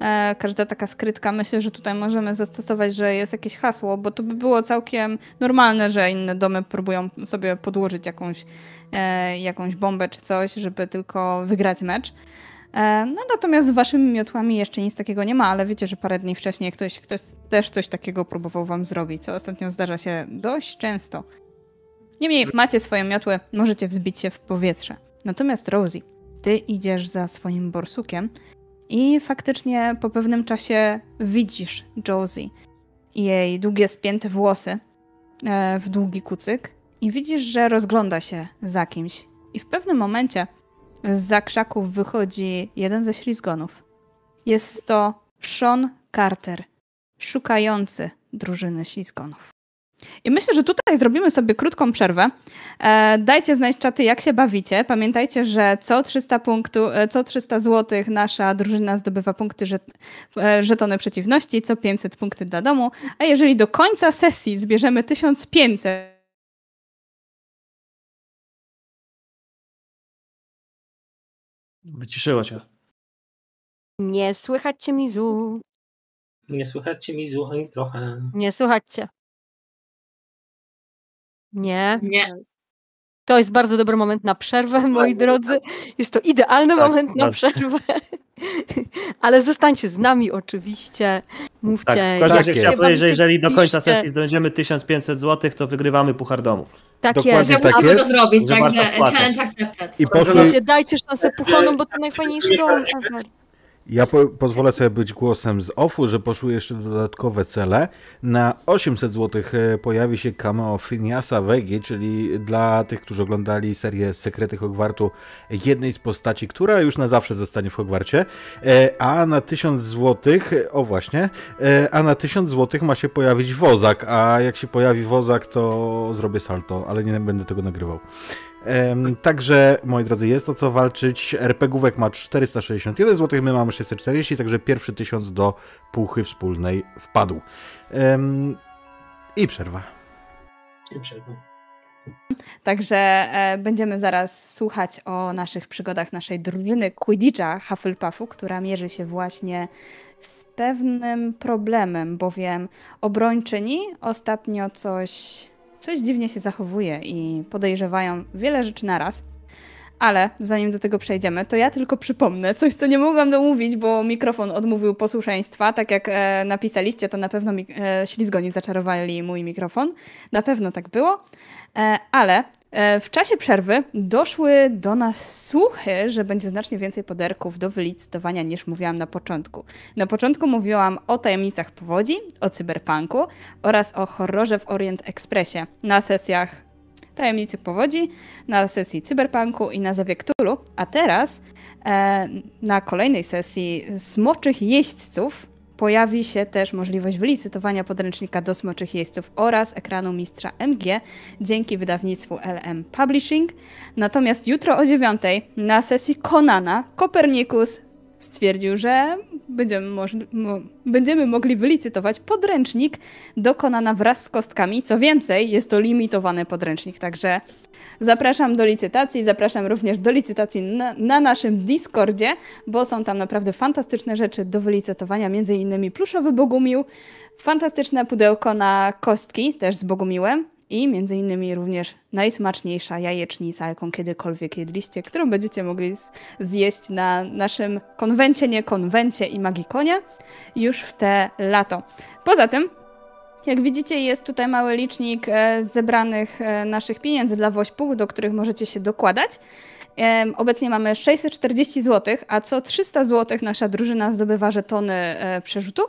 e, każda taka skrytka, myślę, że tutaj możemy zastosować, że jest jakieś hasło, bo to by było całkiem normalne, że inne domy próbują sobie podłożyć jakąś, e, jakąś bombę czy coś, żeby tylko wygrać mecz. E, no natomiast z waszymi miotłami jeszcze nic takiego nie ma, ale wiecie, że parę dni wcześniej ktoś, ktoś też coś takiego próbował wam zrobić, co ostatnio zdarza się dość często. Niemniej macie swoje miotły, możecie wzbić się w powietrze. Natomiast Rosie, ty idziesz za swoim borsukiem i faktycznie po pewnym czasie widzisz Josie i jej długie spięte włosy e, w długi kucyk i widzisz, że rozgląda się za kimś. I w pewnym momencie za krzaków wychodzi jeden ze ślizgonów. Jest to Sean Carter, szukający drużyny ślizgonów. I myślę, że tutaj zrobimy sobie krótką przerwę. E, dajcie znać czaty, jak się bawicie. Pamiętajcie, że co 300, punktu, e, co 300 zł nasza drużyna zdobywa punkty żet, e, żetony przeciwności, co 500 punkty dla domu. A jeżeli do końca sesji zbierzemy 1500 Wyciszyło cię. Nie słychać cię, Mizu. Nie słychać cię, Mizu, ani trochę. Nie słychać cię. Nie. Nie. To jest bardzo dobry moment na przerwę, moi drodzy. Jest to idealny tak, moment na tak. przerwę. Ale zostańcie z nami oczywiście. Mówcie. Tak, w każdym razie chciałbym powiedzieć, że jeżeli do końca sesji zdobędziemy 1500 zł, to wygrywamy puchar domu. Tak Dokładnie jest. Tak musimy to zrobić, także challenge accepted. I poszły... Dajcie szansę puchonom, bo to najfajniejszy dom. Ja po, pozwolę sobie być głosem z OFU, że poszły jeszcze dodatkowe cele. Na 800 zł e, pojawi się cameo Phineasa Wegi, czyli dla tych, którzy oglądali serię Sekrety Hogwartu, jednej z postaci, która już na zawsze zostanie w Hogwarcie. E, a na 1000 zł, o właśnie, e, a na 1000 zł ma się pojawić wozak, a jak się pojawi wozak, to zrobię salto, ale nie będę tego nagrywał. Także, moi drodzy, jest o co walczyć. RPGówek ma 461 zł, my mamy 640, także pierwszy tysiąc do puchy wspólnej wpadł. I przerwa. I przerwa. Także e, będziemy zaraz słuchać o naszych przygodach naszej drużyny Quidditcha Hufflepuffu, która mierzy się właśnie z pewnym problemem, bowiem obrończyni ostatnio coś coś dziwnie się zachowuje i podejrzewają wiele rzeczy naraz. Ale zanim do tego przejdziemy, to ja tylko przypomnę coś, co nie mogłam domówić, bo mikrofon odmówił posłuszeństwa. Tak jak e, napisaliście, to na pewno e, ślizgoni zaczarowali mój mikrofon. Na pewno tak było. E, ale w czasie przerwy doszły do nas słuchy, że będzie znacznie więcej poderków do wylicytowania niż mówiłam na początku. Na początku mówiłam o tajemnicach powodzi, o cyberpunku oraz o horrorze w Orient Expressie na sesjach tajemnicy powodzi, na sesji cyberpunku i na Zawie Cthulhu, a teraz e, na kolejnej sesji smoczych jeźdźców pojawi się też możliwość wylicytowania podręcznika do smoczych jeźdźców oraz ekranu mistrza MG dzięki wydawnictwu LM Publishing. Natomiast jutro o 9 na sesji Konana Kopernikus stwierdził, że będziemy, mo będziemy mogli wylicytować podręcznik do Konana wraz z kostkami. Co więcej, jest to limitowany podręcznik, także Zapraszam do licytacji, zapraszam również do licytacji na, na, naszym Discordzie, bo są tam naprawdę fantastyczne rzeczy do wylicytowania, między innymi pluszowy Bogumił, fantastyczne pudełko na kostki, też z Bogumiłem i między innymi również najsmaczniejsza jajecznica, jaką kiedykolwiek jedliście, którą będziecie mogli zjeść na naszym konwencie, nie konwencie i magikonie już w te lato. Poza tym jak widzicie, jest tutaj mały licznik e, zebranych e, naszych pieniędzy dla Wośpu, do których możecie się dokładać. Obecnie mamy 640 zł, a co 300 zł nasza drużyna zdobywa żetony e, przerzutu,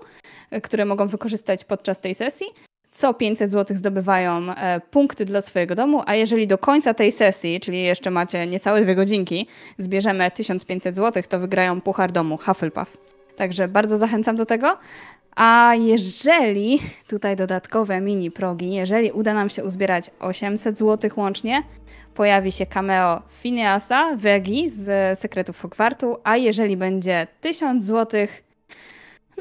które mogą wykorzystać podczas tej sesji. Co 500 zł zdobywają e, punkty dla swojego domu, a jeżeli do końca tej sesji, czyli jeszcze macie niecałe dwie godzinki, zbierzemy 1500 zł, to wygrają puchar domu Hufflepuff. Także bardzo zachęcam do tego. A jeżeli, tutaj dodatkowe mini progi, jeżeli uda nam się uzbierać 800 zł łącznie, pojawi się cameo Phineasa, Vegi z Sekretów Hogwartu, a jeżeli będzie 1000 zł,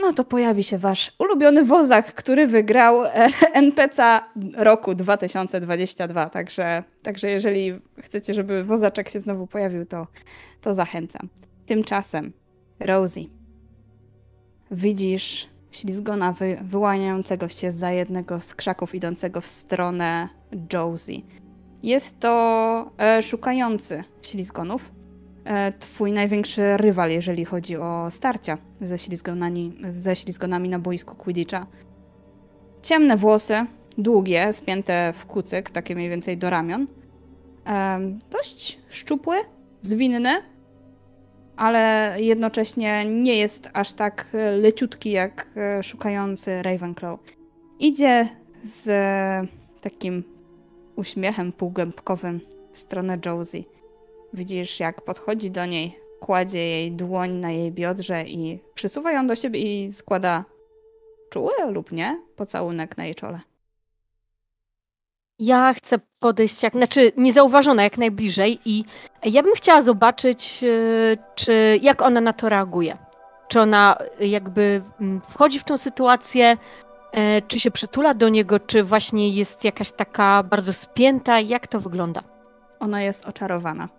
no to pojawi się wasz ulubiony wozak, który wygrał e, NPC roku 2022. Także, także jeżeli chcecie, żeby wozaczek się znowu pojawił, to, to zachęcam. Tymczasem, Rosie, widzisz ślizgona wy, wyłaniającego się za jednego z krzaków idącego w stronę Josie. Jest to e, szukający ślizgonów. E, twój największy rywal, jeżeli chodzi o starcia ze ślizgonami, ze ślizgonami na boisku Quidditcha. Ciemne włosy, długie, spięte w kucyk, takie mniej więcej do ramion. E, dość szczupły, zwinny, ale jednocześnie nie jest aż tak leciutki jak e, szukający Ravenclaw. Idzie z takim uśmiechem półgębkowym w stronę Josie. Widzisz, jak podchodzi do niej, kładzie jej dłoń na jej biodrze i przysuwa ją do siebie i składa czuły lub nie pocałunek na jej czole. Ja chcę podejść jak, znaczy niezauważona jak najbliżej i ja bym chciała zobaczyć, e, czy jak ona na to reaguje. Czy ona jakby mm, wchodzi w tą sytuację, e, czy się przytula do niego, czy właśnie jest jakaś taka bardzo spięta, jak to wygląda? Ona jest oczarowana.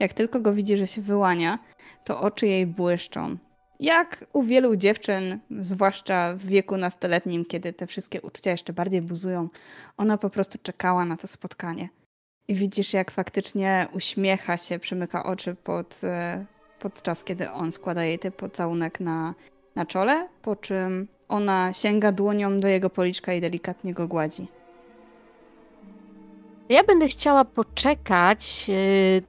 Jak tylko go widzi, że się wyłania, to oczy jej błyszczą. Jak u wielu dziewczyn, zwłaszcza w wieku nastoletnim, kiedy te wszystkie uczucia jeszcze bardziej buzują, ona po prostu czekała na to spotkanie. I widzisz, jak faktycznie uśmiecha się, przymyka oczy pod, e, podczas kiedy on składa jej ten pocałunek na, na czole, po czym ona sięga dłonią do jego policzka i delikatnie go gładzi. Ja będę chciała poczekać, yy,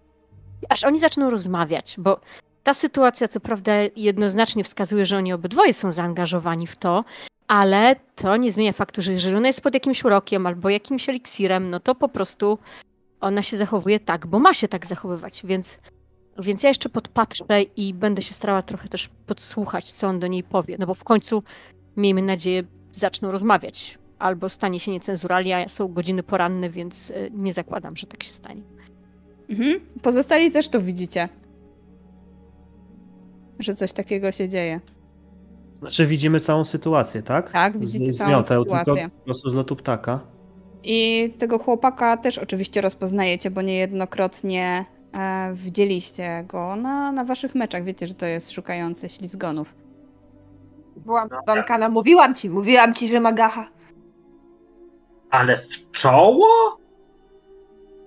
aż oni zaczną rozmawiać, bo ta sytuacja, co prawda, jednoznacznie wskazuje, że oni obydwoje są zaangażowani w to, ale to nie zmienia faktu, że jeżeli ona jest pod jakimś urokiem albo jakimś eliksirem, no to po prostu ona się zachowuje tak, bo ma się tak zachowywać, więc, więc ja jeszcze podpatrzę i będę się starała trochę też podsłuchać, co on do niej powie, no bo w końcu, miejmy nadzieję, zaczną rozmawiać. Albo stanie się niecenzuralnie, są godziny poranne, więc e, nie zakładam, że tak się stanie. Mhm. Pozostali też to widzicie że coś takiego się dzieje. Znaczy widzimy całą sytuację, tak? Tak, widzicie z, całą sytuację. Tylko po prostu z lotu ptaka. I tego chłopaka też oczywiście rozpoznajecie, bo niejednokrotnie e, widzieliście go na, na waszych meczach. Wiecie, że to jest szukający ślizgonów. Byłam Donkana, mówiłam ci, mówiłam ci, że ma gacha. Ale w czoło?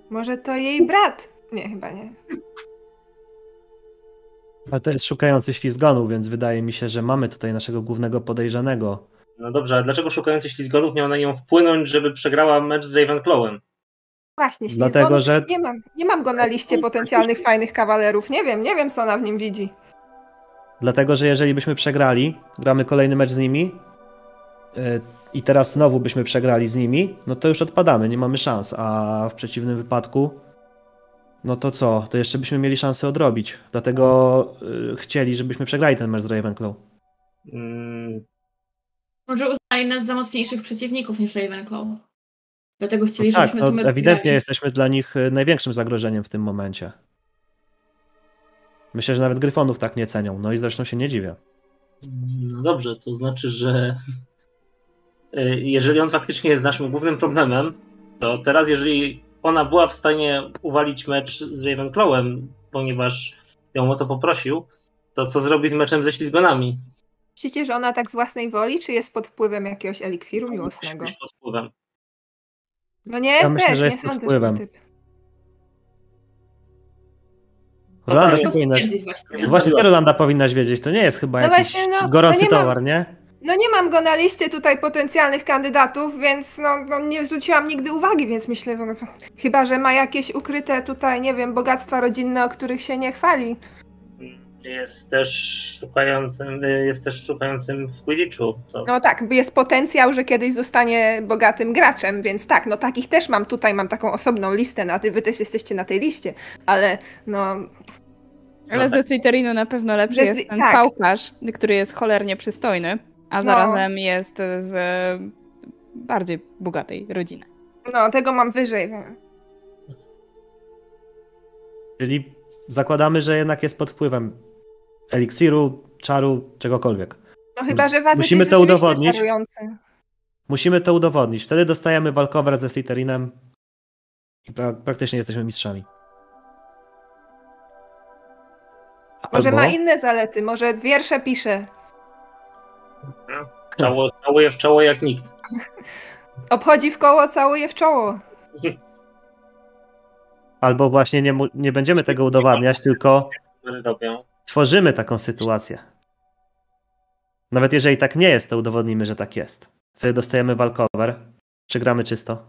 Może to jej brat? Nie, chyba nie. Ale to jest szukający ślizgonów, więc wydaje mi się, że mamy tutaj naszego głównego podejrzanego. No dobrze, ale dlaczego szukający ślizgonów miał na nią wpłynąć, żeby przegrała mecz z Ravenclawem? Właśnie, ślizgonów. Dlatego, że... nie, mam, nie mam go na liście potencjalnych fajnych kawalerów. Nie wiem, nie wiem, co ona w nim widzi. Dlatego, że jeżeli byśmy przegrali, gramy kolejny mecz z nimi yy, i teraz znowu byśmy przegrali z nimi, no to już odpadamy, nie mamy szans, a w przeciwnym wypadku no to co? To jeszcze byśmy mieli szansę odrobić. Dlatego y, chcieli, żebyśmy przegrali ten mecz z Ravenclaw. Hmm. Może uznali nas za mocniejszych przeciwników niż Ravenclaw. Dlatego chcieli, no tak, żebyśmy no, tu Ewidentnie grali. jesteśmy dla nich y, największym zagrożeniem w tym momencie. Myślę, że nawet Gryfonów tak nie cenią. No i zresztą się nie dziwię. No dobrze, to znaczy, że y, jeżeli on faktycznie jest naszym głównym problemem, to teraz, jeżeli ona była w stanie uwalić mecz z Ravenclawem, ponieważ ją o to poprosił, to co zrobić z meczem ze ślizgonami? Myślicie, że ona tak z własnej woli, czy jest pod wpływem jakiegoś eliksiru miłosnego? Pod wpływem. No nie, ja myślę, też, że jest pod wpływem. Typ. Rolanda powinnaś... Właśnie, właśnie ty Rolanda powinnaś wiedzieć, to nie jest chyba no jakiś właśnie, no, gorący nie towar, mam... nie? No nie mam go na liście tutaj potencjalnych kandydatów, więc no, no nie zwróciłam nigdy uwagi, więc myślę, no, chyba, że ma jakieś ukryte tutaj, nie wiem, bogactwa rodzinne, o których się nie chwali. Jest też szukającym, jest też szukającym w Quidditchu. Co? No tak, jest potencjał, że kiedyś zostanie bogatym graczem, więc tak, no takich też mam. Tutaj mam taką osobną listę, na ty wy też jesteście na tej liście, ale no Ale No ze Slytherinu na pewno lepszy Ze jest ten tak. pałkarz, który jest cholernie przystojny, a No. zarazem jest z bardziej bogatej rodziny. No, tego mam wyżej. Czyli zakładamy, że jednak jest pod wpływem eliksiru, czaru, czegokolwiek. No chyba, że was Musimy jest to udowodnić. czarujący. Musimy to udowodnić. Wtedy dostajemy walkover ze Slytherinem i pra praktycznie jesteśmy mistrzami. Może Albo- ma inne zalety, może wiersze pisze. Czało, całuje w czoło jak nikt. Obchodzi w koło, całuje w czoło. Albo właśnie nie, nie będziemy tego udowadniać, tylko tworzymy taką sytuację. Nawet jeżeli tak nie jest, to udowodnimy, że tak jest. Wtedy dostajemy walkover. Czy gramy czysto?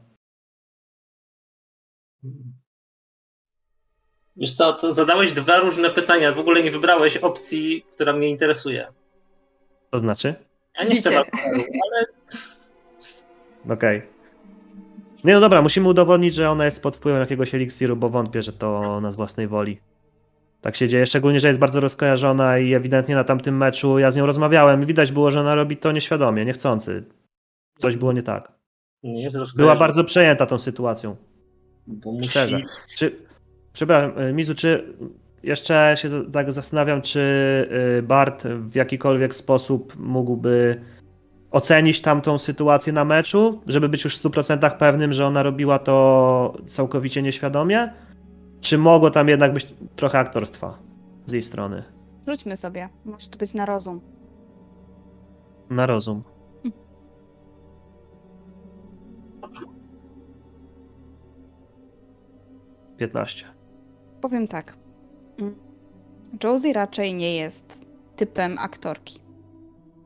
Wiesz co, to zadałeś dwa różne pytania. W ogóle nie wybrałeś opcji, która mnie interesuje. To znaczy? Ja nie chcę Bicie. walkoweru, ale Okej. Nie no dobra, musimy udowodnić, że ona jest pod wpływem jakiegoś eliksiru, bo wątpię, że to ona z własnej woli. Tak się dzieje, szczególnie, że jest bardzo rozkojarzona i ewidentnie na tamtym meczu ja z nią rozmawiałem i widać było, że ona robi to nieświadomie, niechcący. Coś było nie tak. nie jest Była bardzo przejęta tą sytuacją. bo musi... Szczerze. Czy, przepraszam, y, Mizu, czy jeszcze się tak zastanawiam, czy y, Bart w jakikolwiek sposób mógłby ocenić tamtą sytuację na meczu, żeby być już w 100% pewnym, że ona robiła to całkowicie nieświadomie? Czy mogło tam jednak być trochę aktorstwa z jej strony? Rzućmy sobie. Może to być na rozum. Na rozum. Piętnaście. Powiem tak. Josie raczej nie jest typem aktorki.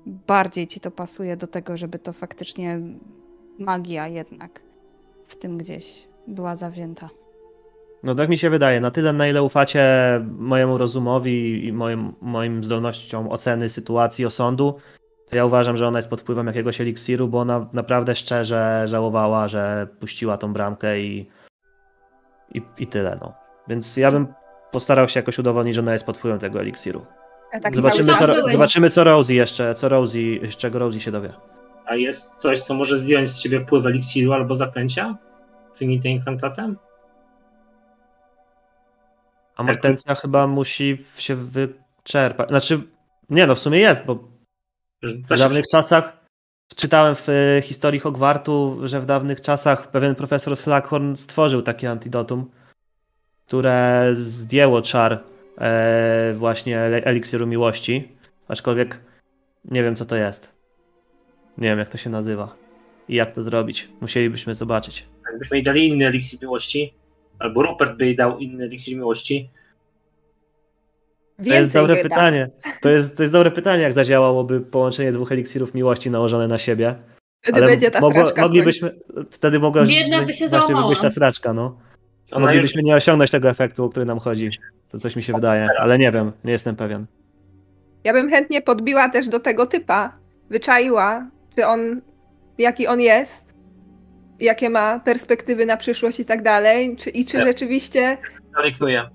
Bardziej ci to pasuje do tego, żeby to faktycznie magia jednak w tym gdzieś była zawzięta. No tak mi się wydaje. Na tyle, na ile ufacie mojemu rozumowi i moim, moim zdolnościom oceny sytuacji, osądu, to ja uważam, że ona jest pod wpływem jakiegoś eliksiru, bo ona naprawdę szczerze żałowała, że puściła tą bramkę i, i, i tyle. No. Więc ja bym postarał się jakoś udowodnić, że ona jest pod wpływem tego eliksiru. A taki Zobaczymy co, byłeś. zobaczymy, co Rosie jeszcze, co Rosie, z czego Rosie się dowie. A jest coś, co może zdjąć z ciebie wpływ eliksiru albo zaklęcia? Trinity Incantatem? A Mortencja chyba musi się wyczerpać. Znaczy, nie no, w sumie jest, bo W dawnych czasach czytałem w e, historii Hogwartu, że w dawnych czasach pewien profesor Slughorn stworzył takie antidotum, które zdjęło czar e, właśnie eliksiru miłości, aczkolwiek nie wiem co to jest. Nie wiem jak to się nazywa i jak to zrobić. Musielibyśmy zobaczyć. Jakbyśmy jej dali inny eliksir miłości, albo Rupert by jej dał inny eliksir miłości, To jest dobre pytanie. To jest, to jest dobre pytanie, jak zadziałałoby połączenie dwóch eliksirów miłości nałożone na siebie. Wtedy będzie ta mogło, straczka. w moglibyśmy, wtedy mogła Biedna by się załamała. być ta sraczka, no. Ona już Moglibyśmy nie osiągnąć tego efektu, o który nam chodzi. To coś mi się wydaje, ale nie wiem, nie jestem pewien. Ja bym chętnie podbiła też do tego typa, wyczaiła, czy on, jaki on jest, jakie ma perspektywy na przyszłość i tak dalej, czy, i czy Ja. rzeczywiście, dalej knuje.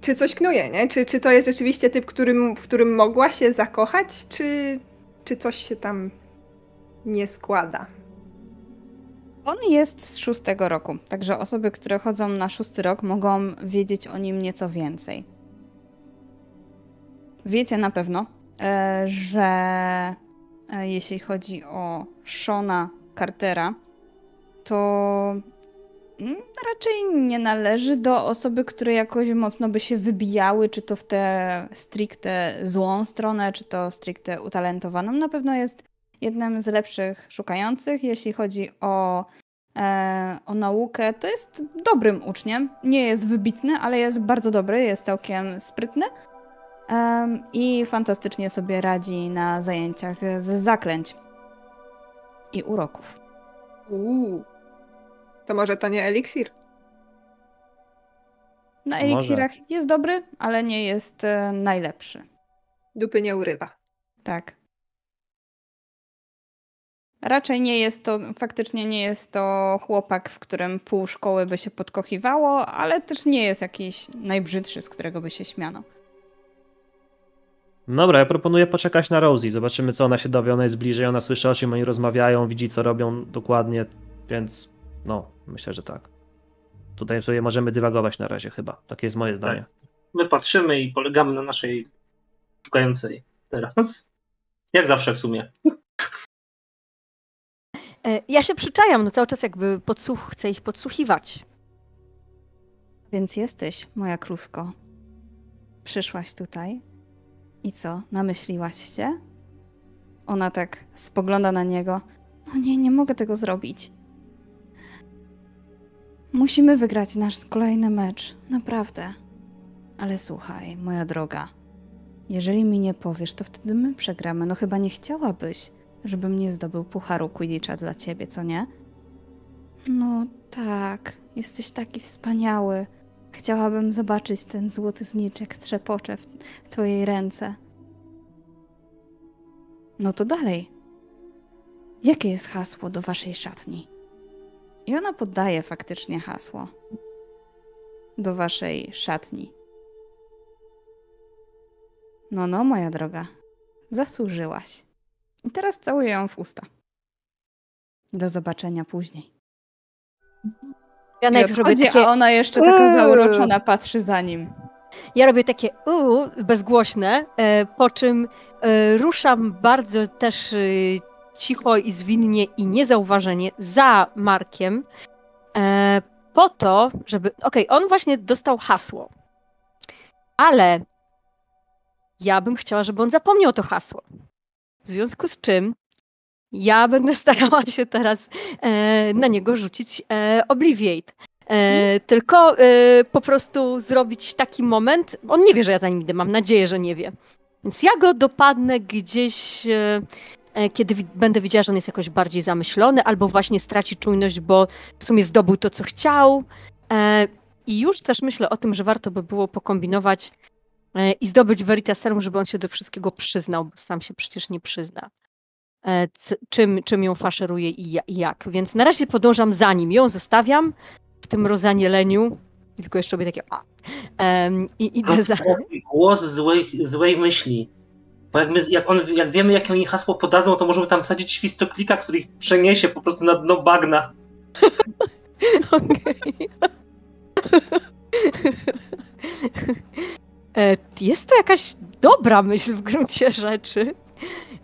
czy coś knuje, nie? Czy, czy to jest rzeczywiście typ, którym, w którym mogła się zakochać, czy, czy coś się tam nie składa? On jest z szóstego roku, także osoby, które chodzą na szósty rok, mogą wiedzieć o nim nieco więcej. Wiecie na pewno, e, że e, jeśli chodzi o Shona Cartera, to mm, raczej nie należy do osoby, które jakoś mocno by się wybijały, czy to w tę stricte złą stronę, czy to stricte utalentowaną. Na pewno jest jednym z lepszych szukających, jeśli chodzi o, e, o naukę. To jest dobrym uczniem. Nie jest wybitny, ale jest bardzo dobry, jest całkiem sprytny. Em, I fantastycznie sobie radzi na zajęciach z zaklęć i uroków. Uuu. To może to nie eliksir? Na eliksirach jest dobry, ale nie jest e, najlepszy. Dupy nie urywa. Tak. Raczej nie jest to, faktycznie nie jest to chłopak, w którym pół szkoły by się podkochiwało, ale też nie jest jakiś najbrzydszy, z którego by się śmiano. Dobra, ja proponuję poczekać na Rosie. Zobaczymy, co ona się dowie. Ona jest bliżej, ona słyszy, o czym oni rozmawiają, widzi, co robią dokładnie, więc no, myślę, że tak. Tutaj sobie możemy dywagować na razie chyba. Takie jest moje zdanie. Tak. My patrzymy i polegamy na naszej szukającej teraz. Jak zawsze w sumie. E, Ja się przyczajam, no cały czas jakby podsłuch, chcę ich podsłuchiwać. Więc jesteś, moja klusko. Przyszłaś tutaj i co, namyśliłaś się? Ona tak spogląda na niego. No nie, nie mogę tego zrobić. Musimy wygrać nasz kolejny mecz, naprawdę. Ale słuchaj, moja droga, jeżeli mi nie powiesz, to wtedy my przegramy. No chyba nie chciałabyś, żebym nie zdobył pucharu Quidditcha dla ciebie, co nie? No tak, jesteś taki wspaniały. Chciałabym zobaczyć ten złoty zniczek trzepocze w, twojej ręce. No to dalej. Jakie jest hasło do waszej szatni? I ona poddaje faktycznie hasło do waszej szatni. No, no, moja droga, zasłużyłaś. I teraz całuję ją w usta. Do zobaczenia później. Ja I odchodzi, takie, a ona jeszcze taka zauroczona patrzy za nim. ja robię takie uuu, bezgłośne, e, po czym e, ruszam bardzo też e, cicho i zwinnie i niezauważenie za Markiem, po to, żeby... Okej, on właśnie dostał hasło, ale ja bym chciała, żeby on zapomniał to hasło. W związku z czym ja będę starała się teraz e, na niego rzucić e, Obliviate. E, tylko e, po prostu zrobić taki moment. On nie wie, że ja za nim idę, mam nadzieję, że nie wie. Więc ja go dopadnę gdzieś, e, e, kiedy wi- będę widziała, że on jest jakoś bardziej zamyślony, albo właśnie straci czujność, bo w sumie zdobył to, co chciał. I już też myślę o tym, że warto by było pokombinować i zdobyć Veritaserum, żeby on się do wszystkiego przyznał, bo sam się przecież nie przyzna. E, c- czym, czym ją faszeruje i i jak. Więc na razie podążam za nim. Ją zostawiam w tym rozanieleniu. I tylko jeszcze robię takie. A. Em, I idę za. Głos złej, złej myśli. Bo jak, my, jak, on, jak wiemy, jakie oni hasło podadzą, to możemy tam wsadzić świstoklika, który ich przeniesie po prostu na dno bagna. *laughs* Okej. *laughs* *laughs* E, Jest to jakaś dobra myśl w gruncie rzeczy,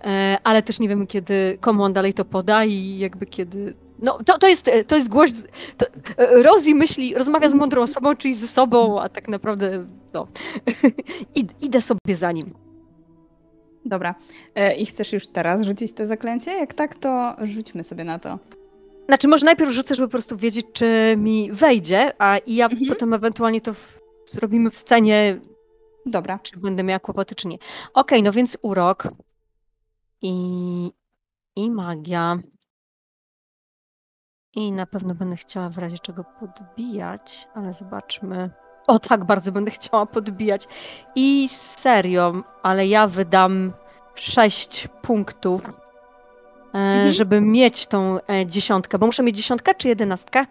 E, ale też nie wiemy, kiedy, komu on dalej to poda i jakby kiedy. No, to, to, jest, to jest głoś. To, e, Rosie myśli, rozmawia z mądrą osobą, czyli ze sobą, a tak naprawdę. No. *laughs* Id, idę sobie za nim. Dobra. E, I chcesz już teraz rzucić te zaklęcie? Jak tak, to rzućmy sobie na to. Znaczy, może najpierw rzucę, żeby po prostu wiedzieć, czy mi wejdzie, a i ja Mhm. potem ewentualnie to w, zrobimy w scenie, Dobra. czy będę miała kłopoty, czy nie. Okej, no więc urok i, i magia. I na pewno będę chciała w razie czego podbijać, ale zobaczmy. O tak, bardzo będę chciała podbijać. I serio, ale ja wydam 6 punktów, e, Mhm. żeby mieć tą e, dziesiątkę. Bo muszę mieć dziesiątkę czy jedenastkę?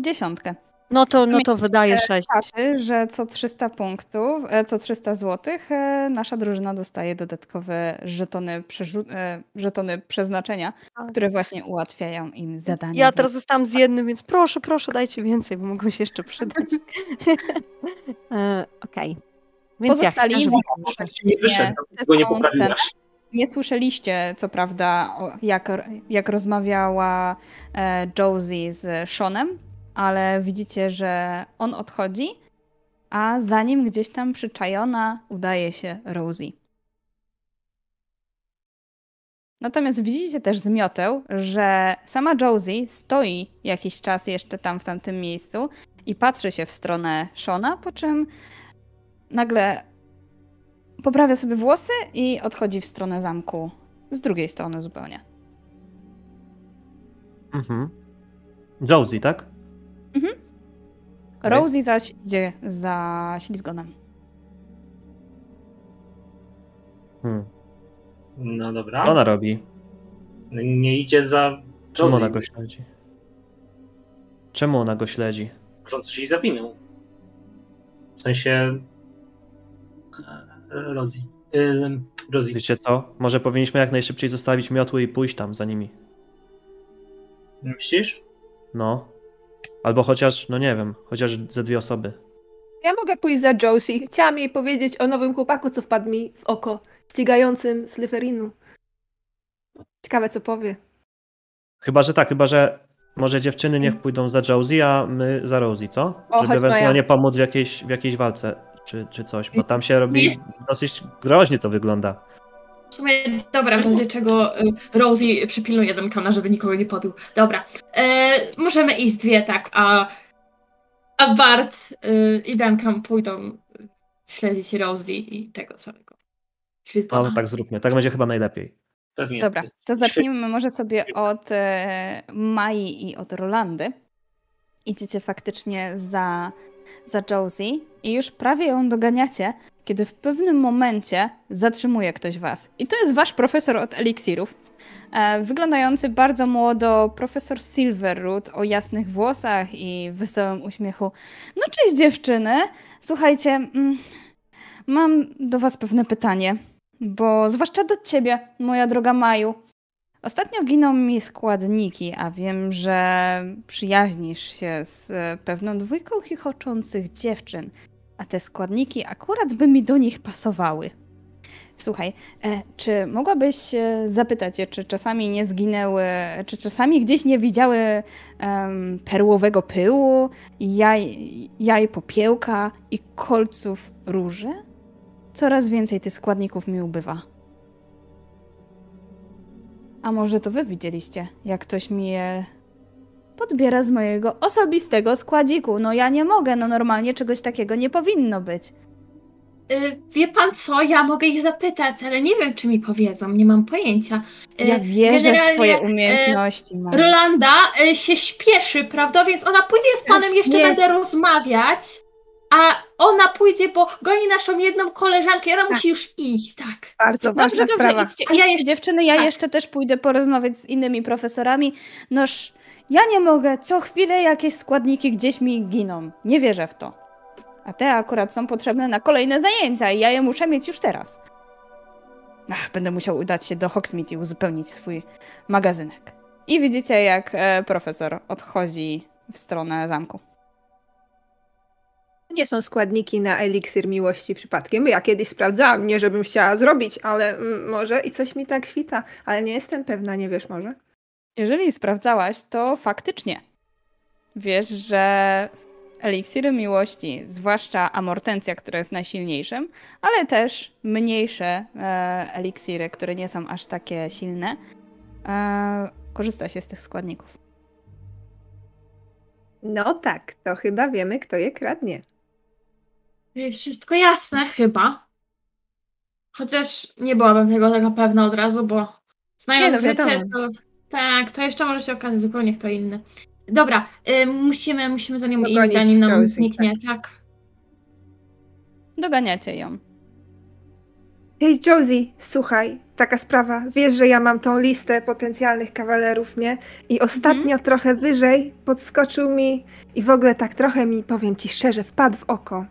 Dziesiątkę. No to, no to wydaje 6. Czaty, że co 300 punktów, e, co 300 złotych e, nasza drużyna dostaje dodatkowe żetony, e, żetony przeznaczenia, które właśnie ułatwiają im zadania. Ja teraz zostałam z jednym, więc proszę, proszę, dajcie więcej, bo mogą się jeszcze przydać. *laughs* Okej. Więc Pozostali ja, nie nie całą scenę. poprawiłaś. Nie słyszeliście, co prawda, jak, jak rozmawiała Josie z Seanem, ale widzicie, że on odchodzi, a za nim gdzieś tam przyczajona udaje się Rosie. Natomiast widzicie też z mioteł, że sama Josie stoi jakiś czas jeszcze tam w tamtym miejscu i patrzy się w stronę Shona, po czym nagle poprawia sobie włosy i odchodzi w stronę zamku. Z drugiej strony zupełnie. Mhm. Josie, tak? Rosie zaś idzie za ślizgonem. Hmm. No dobra. Co ona robi? Nie idzie za Czemu Rosie. ona go śledzi? Czemu ona go śledzi? Może on coś jej zawinął. W sensie... e, Rosie. E, Rosie. Wiecie co? Może powinniśmy jak najszybciej zostawić miotły i pójść tam za nimi. Myślisz? No. Albo chociaż, no nie wiem, chociaż ze dwie osoby. Ja mogę pójść za Josie. Chciałam jej powiedzieć o nowym chłopaku, co wpadł mi w oko, ścigającym Slytherinu. Ciekawe, co powie. Chyba, że tak, chyba, że może dziewczyny niech pójdą za Josie, a my za Rosie, co? O, Żeby chodź, Maja. ewentualnie pomóc w jakiejś, w jakiejś walce, czy, czy coś, bo tam się robi dosyć groźnie to wygląda. W sumie, dobra, w razie czego y, Rosie przypilnuje Duncana, żeby nikogo nie pobił. Dobra, e, możemy iść dwie, tak, a, a Bart y, i Duncan pójdą śledzić Rosie i tego całego. No tak zróbmy, tak będzie chyba najlepiej. Pewnie. Dobra, to zacznijmy może sobie od e, Mai i od Rolandy. Idziecie faktycznie za, za Josie i już prawie ją doganiacie, kiedy w pewnym momencie zatrzymuje ktoś was. I to jest wasz profesor od eliksirów, e, wyglądający bardzo młodo, profesor Silverroot o jasnych włosach i wesołym uśmiechu. No cześć dziewczyny, słuchajcie, mm, mam do was pewne pytanie. Bo zwłaszcza do ciebie, moja droga Maju. Ostatnio giną mi składniki, a wiem, że przyjaźnisz się z e, pewną dwójką chichoczących dziewczyn, a te składniki akurat by mi do nich pasowały. Słuchaj, e, czy mogłabyś e, zapytać je, czy czasami nie zginęły, czy czasami gdzieś nie widziały perłowego pyłu, jaj, jaj popiełka i kolców róży? Coraz więcej tych składników mi ubywa. A może to wy widzieliście, jak ktoś mi je podbiera z mojego osobistego składziku? No ja nie mogę, no normalnie czegoś takiego nie powinno być. Y, wie pan co, ja mogę ich zapytać, ale nie wiem, czy mi powiedzą, nie mam pojęcia. Y, Ja wierzę w twoje y, umiejętności, Maja. Rolanda y, się śpieszy, prawda? Więc ona pójdzie z panem, jeszcze Nie. będę rozmawiać, a ona pójdzie, bo goni naszą jedną koleżankę, ona Tak. musi już iść, tak. Bardzo ważna Dobrze, dobrze, sprawa. idźcie, A ja jeszcze- dziewczyny, ja tak. jeszcze też pójdę porozmawiać z innymi profesorami. Noż, ja nie mogę, co chwilę jakieś składniki gdzieś mi giną. Nie wierzę w to. A te akurat są potrzebne na kolejne zajęcia i ja je muszę mieć już teraz. Ach, będę musiał udać się do Hogsmeade i uzupełnić swój magazynek. I widzicie, jak e, profesor odchodzi w stronę zamku. Nie są składniki na eliksir miłości przypadkiem. Ja kiedyś sprawdzałam, nie żebym chciała zrobić, ale mm, może i coś mi tak świta, ale nie jestem pewna, nie wiesz może? Jeżeli sprawdzałaś, to faktycznie wiesz, że eliksiry miłości, zwłaszcza amortencja, która jest najsilniejszym, ale też mniejsze e, eliksiry, które nie są aż takie silne, e, korzysta się z tych składników. No tak, to chyba wiemy, kto je kradnie. Wszystko jasne chyba. Chociaż nie byłabym tego taka pewna od razu, bo znając Nie, no to tak, to jeszcze może się okazać zupełnie kto inny. Dobra, y, musimy, musimy za nią iść, Dogonić zanim nam Josie, zniknie, tak. Doganiacie ją. Hej Josie, słuchaj, taka sprawa. Wiesz, że ja mam tą listę potencjalnych kawalerów, nie? I ostatnio trochę wyżej podskoczył mi i w ogóle tak trochę mi, powiem ci szczerze, wpadł w oko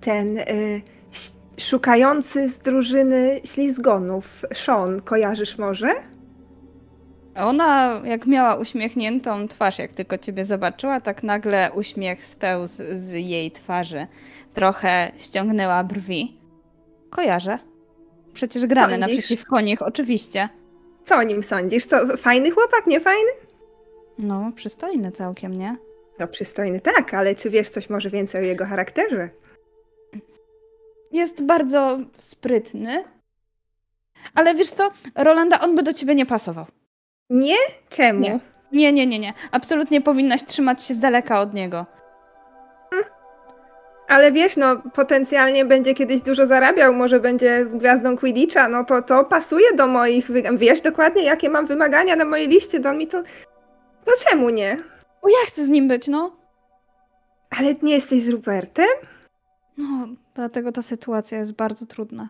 ten y, ś- szukający z drużyny ślizgonów, Sean, kojarzysz może? Ona, jak miała uśmiechniętą twarz, jak tylko ciebie zobaczyła, tak nagle uśmiech spełzł z jej twarzy. Trochę ściągnęła brwi. Kojarzę. Przecież gramy Sądzisz? naprzeciwko nich, oczywiście. Co o nim sądzisz? Co, fajny chłopak, nie fajny? No, przystojny całkiem, nie? No przystojny tak, ale czy wiesz coś może więcej o jego charakterze? Jest bardzo sprytny. Ale wiesz co, Rolanda, on by do ciebie nie pasował. Nie? Czemu? Nie. Nie, nie, nie, nie. Absolutnie powinnaś trzymać się z daleka od niego. Ale wiesz, no potencjalnie będzie kiedyś dużo zarabiał, może będzie gwiazdą Quidditcha, no to to pasuje do moich, wiesz dokładnie jakie mam wymagania na mojej liście, to mi to... No czemu nie? O, ja chcę z nim być, no. Ale nie jesteś z Rupertem? No, dlatego ta sytuacja jest bardzo trudna.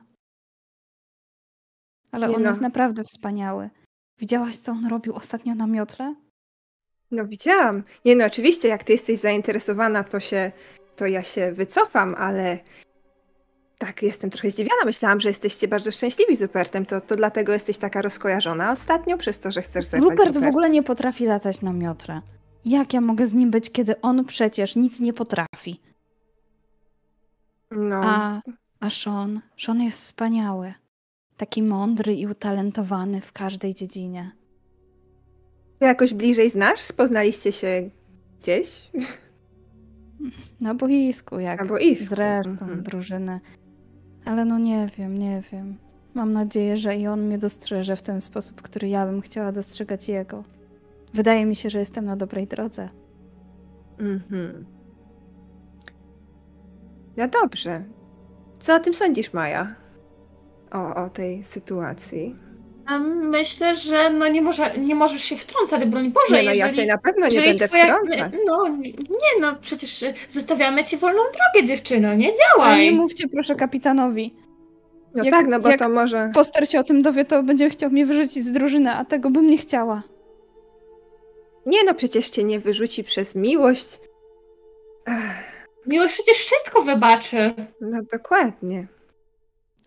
Ale Nie on no. jest naprawdę wspaniały. Widziałaś, co on robił ostatnio na miotle? No widziałam. Nie no, oczywiście, jak ty jesteś zainteresowana, to się, to ja się wycofam, ale tak, jestem trochę zdziwiona. Myślałam, że jesteście bardzo szczęśliwi z Rupertem. To, to dlatego jesteś taka rozkojarzona ostatnio, przez to, że chcesz zerwać Rupert z w ogóle nie potrafi latać na miotle. Jak ja mogę z nim być, kiedy on przecież nic nie potrafi? No, A, a Sean? Sean jest wspaniały. Taki mądry i utalentowany w każdej dziedzinie. Ty jakoś bliżej znasz? Poznaliście się gdzieś? Na boisku, jak Na boisku. z resztą Mhm. drużyny. Ale no nie wiem, nie wiem. Mam nadzieję, że i on mnie dostrzeże w ten sposób, który ja bym chciała dostrzegać jego. Wydaje mi się, że jestem na dobrej drodze. Mhm. No dobrze. Co o tym sądzisz, Maja? O, o tej sytuacji. Myślę, że no nie, może, nie możesz się wtrącać, broń Boże, Nie, no ja jeżeli... się na pewno nie będę twoja- wtrącać. No nie no, przecież y, zostawiamy ci wolną drogę, dziewczyno, nie działaj. nie mówcie proszę kapitanowi. No jak- tak, no bo jak- to może... Foster się o tym dowie, to będzie chciał mnie wyrzucić z drużyny, a tego bym nie chciała. Nie no, przecież cię nie wyrzuci przez miłość. Ech, Miłość przecież wszystko wybaczy. no dokładnie.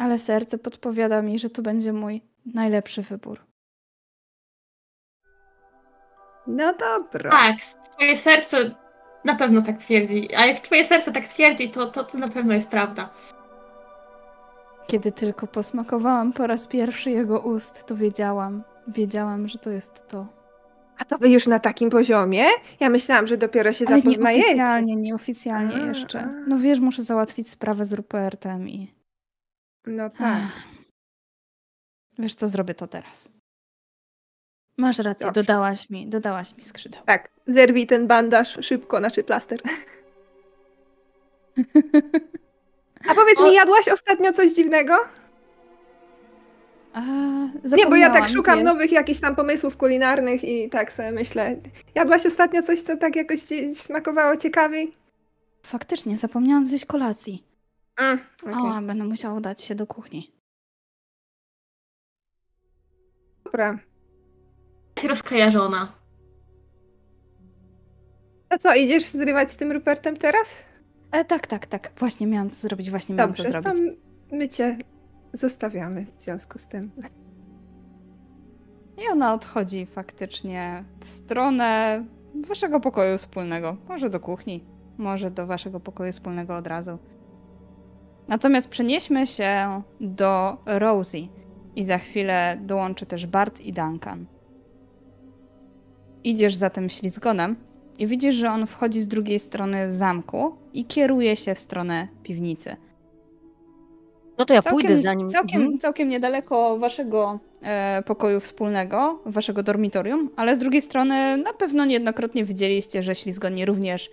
Ale serce podpowiada mi, że to będzie mój najlepszy wybór. No dobra. Tak, twoje serce na pewno tak twierdzi. A jak twoje serce tak twierdzi, to, to, to na pewno jest prawda. Kiedy tylko posmakowałam po raz pierwszy jego ust, to wiedziałam, wiedziałam, że to jest to. A to wy już na takim poziomie? Ja myślałam, że dopiero się Ale zapoznajecie. nieoficjalnie, nieoficjalnie A, jeszcze. No wiesz, muszę załatwić sprawę z Rupertem i... No tak. Wiesz co, zrobię to teraz. Masz rację, Dobrze. dodałaś mi, dodałaś mi skrzydeł. Tak, zerwij ten bandaż szybko, znaczy plaster. *laughs* A powiedz O- mi, jadłaś ostatnio coś dziwnego? A, Nie, bo ja tak szukam zjeść. nowych jakichś tam pomysłów kulinarnych i tak sobie myślę. Jadłaś ostatnio coś, co tak jakoś ci smakowało ciekawiej? Faktycznie, zapomniałam zjeść kolacji. Mm, okej, O, będę musiała udać się do kuchni. dobra. Rozkojarzona. A co, idziesz zrywać z tym Rupertem teraz? E, tak, tak, tak. Właśnie miałam to zrobić, właśnie miałam Dobrze, to to zrobić. my cię zostawiamy w związku z tym. I ona odchodzi faktycznie w stronę waszego pokoju wspólnego. Może do kuchni, może do waszego pokoju wspólnego od razu. Natomiast przenieśmy się do Rosie i za chwilę dołączy też Bart i Duncan. Idziesz za tym ślizgonem i widzisz, że on wchodzi z drugiej strony zamku i kieruje się w stronę piwnicy. No to ja pójdę za nim. Całkiem, Mhm. całkiem niedaleko waszego e, pokoju wspólnego, waszego dormitorium, ale z drugiej strony na pewno niejednokrotnie widzieliście, że ślizgoni również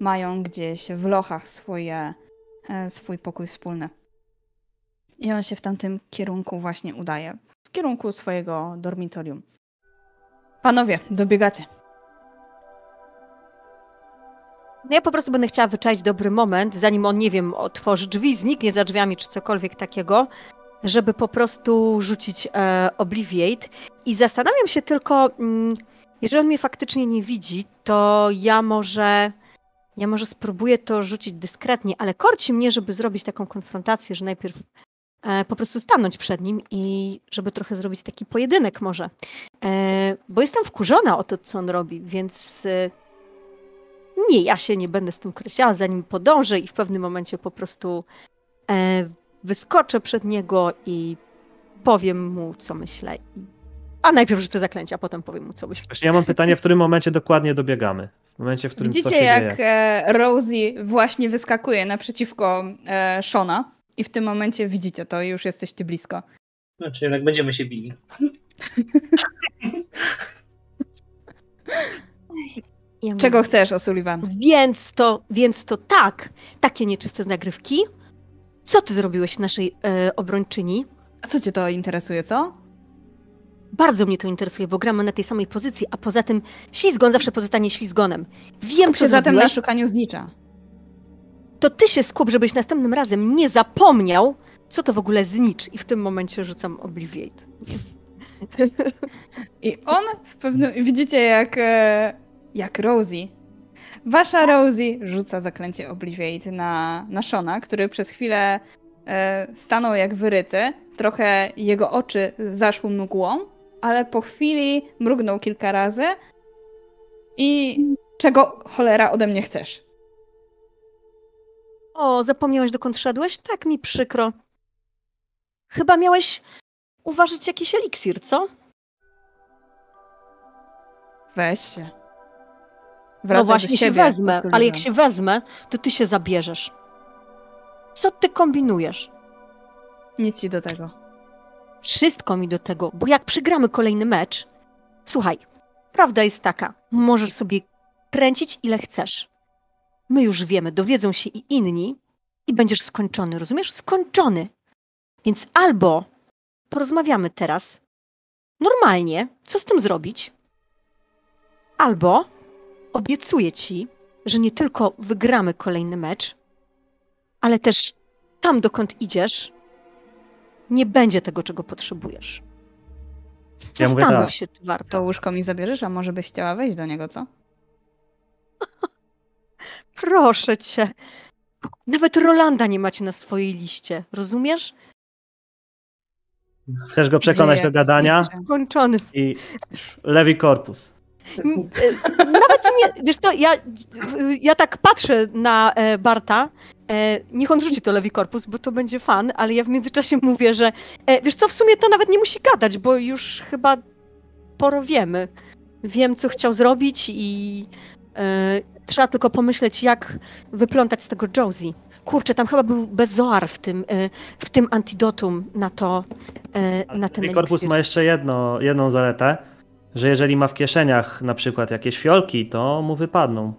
mają gdzieś w lochach swoje, swój pokój wspólny. I on się w tamtym kierunku właśnie udaje. W kierunku swojego dormitorium. Panowie, dobiegacie. No ja po prostu będę chciała wyczaić dobry moment, zanim on, nie wiem, otworzy drzwi, zniknie za drzwiami czy cokolwiek takiego, żeby po prostu rzucić e, Obliviate. I zastanawiam się tylko, mm, jeżeli on mnie faktycznie nie widzi, to ja może, ja może spróbuję to rzucić dyskretnie, ale korci mnie, żeby zrobić taką konfrontację, że najpierw e, po prostu stanąć przed nim i żeby trochę zrobić taki pojedynek może. E, bo jestem wkurzona o to, co on robi, więc e, nie, ja się nie będę z tym krysiała, zanim podążę i w pewnym momencie po prostu e, wyskoczę przed niego i powiem mu, co myślę. A najpierw rzucę zaklęcia, a potem powiem mu, co myślę. Ja mam pytanie, w którym momencie dokładnie dobiegamy? W momencie, w którym Widzicie, się jak dzieje? e, Rosie właśnie wyskakuje naprzeciwko e, Shona i w tym momencie widzicie to i już jesteście blisko. Znaczy jednak będziemy się bili. Ja mówię, Czego chcesz, O'Sullivan? Więc to, więc to tak, takie nieczyste nagrywki. Co ty zrobiłeś naszej e, obrończyni? A co cię to interesuje, co? Bardzo mnie to interesuje, bo gramy na tej samej pozycji, a poza tym ślizgon zawsze pozostanie ślizgonem. Wiem, Skup się zatem na szukaniu znicza. to ty się skup, żebyś następnym razem nie zapomniał, co to w ogóle znicz. I w tym momencie rzucam Obliviate. I on w pewnym... Widzicie jak, e, jak Rosie. Wasza Rosie rzuca zaklęcie Obliviate na, na Shona, który przez chwilę e, stanął jak wyryty. Trochę jego oczy zaszły mgłą, ale po chwili mrugnął kilka razy. I czego cholera ode mnie chcesz? O, zapomniałeś dokąd szedłeś? Tak mi przykro. Chyba miałeś uważać jakiś eliksir, co? Weź się. no Wracaj do właśnie się wezmę, ale jak się wezmę, to ty się zabierzesz. Co ty kombinujesz? Nic ci do tego. Wszystko mi do tego, bo jak przegramy kolejny mecz, słuchaj, prawda jest taka, możesz sobie kręcić ile chcesz. My już wiemy, dowiedzą się i inni i będziesz skończony, rozumiesz? Skończony. Więc albo porozmawiamy teraz normalnie, co z tym zrobić, albo obiecuję ci, że nie tylko wygramy kolejny mecz, ale też tam, dokąd idziesz, nie będzie tego, czego potrzebujesz. Ja mówię Zastanów tak. się, czy warto. To łóżko mi zabierzesz, a może byś chciała wejść do niego, co? *laughs* Proszę cię. Nawet Rolanda nie macie na swojej liście, rozumiesz? Chcesz go przekonać Gdzie do gadania jesteś? Skończony. i lewi korpus. E, Nawet nie, wiesz co, ja, ja tak patrzę na e, Barta, e, niech on rzuci to lewi korpus, bo to będzie fan, ale ja w międzyczasie mówię, że wiesz co, w sumie to nawet nie musi gadać, bo już chyba sporo wiemy. Wiem, co chciał zrobić i trzeba tylko pomyśleć, jak wyplątać z tego Josie. Kurczę, tam chyba był bezoar w tym, w tym antidotum na to, na ten korpus ma jeszcze jedno, jedną zaletę, że jeżeli ma w kieszeniach na przykład jakieś fiolki, to mu wypadną.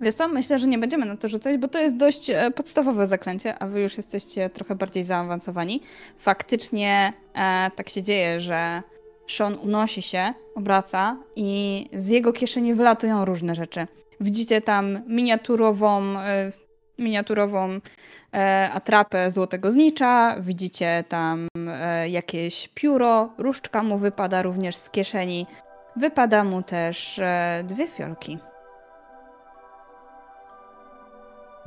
Wiesz co, myślę, że nie będziemy na to rzucać, bo to jest dość e, podstawowe zaklęcie, a wy już jesteście trochę bardziej zaawansowani. Faktycznie e, tak się dzieje, że Sean unosi się, obraca i z jego kieszeni wylatują różne rzeczy. Widzicie tam miniaturową, e, miniaturową atrapę złotego znicza, widzicie tam e, jakieś pióro, różdżka mu wypada również z kieszeni. Wypada mu też e, dwie fiolki.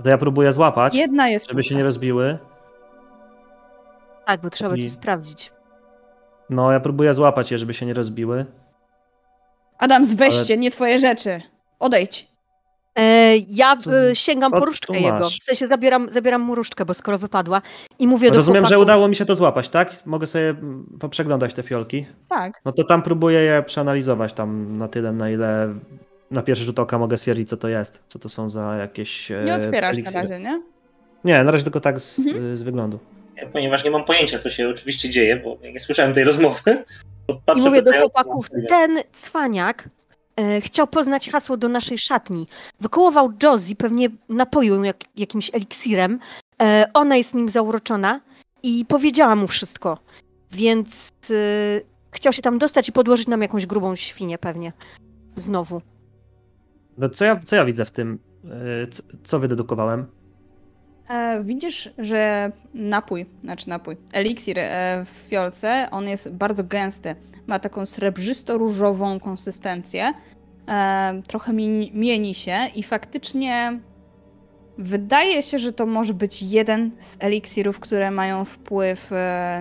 To ja próbuję złapać, Jedna jest żeby się nie rozbiły. Tak, bo trzeba I- cię sprawdzić. No, ja próbuję złapać je, żeby się nie rozbiły. Adams, weź Ale- nie twoje rzeczy. Odejdź. E, ja Co- e, sięgam co po tu różdżkę jego. W sensie zabieram, zabieram mu różdżkę, bo skoro wypadła. I mówię do Rozumiem, że chłopaków, udało mi się to złapać, tak? Mogę sobie poprzeglądać te fiolki. Tak. No to tam próbuję je przeanalizować tam na tyle, na ile na pierwszy rzut oka mogę stwierdzić, co to jest. Co to są za jakieś. Nie e, otwierasz na eliksiry. razie, nie? Nie, na razie tylko tak z, Mhm. z wyglądu. Ponieważ nie mam pojęcia, co się oczywiście dzieje, bo nie słyszałem tej rozmowy. i mówię do na chłopaków, ten cwaniak chciał poznać hasło do naszej szatni. Wykołował Josie, pewnie napoił ją jak, jakimś eliksirem. E, ona jest nim zauroczona i powiedziała mu wszystko. Więc e, chciał się tam dostać i podłożyć nam jakąś grubą świnię pewnie. Znowu. No co ja, co ja widzę w tym? e, Co, co wydedukowałem? E, widzisz, że napój, znaczy napój, eliksir e, w fiolce, on jest bardzo gęsty. Ma taką srebrzysto-różową konsystencję. E, trochę mi, mieni się i faktycznie wydaje się, że to może być jeden z eliksirów, które mają wpływ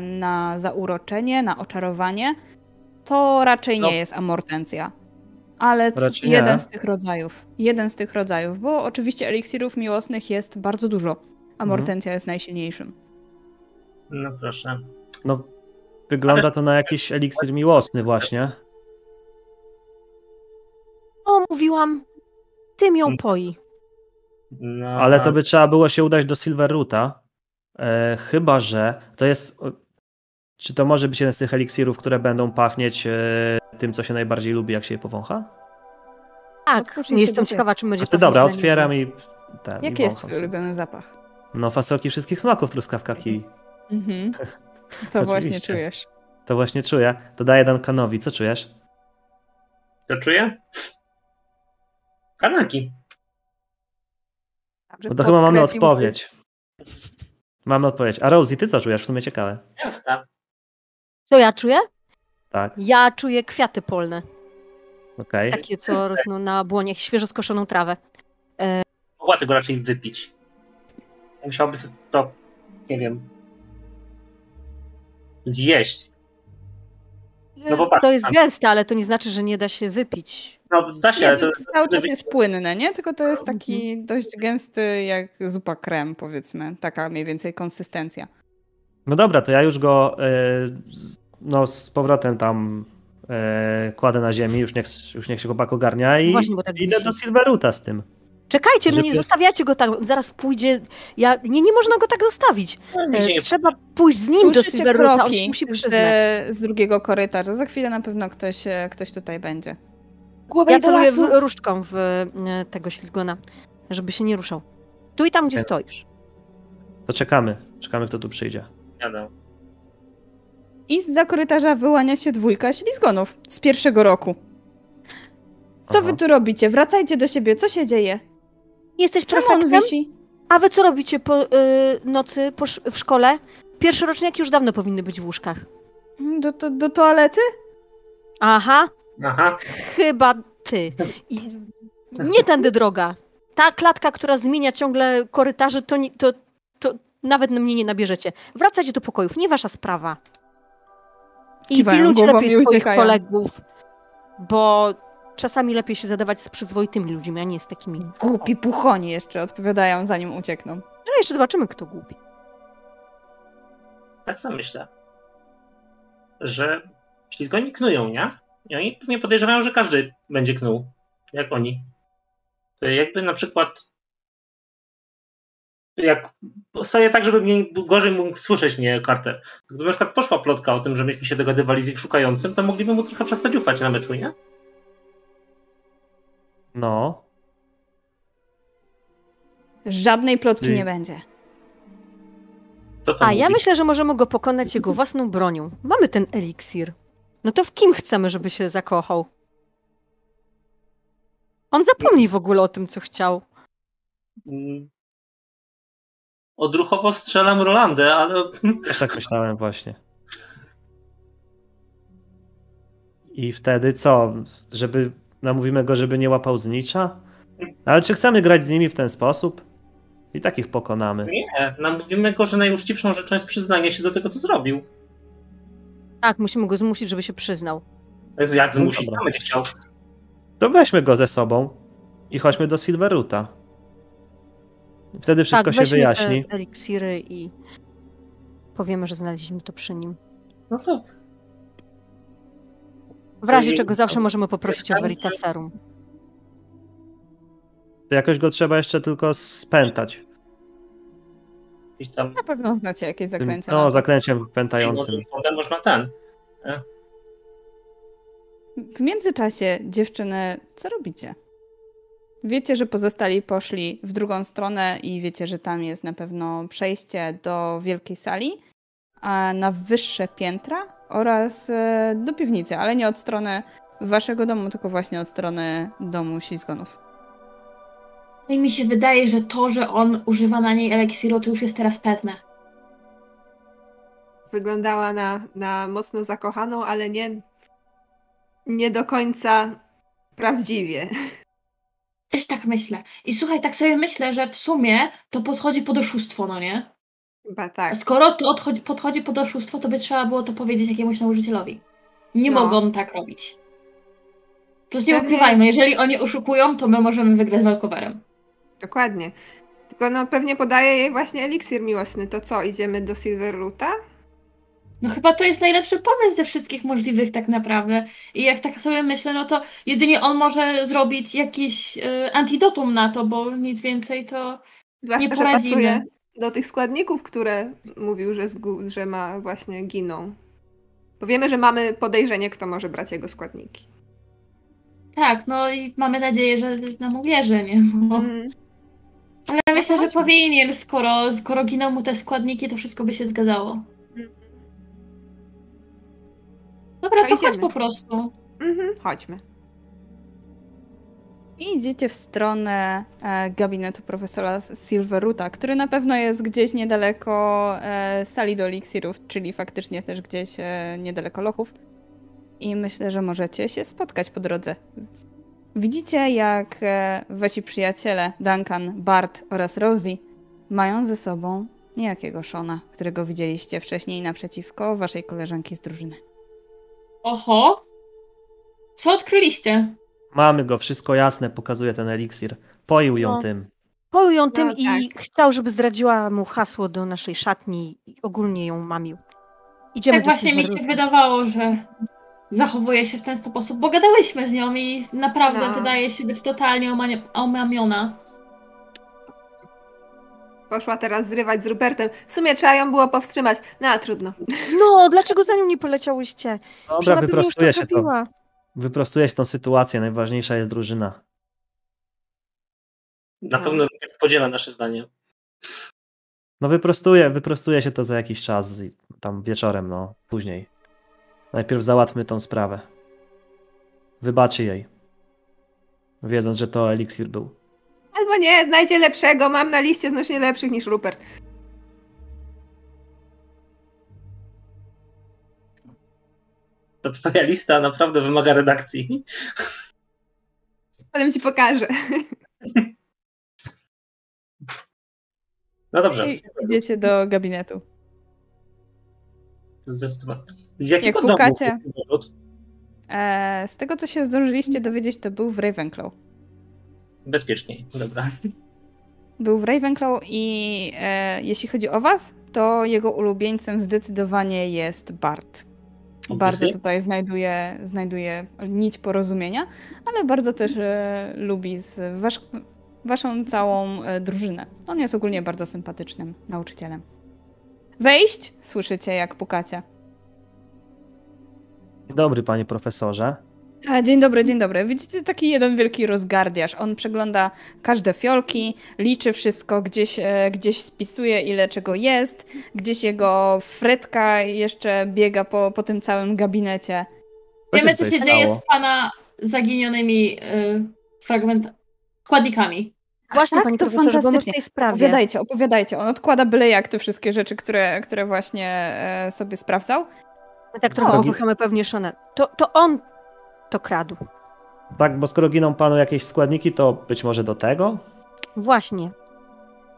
na zauroczenie, na oczarowanie. To raczej No. nie jest amortencja. Ale jeden z tych rodzajów. Jeden z tych rodzajów, bo oczywiście eliksirów miłosnych jest bardzo dużo. Amortencja jest najsilniejszym. No proszę. No, wygląda to na jakiś eliksir miłosny właśnie. O, mówiłam, tym ją poi. No, Ale to by trzeba było się udać do Silverroota. E, chyba, że to jest. Czy to może być jeden z tych eliksirów, które będą pachnieć e, tym, co się najbardziej lubi, jak się je powącha? Tak, i nie jestem ciekawa, czy będzie Znaczy, dobra, pachnieć na otwieram i. Ten, i Jaki jest wącham twój ulubiony zapach? No, fasolki wszystkich smaków, truskawka kij. Mhm. *laughs* To właśnie czujesz. To właśnie czuję. To daję Duncanowi. Co czujesz? To czuję? Kanaki. No to chyba mamy odpowiedź. Mamy odpowiedź. A Rosie, ty co czujesz? W sumie ciekawe. Jasne. Co ja czuję? Tak, Ja czuję kwiaty polne. okej. Takie, co rosną na błoniach, świeżo skoszoną trawę. Mogła tego raczej wypić. Musiałaby sobie to, nie wiem, zjeść. No bo patrz, to jest gęste, ale to nie znaczy, że nie da się wypić. No da się, Nie, ale to to... cały czas jest płynne, nie? Tylko to jest taki dość gęsty jak zupa krem, powiedzmy. Taka mniej więcej konsystencja. No dobra, to ja już go e, z- no, z powrotem tam e, kładę na ziemi, już niech, już niech się chłopak ogarnia i Właśnie, tak idę do Silveruta z tym. Czekajcie, no nie zostawiacie go tak, zaraz pójdzie. Ja, nie, nie można go tak zostawić. No, E, nie- trzeba pójść z nim do Słyszycie Silveruta, on się kroki musi z, przyznać. z drugiego korytarza. Za chwilę na pewno ktoś, e, ktoś tutaj będzie. Głowę Ja do celuję w, różdżką w e, tego ślizgona, żeby się nie ruszał. Tu i tam, gdzie Okej. stoisz. To czekamy. Czekamy, kto tu przyjdzie. Jadę. I z za korytarza wyłania się dwójka ślizgonów z pierwszego roku. Co Aha. wy tu robicie? Wracajcie do siebie, co się dzieje? Jesteś prefektem? A wy co robicie po y, nocy po, sz- w szkole? Pierwszoroczniaki już dawno powinny być w łóżkach. Do, do, do toalety? Aha, Aha. chyba ty. I nie tędy droga. Ta klatka, która zmienia ciągle korytarze, to, nie- to, to nawet na mnie nie nabierzecie. Wracajcie do pokojów, nie wasza sprawa. I Kiwają pilnujcie głową lepiej i swoich uciekają. kolegów, bo czasami lepiej się zadawać z przyzwoitymi ludźmi, a nie z takimi. Głupi puchoni jeszcze odpowiadają, zanim uciekną. No jeszcze zobaczymy, kto głupi. Tak sam myślę. Że ślizgoni knują, nie? I oni pewnie podejrzewają, że każdy będzie knuł. Jak oni. To jakby na przykład. Jak stoję tak, żeby mnie gorzej mógł słyszeć mnie Carter. Gdyby na przykład poszła plotka o tym, że myśmy się dogadywali z ich szukającym, to mogliby mu trochę przestać ufać na meczu, nie? No. Żadnej plotki Czyli- nie będzie. A ja mówi. myślę, że możemy go pokonać jego własną bronią. Mamy ten eliksir. No to w kim chcemy, żeby się zakochał? On zapomni w ogóle o tym, co chciał. Mm. Odruchowo strzelam Rolandę, ale Też tak myślałem właśnie. I wtedy co? Żeby namówimy go, żeby nie łapał znicza? Ale czy chcemy grać z nimi w ten sposób? I tak ich pokonamy. nie. Namówimy go, że najuczciwszą rzeczą jest przyznanie się do tego, co zrobił. Tak, musimy go zmusić, żeby się przyznał. Jak No zmusić, dobra. tam będzie chciał. To weźmy go ze sobą i chodźmy do Silveruta. Wtedy wszystko tak, się wyjaśni. te eliksiry i powiemy, że znaleźliśmy to przy nim. No to W razie czego zawsze możemy poprosić o Veritaserum. To jakoś go trzeba jeszcze tylko spętać. tam Na pewno znacie jakieś zaklęcia. no, zaklęciem pętającym. potem można ten. W międzyczasie, dziewczyny, co robicie? Wiecie, że pozostali poszli w drugą stronę i wiecie, że tam jest na pewno przejście do wielkiej sali, a na wyższe piętra oraz e, do piwnicy, ale nie od strony waszego domu, tylko właśnie od strony domu ślizgonów. I mi się wydaje, że to, że on używa na niej eliksiru, to już jest teraz pewne. Wyglądała na, na mocno zakochaną, ale nie, nie do końca prawdziwie. Też tak myślę. I słuchaj, tak sobie myślę, że w sumie to podchodzi pod oszustwo, no nie? Chyba tak. Skoro to odchodzi, podchodzi pod oszustwo, to by trzeba było to powiedzieć jakiemuś nauczycielowi. Nie No. mogą tak robić. Plus nie ukrywajmy, jeżeli oni oszukują, to my możemy wygrać walkowerem. Dokładnie. Tylko no pewnie podaje jej właśnie eliksir miłosny. To co, idziemy do Silverroota? No chyba to jest najlepszy pomysł ze wszystkich możliwych tak naprawdę. I jak tak sobie myślę, no to jedynie on może zrobić jakiś y, antidotum na to, bo nic więcej to... Zwłaszcza, Nie że poradzimy. pasuje do tych składników, które mówił, że, że ma właśnie giną. Bo wiemy, że mamy podejrzenie, kto może brać jego składniki. Tak, no i mamy nadzieję, że nam uwierzy, nie? Bo... Mhm. Ale myślę, że powinien, skoro, skoro giną mu te składniki, to wszystko by się zgadzało. Dobra, To to chodź po prostu. Mhm, chodźmy. I idziecie w stronę e, gabinetu profesora Silveruta, który na pewno jest gdzieś niedaleko e, sali do eliksirów, czyli faktycznie też gdzieś e, niedaleko lochów. I myślę, że możecie się spotkać po drodze. Widzicie, jak wasi przyjaciele Duncan, Bart oraz Rosie mają ze sobą niejakiego Shona, którego widzieliście wcześniej naprzeciwko waszej koleżanki z drużyny. Oho! Co odkryliście? Mamy go, wszystko jasne, pokazuje ten eliksir. Poił ją No. tym. Pojął ją tym No, i tak. chciał, żeby zdradziła mu hasło do naszej szatni i ogólnie ją mamił. Idziemy Tak do właśnie mi się wydawało, że zachowuje się w ten sposób, bo gadałyśmy z nią i naprawdę No. wydaje się być totalnie omamiona. Poszła teraz zrywać z Rupertem. W sumie trzeba ją było powstrzymać. No, a trudno. No, dlaczego za nią nie poleciałyście? Przecież Dobra, wyprostuje się to. Wyprostujesz tą sytuację, najważniejsza jest drużyna. Na No. pewno podziela nasze zdanie. No wyprostuje, wyprostuje się to za jakiś czas, tam wieczorem, no, później. Najpierw załatwmy tą sprawę. Wybaczy jej. Wiedząc, że to eliksir był. Albo nie, znajdzie lepszego. Mam na liście znacznie lepszych niż Rupert. Ta twoja lista naprawdę wymaga redakcji. Potem ci pokażę. No dobrze. I idziecie do gabinetu. Zdecydowanie. Z jakiego Jak domu pukacie? E, z tego, co się zdążyliście dowiedzieć, to był w Ravenclaw. Bezpieczniej. Dobra. Był w Ravenclaw i e, jeśli chodzi o was, to jego ulubieńcem zdecydowanie jest Bart. Bardzo tutaj znajduje, znajduje nić porozumienia, ale bardzo też e, lubi z wasz, waszą całą e, drużynę. On jest ogólnie bardzo sympatycznym nauczycielem. Wejść? Słyszycie, jak pukacie. Dobry, panie profesorze. A, dzień dobry, dzień dobry. Widzicie taki jeden wielki rozgardiarz. On przegląda każde fiolki, liczy wszystko, gdzieś, e, gdzieś spisuje ile czego jest, gdzieś jego frytka jeszcze biega po, po tym całym gabinecie. Wiemy, co się dzieje stało? z pana zaginionymi y, fragment... składnikami. Właśnie, tak, to profesorze, bo tej sprawie. Opowiadajcie, opowiadajcie. On odkłada byle jak te wszystkie rzeczy, które, które właśnie e, sobie sprawdzał. My tak trochę O. popychamy pewnie Shona. To, to on to kradł. Tak, bo skoro giną panu jakieś składniki, to być może do tego? Właśnie.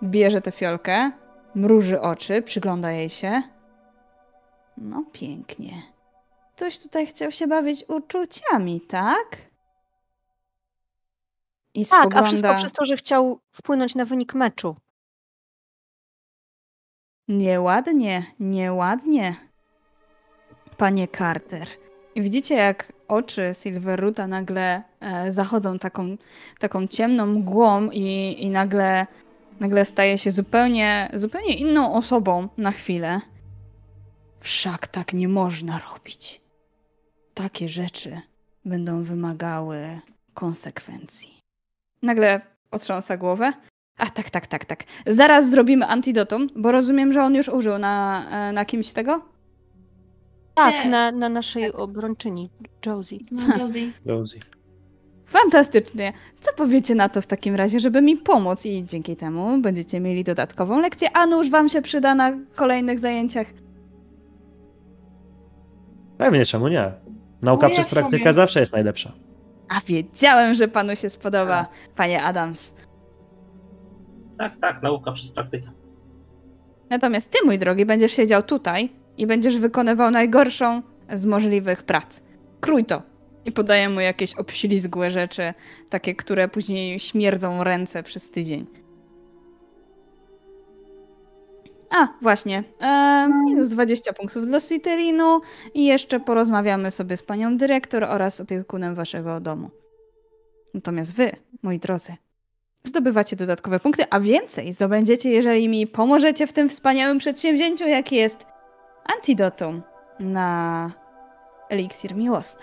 Bierze tę fiolkę, mruży oczy, przygląda jej się. No pięknie. Ktoś tutaj chciał się bawić uczuciami, tak? I Tak, spogląda... a wszystko przez to, że chciał wpłynąć na wynik meczu. Nieładnie, nieładnie. Panie Carter. I widzicie, jak oczy Silverruta nagle e, zachodzą taką, taką ciemną mgłą i, i nagle, nagle staje się zupełnie, zupełnie inną osobą na chwilę. Wszak tak nie można robić. Takie rzeczy będą wymagały konsekwencji. Nagle otrząsa głowę. A tak, tak, tak, tak. Zaraz zrobimy antidotum, bo rozumiem, że on już użył na, e, na kimś tego? Tak, na, na naszej obrończyni, Josie. No, *laughs* Josie. Rosie. Fantastycznie. Co powiecie na to w takim razie, żeby mi pomóc i dzięki temu będziecie mieli dodatkową lekcję, a nuż wam się przyda na kolejnych zajęciach? Pewnie, czemu nie? Nauka No, przez sobie. praktykę zawsze jest najlepsza. A wiedziałem, że panu się spodoba, panie Adams. Tak, tak, nauka przez praktykę. Natomiast ty, mój drogi, będziesz siedział tutaj i będziesz wykonywał najgorszą z możliwych prac. Krój to. I podaję mu jakieś obślizgłe rzeczy, takie, które później śmierdzą ręce przez tydzień. A, właśnie. E, minus 20 punktów dla Citerinu i jeszcze porozmawiamy sobie z panią dyrektor oraz opiekunem waszego domu. Natomiast wy, moi drodzy, zdobywacie dodatkowe punkty, a więcej zdobędziecie, jeżeli mi pomożecie w tym wspaniałym przedsięwzięciu, jakie jest antidotum na eliksir miłosny.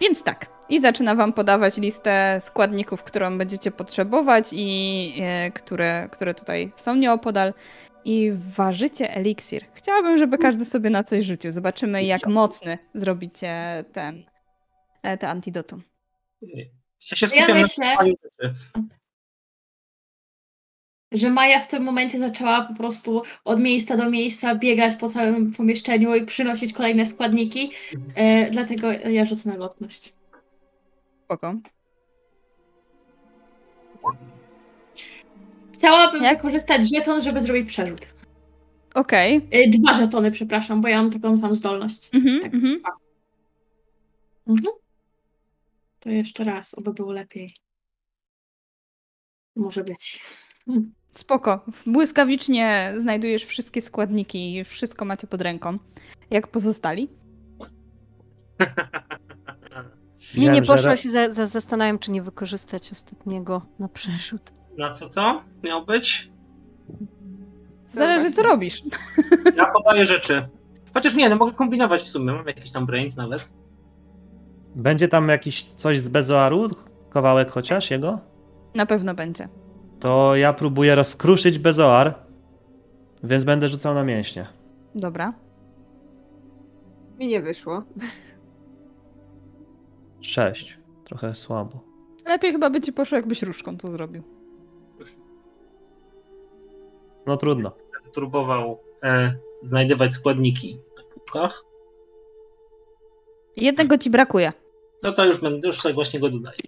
Więc tak, i zaczyna wam podawać listę składników, którą będziecie potrzebować i e, które, które tutaj są nieopodal. I ważycie eliksir. Chciałabym, żeby każdy sobie na coś rzucił. Zobaczymy, jak mocny zrobicie ten, e, te antidotum. Ja się Ja myślę- na. Że Maja w tym momencie zaczęła po prostu od miejsca do miejsca biegać po całym pomieszczeniu i przynosić kolejne składniki. E, dlatego ja rzucę na lotność. Spoko. Chciałabym Jak? wykorzystać żeton, żeby zrobić przerzut. Okej. E, dwa żetony, przepraszam, bo ja mam taką samą zdolność. Mhm, Tak. mhm. Mhm. To jeszcze raz, oby było lepiej. Może być. Spoko. Błyskawicznie znajdujesz wszystkie składniki i wszystko macie pod ręką. Jak pozostali? *laughs* Nie, nie ra- się, za, za, zastanawiam, czy nie wykorzystać ostatniego na przerzut. Na co to miał być? Zależy, co robisz. Ja podaję rzeczy. Chociaż nie, no mogę kombinować w sumie. Mam jakiś tam brains nawet. Będzie tam jakiś coś z bezoaru? Kawałek chociaż jego? Na pewno będzie. To ja próbuję rozkruszyć bezoar, więc będę rzucał na mięśnie. Dobra. Mi nie wyszło. Sześć. Trochę słabo. Lepiej chyba by ci poszło, jakbyś różką to zrobił. No trudno. Próbował e, znajdywać składniki w półkach. Jednego ci brakuje. No to już będę, już tutaj właśnie go dodaję.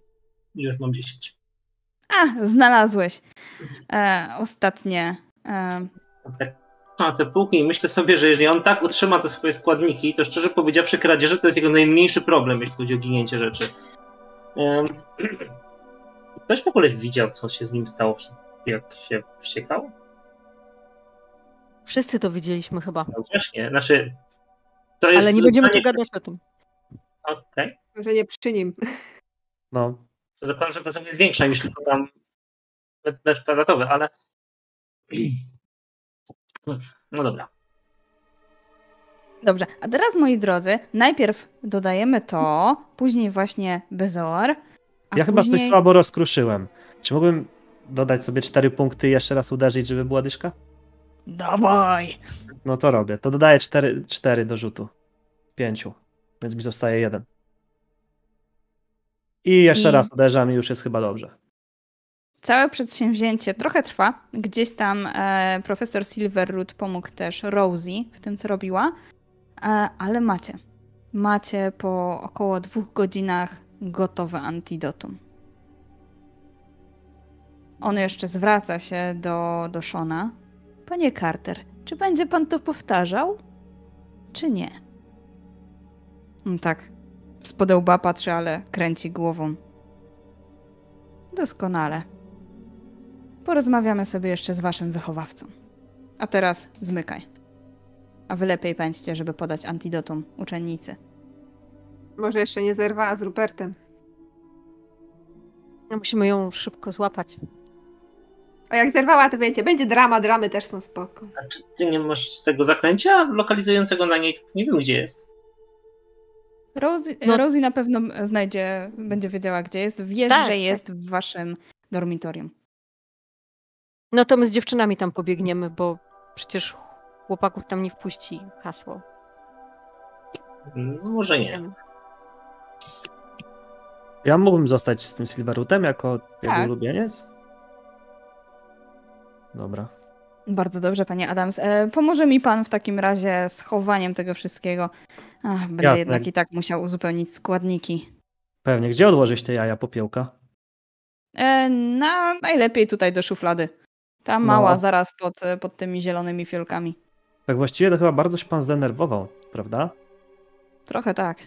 Już mam 10. A, znalazłeś. E, ostatnie. E, Tak na te półki i myślę sobie, że jeżeli on tak utrzyma te swoje składniki, to szczerze powiedziawszy kradzieże to jest jego najmniejszy problem, jeśli chodzi o ginięcie rzeczy. Em, *clears throat* Ktoś w ogóle widział, co się z nim stało, jak się wściekał? Wszyscy to widzieliśmy chyba, No właśnie, znaczy to jest... ale nie będziemy tu gadać o tym. Okej, Może nie przy nim. No, to że to jest większa niż tylko tam metr- kwadratowy, ale... *clears throat* No dobra. dobrze, a teraz moi drodzy, najpierw dodajemy to, później właśnie bezoar. A ja chyba później... coś słabo rozkruszyłem. Czy mógłbym dodać sobie cztery punkty i jeszcze raz uderzyć, żeby była dyszka? Dawaj! No to robię. To dodaję cztery, cztery do rzutu. Z pięciu. Więc mi zostaje jeden. I jeszcze I- raz uderzam i już jest chyba dobrze. Całe przedsięwzięcie trochę trwa. Gdzieś tam e, profesor Silverroot pomógł też Rosie w tym, co robiła, e, ale macie. Macie po około dwóch godzinach gotowe antidotum. On jeszcze zwraca się do, do Shona. Panie Carter, czy będzie pan to powtarzał? Czy nie? Mm, Tak. Z podełba patrzy, ale kręci głową. Doskonale. Porozmawiamy sobie jeszcze z waszym wychowawcą. A teraz zmykaj. A wy lepiej pędźcie, żeby podać antidotum uczennicy. Może jeszcze nie zerwała z Rupertem. No, Musimy ją szybko złapać. A jak zerwała, to wiecie, będzie drama, dramy też są spoko. A czy ty nie masz tego zaklęcia lokalizującego na niej? Nie wiem, gdzie jest. Rosie, No. Rosie na pewno znajdzie, będzie wiedziała, gdzie jest. Wiesz, Tak, że tak. jest w waszym dormitorium. No to my z dziewczynami tam pobiegniemy, bo przecież chłopaków tam nie wpuści hasło. No może nie. Ja mógłbym zostać z tym Silverrootem jako jego Tak. ulubieniec? Dobra. Bardzo dobrze, panie Adams. E, pomoże mi pan w takim razie z chowaniem tego wszystkiego. Ach, będę Jasne. jednak i tak musiał uzupełnić składniki. Pewnie. Gdzie odłożyć te jaja popiełka? E, na, najlepiej tutaj do szuflady. Ta No. mała, zaraz pod, pod tymi zielonymi fiolkami. Tak właściwie to chyba bardzo się pan zdenerwował, prawda? Trochę tak.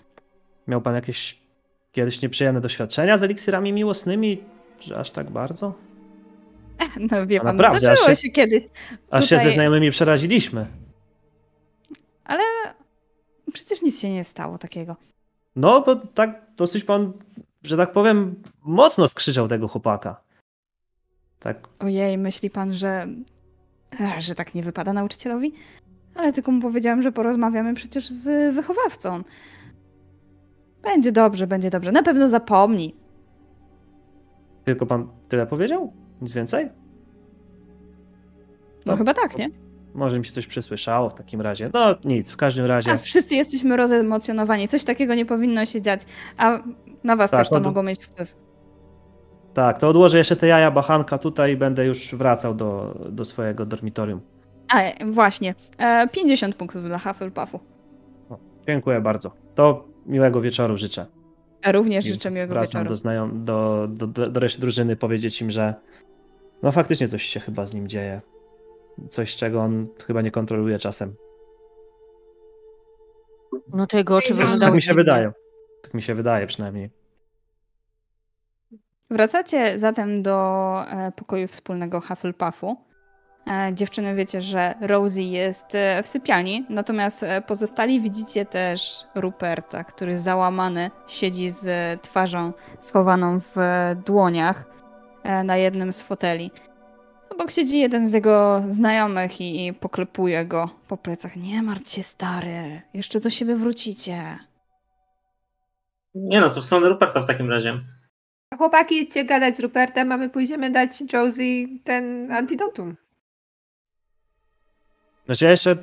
Miał pan jakieś kiedyś nieprzyjemne doświadczenia z eliksirami miłosnymi? Że aż tak bardzo? No wie A pan, naprawdę, zdarzyło aż się kiedyś. Aż się ze znajomymi przeraziliśmy. Ale przecież nic się nie stało takiego. No, bo tak dosyć pan, że tak powiem, mocno skrzyczał tego chłopaka. Tak, Ojej, myśli pan, że. Ech, że tak nie wypada nauczycielowi? Ale tylko mu powiedziałam, że porozmawiamy przecież z wychowawcą. Będzie dobrze, będzie dobrze. Na pewno zapomni. tylko pan tyle powiedział? Nic więcej? No, No. chyba tak, nie? Może mi się coś przysłyszało w takim razie. No nic, w każdym razie. A wszyscy jesteśmy rozemocjonowani. Coś takiego nie powinno się dziać. A na was Tak, też to od- mogło mieć wpływ. Tak, to odłożę jeszcze te jaja bachanka tutaj i będę już wracał do, do swojego dormitorium. A, właśnie. E, 50 punktów dla Hufflepuffu. Dziękuję bardzo. To miłego wieczoru życzę. A również I życzę miłego Wracam wieczoru. znajom, do, do, do, do reszty drużyny powiedzieć im, że no faktycznie coś się chyba z nim dzieje. Coś, czego on chyba nie kontroluje czasem. No to jego oczy Tak wyglądały. Tak mi się wydaje. Tak mi się wydaje przynajmniej. Wracacie zatem do e, pokoju wspólnego Hufflepuffu. E, dziewczyny wiecie, że Rosie jest e, w sypialni, natomiast e, pozostali widzicie też Ruperta, który załamany siedzi z e, twarzą schowaną w e, dłoniach e, na jednym z foteli. Obok siedzi jeden z jego znajomych i, i poklepuje go po plecach. Nie martw się, stary, jeszcze do siebie wrócicie. Nie no, to w stronę Ruperta w takim razie. Chłopaki, idźcie gadać z Rupertem, a my pójdziemy dać Josie ten antidotum. Znaczy ja jeszcze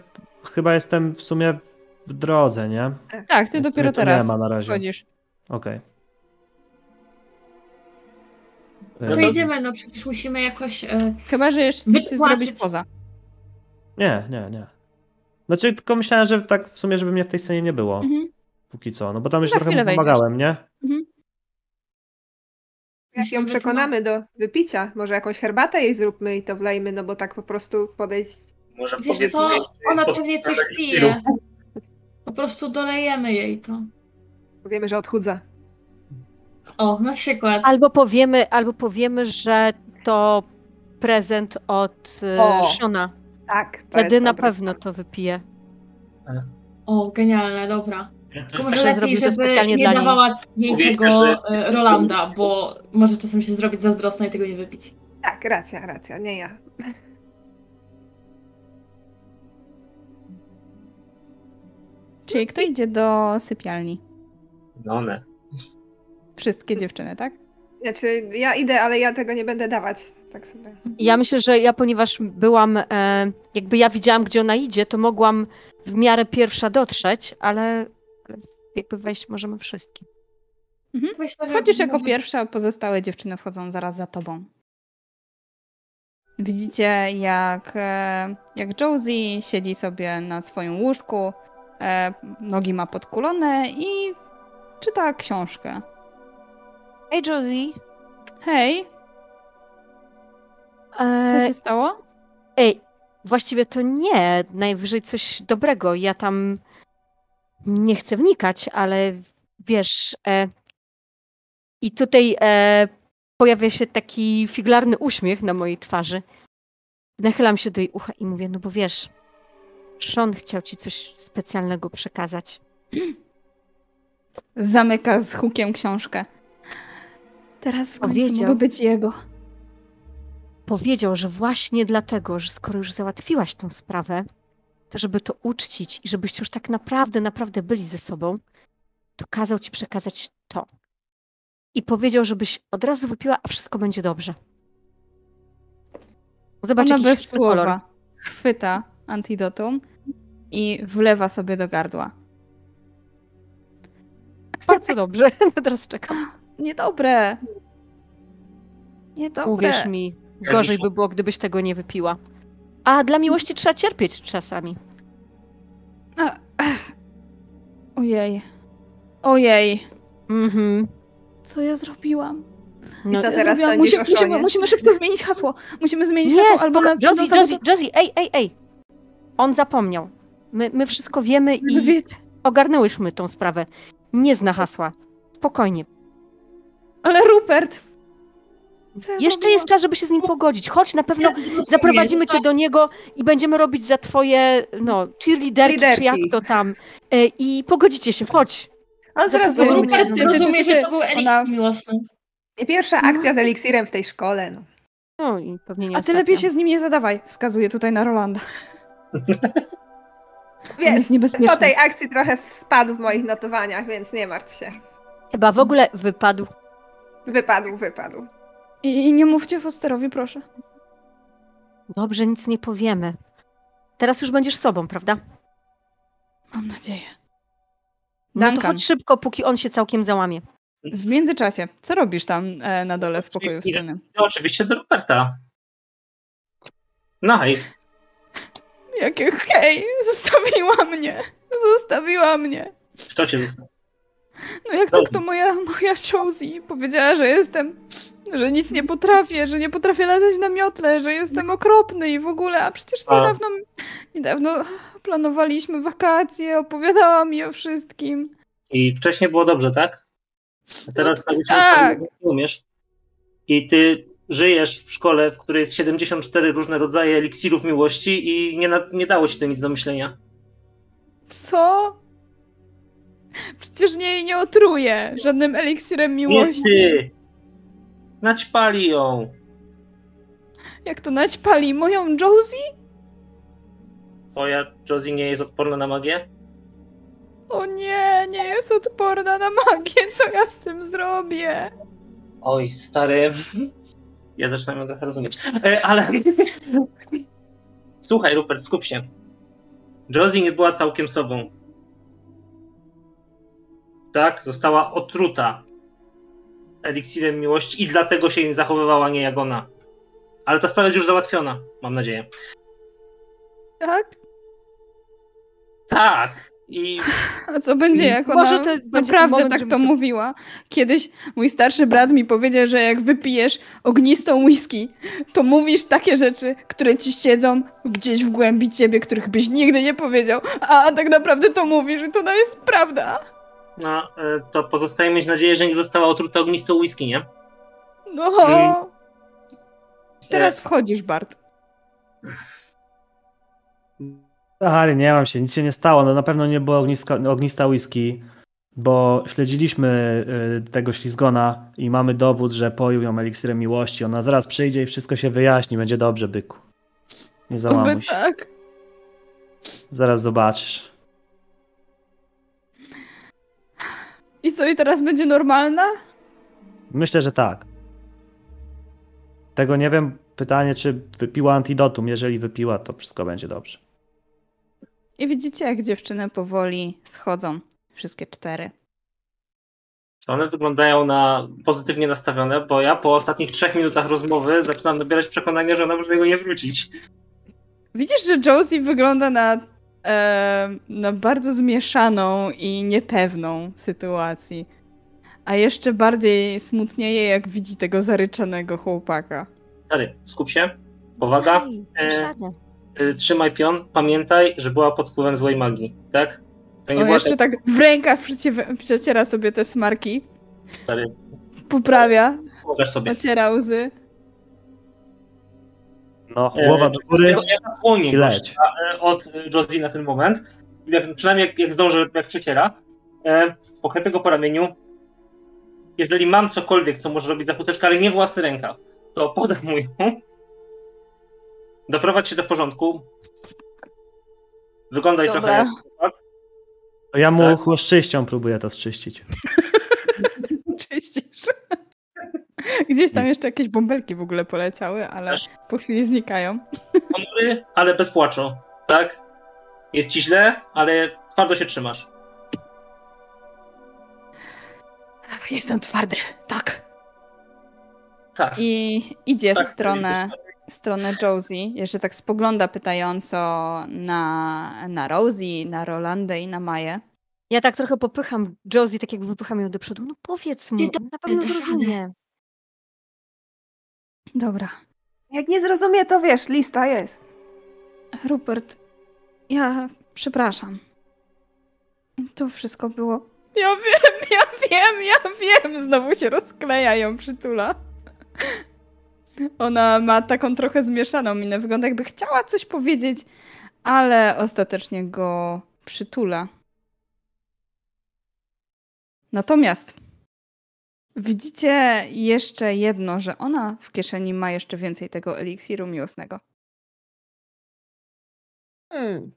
chyba jestem w sumie w drodze, nie? Tak, ty dopiero teraz Nie ma na razie. wchodzisz. Okej. No To E, idziemy, no przecież musimy jakoś... E, Chyba, że jeszcze coś zrobić poza. Nie, nie, nie. Znaczy tylko myślałem, że tak w sumie, żeby mnie w tej scenie nie było. Mhm. Póki co. No bo tam już Za trochę chwilę wejdziesz. pomagałem, nie? Jak ją Musimy przekonamy do wypicia, może jakąś herbatę jej zróbmy i to wlejmy, no bo tak po prostu podejść. Może wiesz co, ona pewnie coś pije. Po prostu dolejemy jej to. Powiemy, że odchudza. O, na przykład. Albo powiemy, albo powiemy, że to prezent od e, O, Shona. Tak. Wtedy na pewno to wypije. O, genialne, dobra. Tylko może tak, lepiej, żeby nie dawała jej Powiedzmy, tego że- e, Rolanda, bo może czasem się zrobić zazdrosna i tego nie wypić. Tak, racja, racja, nie ja. Czyli kto idzie do sypialni? No one. Wszystkie dziewczyny, tak? Znaczy, ja idę, ale ja tego nie będę dawać. Tak sobie. Ja myślę, że ja, ponieważ byłam, e, jakby ja widziałam, gdzie ona idzie, to mogłam w miarę pierwsza dotrzeć, ale, ale jakby wejść możemy. Myślę, że Wchodzisz jako pierwsza, a pozostałe dziewczyny wchodzą zaraz za tobą. Widzicie, jak, e, jak Josie siedzi sobie na swoim łóżku, e, nogi ma podkulone i czyta książkę. Hej Josie, Hej, co e, się stało? ej, właściwie to nie, najwyżej coś dobrego. Ja tam nie chcę wnikać, ale wiesz, e, i tutaj e, pojawia się taki figlarny uśmiech na mojej twarzy. Nachylam się do jej ucha i mówię, no bo wiesz, Sean chciał ci coś specjalnego przekazać. Zamyka z hukiem książkę. Teraz w końcu Powiedział. mogę być jego. Powiedział, że właśnie dlatego, że skoro już załatwiłaś tą sprawę, to żeby to uczcić i żebyście już tak naprawdę, naprawdę byli ze sobą, to kazał ci przekazać to. I powiedział, żebyś od razu wypiła, a wszystko będzie dobrze. Zobacz, Ona bez słowa kolor. chwyta antidotum i wlewa sobie do gardła. Bardzo dobrze. *laughs* Teraz czekam. Niedobre. Niedobre. Uwierz mi, gorzej by było, gdybyś tego nie wypiła. A dla miłości trzeba cierpieć czasami. Ojej. Ojej. Mhm. Co ja zrobiłam? No, I co Ja teraz zrobiłam- Musi, musimy, musimy szybko zmienić hasło. Musimy zmienić Nie, hasło, albo nas Josie, Josie. Josie, ej, ej, ej! On zapomniał. My, my wszystko wiemy i ogarnęłyśmy tą sprawę. Nie zna hasła. Spokojnie. Ale Rupert! Co ja Jeszcze zrobiłam? jest czas, żeby się z nim pogodzić. Chodź, na pewno zrozumieć, zaprowadzimy cię do niego i będziemy robić za twoje, no, cheerleaderki, czy Liderki. jak to tam. E, I pogodzicie się, chodź. On zaraz zrozumie. że to był Ona- eliksir miłosny. I pierwsza akcja z eliksirem w tej szkole. No. No i pewnie nie A ty ostatnia. lepiej się z nim nie zadawaj, wskazuje tutaj na Rolanda. *laughs* Wiesz, po tej akcji trochę spadł w moich notowaniach, więc nie martw się. Chyba w ogóle wypadł. Wypadł, wypadł. I, I nie mówcie Fosterowi, proszę. Dobrze, nic nie powiemy. Teraz już będziesz sobą, prawda? Mam nadzieję. No to Duncan. chodź szybko, póki on się całkiem załamie. W międzyczasie, co robisz tam e, na dole w pokoju wspólnym? To oczywiście do Roberta. No hej. Jakie hej, zostawiła mnie, zostawiła mnie. Kto cię zostawił? No jak to kto moja, moja Josie powiedziała, że jestem, że nic nie potrafię, że nie potrafię latać na miotle, że jestem okropny i w ogóle, a przecież niedawno, niedawno planowaliśmy wakacje, opowiadała mi o wszystkim. I wcześniej było dobrze, tak? A teraz No, no, tak. nie umiesz. I ty żyjesz w szkole, w której jest 74 różne rodzaje eliksirów miłości i nie, nie dało ci to nic do myślenia. Co? Przecież nie, nie otruję żadnym eliksirem Nie miłości. ty! Naćpali ją. Jak to naćpali moją Josie? Twoja Josie nie jest odporna na magię? O nie, nie jest odporna na magię, co ja z tym zrobię? Oj, stary. Ja zaczynam ją trochę rozumieć. E, ale. *laughs* Słuchaj, Rupert, skup się. Josie nie była całkiem sobą. Tak, została otruta eliksirem miłości i dlatego się im zachowywała, nie jak ona. Ale ta sprawa jest już załatwiona, mam nadzieję. Tak? Tak. I *laughs* A co będzie, jak Może ona będzie naprawdę moment, tak to mówiła? Kiedyś mój starszy brat mi powiedział, że jak wypijesz ognistą whisky, to mówisz takie rzeczy, które ci siedzą gdzieś w głębi ciebie, których byś nigdy nie powiedział, a tak naprawdę to mówisz i to jest prawda. No, e, to pozostaje mieć nadzieję, że nie została otruta ognistą whisky, nie? No. Mm. Teraz wchodzisz, Bart. Harry, nie mam się, nic się nie stało. No na pewno nie było ogniska, ognista whisky, bo śledziliśmy y, tego ślizgona i mamy dowód, że poił ją eliksirem miłości. Ona zaraz przyjdzie i wszystko się wyjaśni, będzie dobrze, byku. Nie załamuj się. tak. Zaraz zobaczysz. I co, i teraz będzie normalna? Myślę, że tak. Tego nie wiem. Pytanie, czy wypiła antidotum. Jeżeli wypiła, to wszystko będzie dobrze. I widzicie, jak dziewczyny powoli schodzą. Wszystkie cztery. One wyglądają na pozytywnie nastawione, bo ja po ostatnich trzech minutach rozmowy zaczynam nabierać przekonania, że ona może do niego nie wrócić. Widzisz, że Josie wygląda na, e, na bardzo zmieszaną i niepewną sytuacji. A jeszcze bardziej smutnieje, jak widzi tego zaryczanego chłopaka. Stary, skup się, powaga, e, y, trzymaj pion, pamiętaj, że była pod wpływem złej magii, tak? To nie On była jeszcze tak w rękach przecie- przeciera sobie te smarki, stary, poprawia, pomagasz sobie. ociera łzy. No, E, głowa do góry Ja, ja zapłonię e, od Josie na ten moment. Jak, przynajmniej jak, jak zdążę, jak przeciera. E, poklepię go po ramieniu. Jeżeli mam cokolwiek, co może robić zachuteczka, ale nie własny rękaw, to podam mu ją. Doprowadź się do porządku. Wyglądaj Dobra. trochę jak To ja mu Tak. chłoszczyścią próbuję to zczyścić. *laughs* Czyścisz. Gdzieś tam jeszcze jakieś bąbelki w ogóle poleciały, ale po chwili znikają. *laughs* ponury, ale bez płaczu, tak? Jest ci źle, ale twardo się trzymasz. Jestem twardy, tak. Tak. I idzie tak, w stronę, stronę Josie. Jeszcze tak spogląda pytająco na, na Rosie, na Rolandę i na Maję. Ja tak trochę popycham Josie, tak jak wypycham ją do przodu. No powiedz mu, na pewno zrozumie. Dobra. Jak nie zrozumie, to wiesz, lista jest. Rupert, ja przepraszam. To wszystko było. Ja wiem, ja wiem, ja wiem! Znowu się rozkleja ją przytula. Ona ma taką trochę zmieszaną minę. Wygląda jakby chciała coś powiedzieć, ale ostatecznie go przytula. Natomiast widzicie jeszcze jedno, że ona w kieszeni ma jeszcze więcej tego eliksiru miłosnego. Hmm.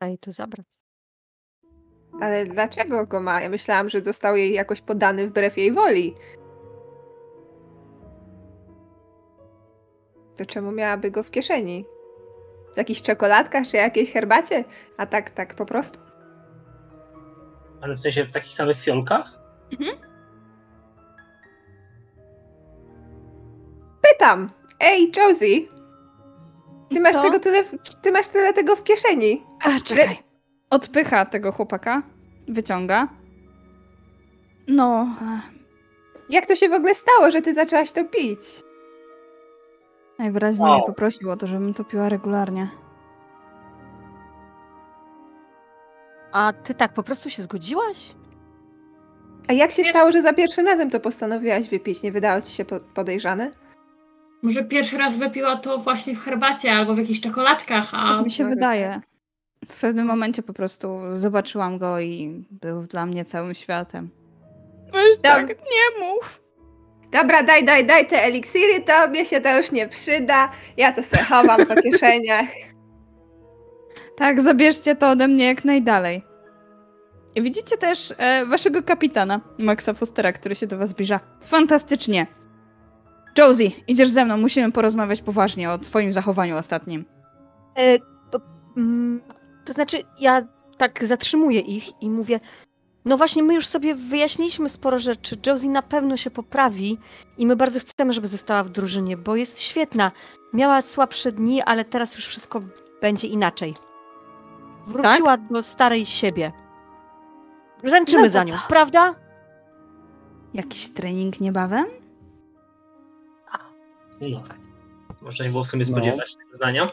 Daj to zabrać. Ale dlaczego go ma? Ja myślałam, że dostał jej jakoś podany wbrew jej woli. To czemu miałaby go w kieszeni? W jakichś czekoladkach czy jakiejś herbacie? A tak, tak po prostu. Ale w sensie w takich samych fiolkach? Pytam. Ej, Josie. Ty masz, Co? tego tyle, w- ty masz tyle tego w kieszeni. A, czekaj. Odpycha tego chłopaka, wyciąga. No, Jak to się w ogóle stało, że ty zaczęłaś to pić? najwyraźniej Wow. mnie poprosił o to, żebym to piła regularnie. A ty tak po prostu się zgodziłaś? A jak się Wiesz- stało, że za pierwszym razem to postanowiłaś wypić? Nie wydało ci się po- podejrzane? Może pierwszy raz wypiła to właśnie w herbacie albo w jakichś czekoladkach, a Tak mi się może wydaje. W pewnym momencie po prostu zobaczyłam go i był dla mnie całym światem. Weź tak, nie mów. Dobra, daj, daj, daj te eliksiry, tobie się to już nie przyda. Ja to se chowam po kieszeniach. Tak, zabierzcie to ode mnie jak najdalej. Widzicie też e, waszego kapitana, Maxa Fostera, który się do was zbliża. Fantastycznie. Josie, idziesz ze mną, musimy porozmawiać poważnie o twoim zachowaniu ostatnim. E, to, mm, to znaczy, ja tak zatrzymuję ich i mówię, no właśnie, my już sobie wyjaśniliśmy sporo rzeczy. Josie na pewno się poprawi i my bardzo chcemy, żeby została w drużynie, bo jest świetna. Miała słabsze dni, ale teraz już wszystko będzie inaczej. Wróciła do starej siebie. Ręczymy No za nią, co? prawda? Jakiś trening niebawem? No tak. Można nie było w sumie No. spodziewać tego zdania.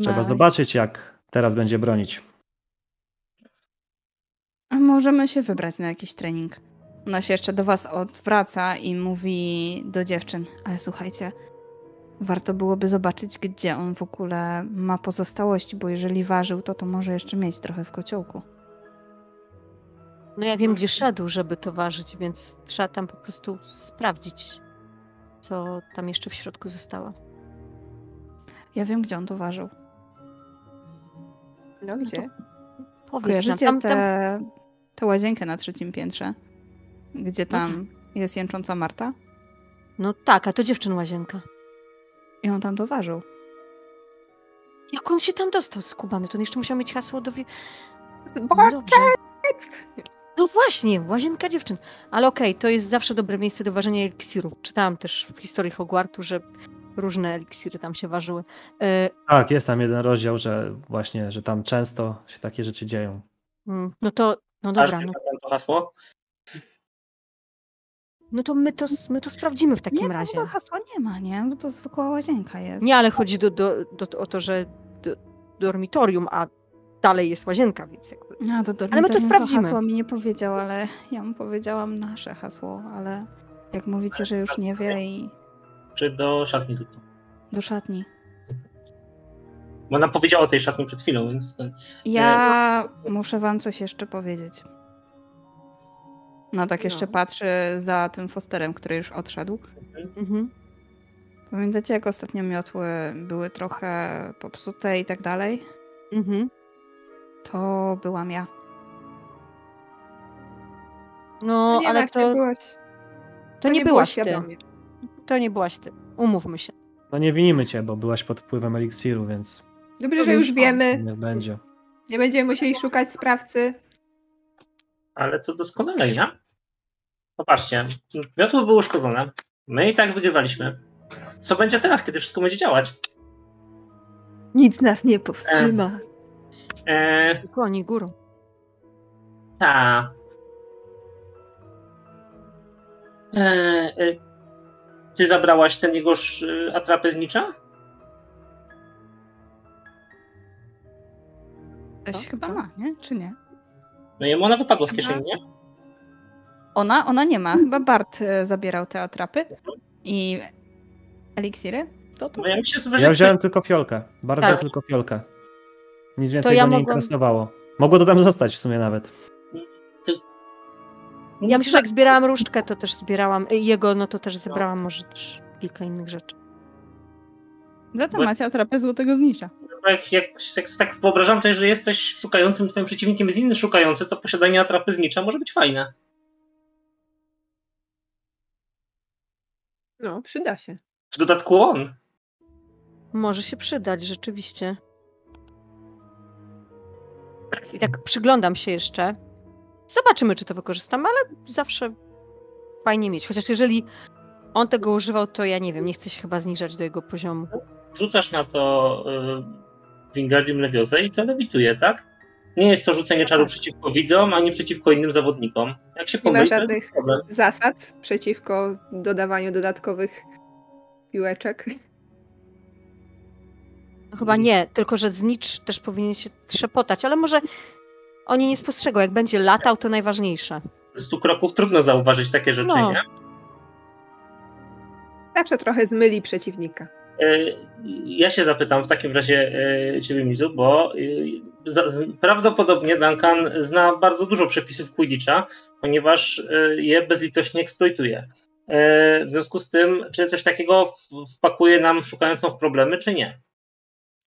Trzeba zobaczyć, jak teraz będzie bronić. A Możemy się wybrać na jakiś trening. Ona się jeszcze do was odwraca i mówi do dziewczyn, ale słuchajcie, warto byłoby zobaczyć, gdzie on w ogóle ma pozostałości, bo jeżeli ważył, to to może jeszcze mieć trochę w kociołku. No ja wiem, gdzie szedł, żeby to ważyć, więc trzeba tam po prostu sprawdzić, co tam jeszcze w środku zostało. Ja wiem, gdzie on to ważył. No gdzie? Powiedz Kojarzycie nam, tam, tam, tę tę łazienkę na trzecim piętrze, gdzie No tam jest jęcząca Marta? No tak, a to dziewczyn łazienka. I on tam to ważył. Jak on się tam dostał skubany? To on jeszcze musiał mieć hasło do... wi- No dobrze. No właśnie, łazienka dziewczyn. Ale okej, to jest zawsze dobre miejsce do ważenia eliksirów. Czytałam też w historii Hogwartu, że różne eliksiry tam się ważyły. E, Tak, jest tam jeden rozdział, że właśnie, że tam często się takie rzeczy dzieją. mm, no to, no Aż dobra, no, to hasło. No to my to, my to sprawdzimy w takim nie, razie. Tam hasła nie ma, nie? Bo to zwykła łazienka jest. Nie, ale chodzi do, do, do, o to, że do, dormitorium, a dalej jest łazienka, więc jakby... No, to Ale my to to sprawdzimy. hasło mi nie powiedział, ale ja mu powiedziałam nasze hasło, ale jak mówicie, że już nie wie i Czy do szatni tylko? do szatni. Bo ona powiedziała o tej szatni przed chwilą, więc... Ja muszę wam coś jeszcze powiedzieć. No tak jeszcze No. patrzy za tym Fosterem, który już odszedł. Mhm. Pamiętacie, jak ostatnio miotły były trochę popsute i tak dalej? Mhm. To byłam ja. No, nie ale to, nie byłaś, to nie było byłaś ty. świadomie. To nie byłaś ty. Umówmy się. No nie winimy cię, bo byłaś pod wpływem eliksiru, więc Dobrze, że już wiemy. nie będzie. Nie będziemy musieli szukać sprawcy. Ale to doskonale, nie? Popatrzcie, miotło były uszkodzone. My i tak wygrywaliśmy. Co będzie teraz, kiedy wszystko będzie działać? Nic nas nie powstrzyma. Eee, Koni górą. ta. Eee, e, ty zabrałaś ten jego sz- atrapę z nicza? Ktoś Co? chyba ma, nie? Czy nie? No i ona wypadła z kieszeni, nie? Ona? Ona nie ma. Chyba Bart e, zabierał te atrapy i eliksiry. To to. No ja myślę sobie, Ja że wziąłem tylko fiolkę. Bardzo Tak. tylko fiolkę. Nic więcej ja go nie interesowało. Mogło to tam zostać w sumie nawet. Ja myślę, że jak zbierałam różdżkę, to też zbierałam. y, Jego, no to też zebrałam może też kilka innych rzeczy. Za to macie atrapę złotego znicza. Jak, jak, jak sobie tak wyobrażam to, że jesteś szukającym, twoim przeciwnikiem jest inny szukający, to posiadanie atrapy z nicza może być fajne. No, przyda się. W dodatku on. Może się przydać, rzeczywiście. I tak przyglądam się jeszcze. Zobaczymy, czy to wykorzystam, ale zawsze fajnie mieć. Chociaż jeżeli on tego używał, to ja nie wiem, nie chcę się chyba zniżać do jego poziomu. Rzucasz na to y, Wingardium Leviosa i to lewituje, tak? Nie jest to rzucenie czaru przeciwko widzom, ani przeciwko innym zawodnikom. Jak się Nie ma pomyli, to jest żadnych zasad przeciwko dodawaniu dodatkowych piłeczek. No chyba nie, tylko że znicz też powinien się trzepotać, ale może oni nie spostrzegą. Jak będzie latał, to najważniejsze. Z 100 kroków trudno zauważyć takie rzeczy, No. nie? Zawsze trochę zmyli przeciwnika. Y, Ja się zapytam w takim razie y, Ciebie, Mizu, bo z- prawdopodobnie Duncan zna bardzo dużo przepisów Quidditcha, ponieważ je bezlitośnie eksploituje. W związku z tym, czy coś takiego wpakuje nam szukającą w problemy, czy nie?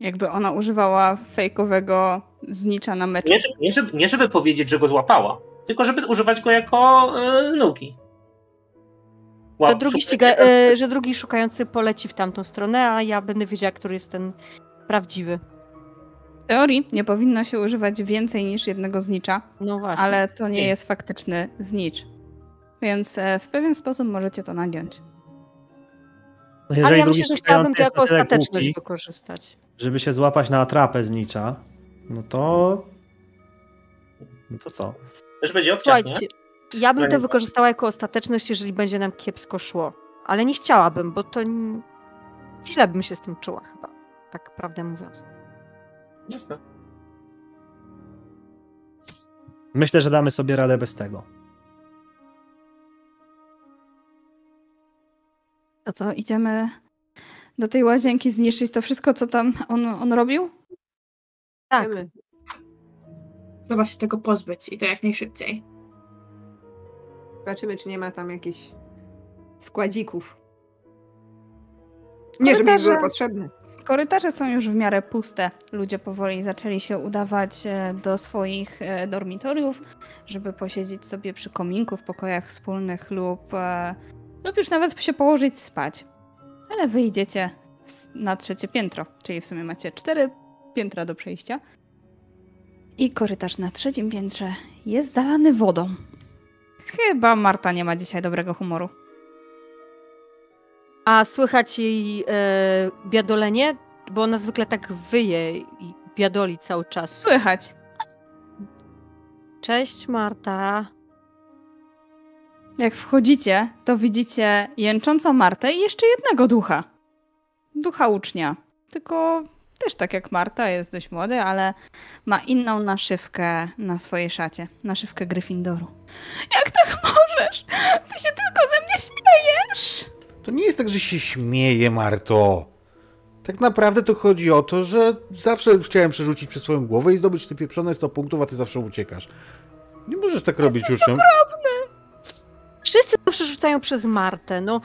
Jakby ona używała fejkowego znicza na meczu. Nie, żeby- nie, żeby, nie żeby powiedzieć, że go złapała, tylko żeby używać go jako y, zmyłki. Łap- Że drugi, ściga, e, że drugi szukający poleci w tamtą stronę, a ja będę wiedziała, który jest ten prawdziwy. W teorii nie powinno się używać więcej niż jednego znicza, No właśnie. ale to nie Jest. faktyczny znicz. Więc e, w pewien sposób możecie to nagiąć. No Ale ja myślę, że chciałabym to jako ostateczność głupi, wykorzystać. żeby się złapać na atrapę z nicza, no to... No to co? Też będzie obciach, nie? Ja bym to wykorzystała jako ostateczność, jeżeli będzie nam kiepsko szło. Ale nie chciałabym, bo to n- źle bym się z tym czuła chyba. Tak prawdę mówiąc. Jasne. Myślę, że damy sobie radę bez tego. To co, idziemy do tej łazienki zniszczyć to wszystko, co tam on, on robił? Tak. Trzeba się tego pozbyć i to jak najszybciej. Zobaczymy, czy nie ma tam jakichś składzików. Nie, żeby były potrzebne. Korytarze są już w miarę puste. Ludzie powoli zaczęli się udawać e, do swoich e, dormitoriów, żeby posiedzieć sobie przy kominku w pokojach wspólnych lub, e, lub już nawet się położyć spać. Ale wyjdziecie na trzecie piętro, czyli w sumie macie cztery piętra do przejścia. I korytarz na trzecim piętrze jest zalany wodą. Chyba Marta nie ma dzisiaj dobrego humoru. A słychać jej e, biadolenie? Bo ona zwykle tak wyje i biadoli cały czas. Słychać. Cześć Marta. Jak wchodzicie, to widzicie jęczącą Martę i jeszcze jednego ducha. Ducha ucznia. Tylko też tak jak Marta, jest dość młody, ale ma inną naszywkę na swojej szacie. Naszywkę Gryffindoru. Jak tak możesz? Ty się tylko ze mnie śmiejesz! To nie jest tak, że się śmieje, Marto. Tak naprawdę to chodzi o to, że zawsze chciałem przerzucić przez swoją głowę i zdobyć te pieprzone 100 punktów, a ty zawsze uciekasz. Nie możesz tak robić uczniom. Wszyscy zawsze rzucają przez Martę. No,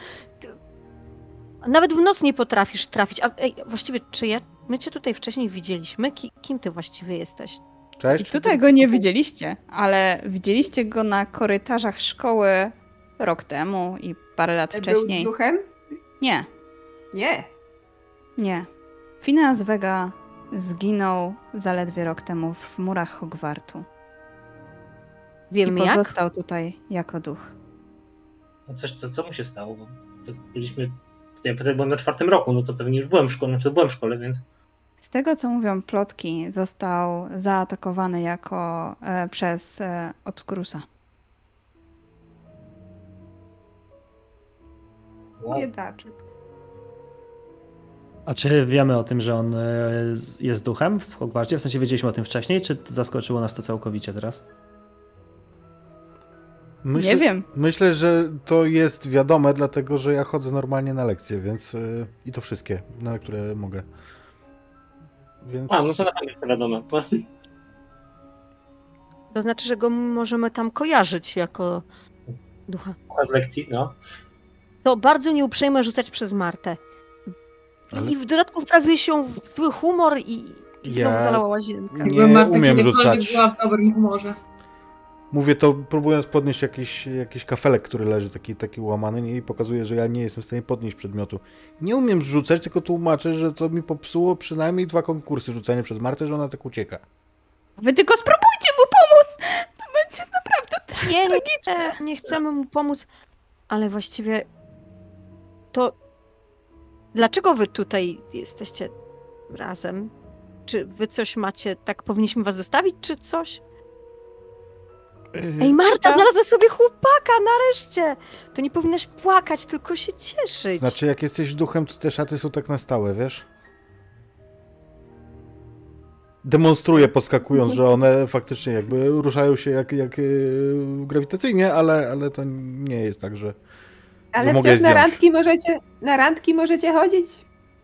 nawet w noc nie potrafisz trafić. A ej, właściwie, czy ja, my cię tutaj wcześniej widzieliśmy? Ki, kim ty właściwie jesteś? I Cześć. tutaj go nie widzieliście, ale widzieliście go na korytarzach szkoły rok temu i parę lat wcześniej. Był duchem? Nie, Nie. Nie. Phineas Vega zginął zaledwie rok temu w murach Hogwartu. Wiemy I jak? pozostał tutaj jako duch. No coś, co, co mu się stało? Byliśmy. Ja byłem na czwartym roku, no to pewnie już byłem w szkole, znaczy byłem w szkole, więc. Z tego, co mówią plotki, został zaatakowany jako e, przez e, Obscurusa. Biedaczek. A czy wiemy o tym, że on e, jest duchem w Hogwarcie? W sensie wiedzieliśmy o tym wcześniej, czy zaskoczyło nas to całkowicie teraz? Myślę, Nie wiem. Myślę, że to jest wiadome, dlatego że ja chodzę normalnie na lekcje, więc yy, i to wszystkie, na które mogę. Więc A, no to na pewno jest to wiadomo. *laughs* To znaczy, że go możemy tam kojarzyć jako ducha. Z lekcji, no. To bardzo nieuprzejme rzucać przez Martę. Ale- I w dodatku wprawiłeś się w zły humor i, i znowu Ja- zalała łazienkę. Nie Marta umiem rzucać. była w dobrym humorze. Mówię to próbując podnieść jakiś, jakiś kafelek, który leży taki, taki łamany i pokazuję, że ja nie jestem w stanie podnieść przedmiotu. Nie umiem rzucać, tylko tłumaczę, że to mi popsuło przynajmniej dwa konkursy rzucania przez Martę, że ona tak ucieka. Wy tylko spróbujcie mu pomóc! To będzie naprawdę Nie, nie, tragiczne. nie, nie chcemy mu pomóc, ale właściwie to dlaczego wy tutaj jesteście razem? Czy wy coś macie, tak powinniśmy was zostawić, czy coś? Ej, Marta, znalazła sobie chłopaka, nareszcie! To nie powinnaś płakać, tylko się cieszyć. Znaczy, jak jesteś duchem, to te szaty są tak na stałe, wiesz? Demonstruję podskakując, że one faktycznie jakby ruszają się jak, jak yy, grawitacyjnie, ale, ale to nie jest tak, że... Ale mogę wciąż na randki możecie, na randki możecie chodzić?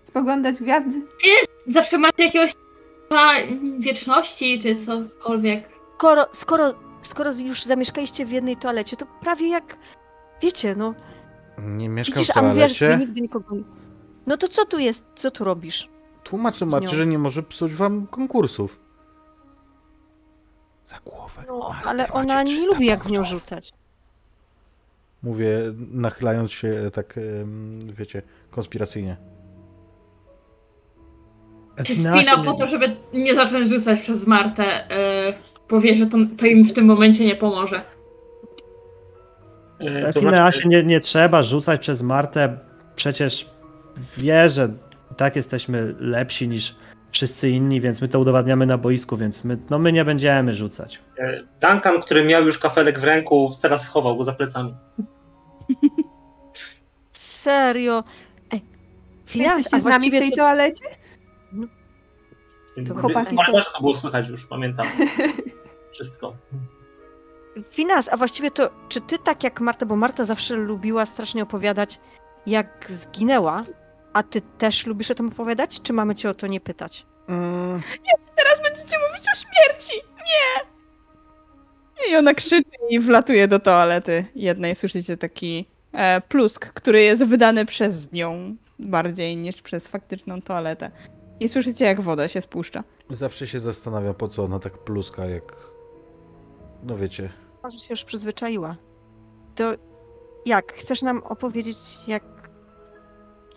Spoglądać gwiazdy? Zawsze macie jakiegoś wieczności, czy cokolwiek. Skoro, skoro, skoro już zamieszkaliście w jednej toalecie, to prawie jak, wiecie, no, Nie mieszkam widzisz, w a mówiłaś, że toalecie. ty nigdy nikogo nie... No to co tu jest, co tu robisz? Tłumaczę Macie, że nie może psuć wam konkursów. Za głowę. No, Marty, ale ona nie 300 lubi jak w nią rzucać. Mówię, nachylając się tak, em, wiecie, konspiracyjnie. Czy spina po to, żeby nie zacząć rzucać przez Martę, yy, powie, że to, to im w tym momencie nie pomoże. E, To Finea znaczy, się nie, nie trzeba rzucać przez Martę. Przecież wie, że i tak jesteśmy lepsi niż wszyscy inni, więc my to udowadniamy na boisku, więc my, no my nie będziemy rzucać. e, Duncan, który miał już kafelek w ręku, teraz schował go za plecami. Serio. Ej, jesteście z nami w tej to, toalecie? To chłopaki są- to było słychać już, pamiętam. *laughs* Wszystko. finans, a właściwie to, czy ty tak jak Marta, bo Marta zawsze lubiła strasznie opowiadać, jak zginęła, a ty też lubisz o tym opowiadać, czy mamy cię o to nie pytać? Mm, Teraz będziecie mówić o śmierci! Nie! I ona krzyczy i wlatuje do toalety jednej. Słyszycie taki e, plusk, który jest wydany przez nią bardziej niż przez faktyczną toaletę. I słyszycie, jak woda się spuszcza. zawsze się zastanawiam, po co ona tak pluska, jak... No wiecie. Może się już przyzwyczaiła. To jak? Chcesz nam opowiedzieć, jak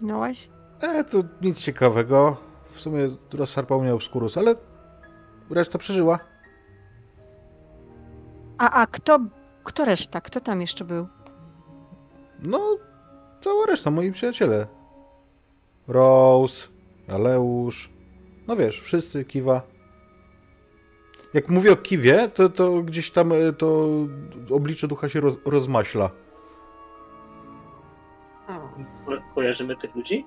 ginąłeś? E, to nic ciekawego. W sumie rozszarpał mnie obskurus, ale reszta przeżyła. A, a kto, kto reszta? Kto tam jeszcze był? No, cała reszta, moi przyjaciele. Rose, Aleusz, no wiesz, wszyscy, Kiwa. Jak mówię o Kiwie, to, to gdzieś tam e, to oblicze ducha się roz, rozmaśla. Ko- Kojarzymy tych ludzi?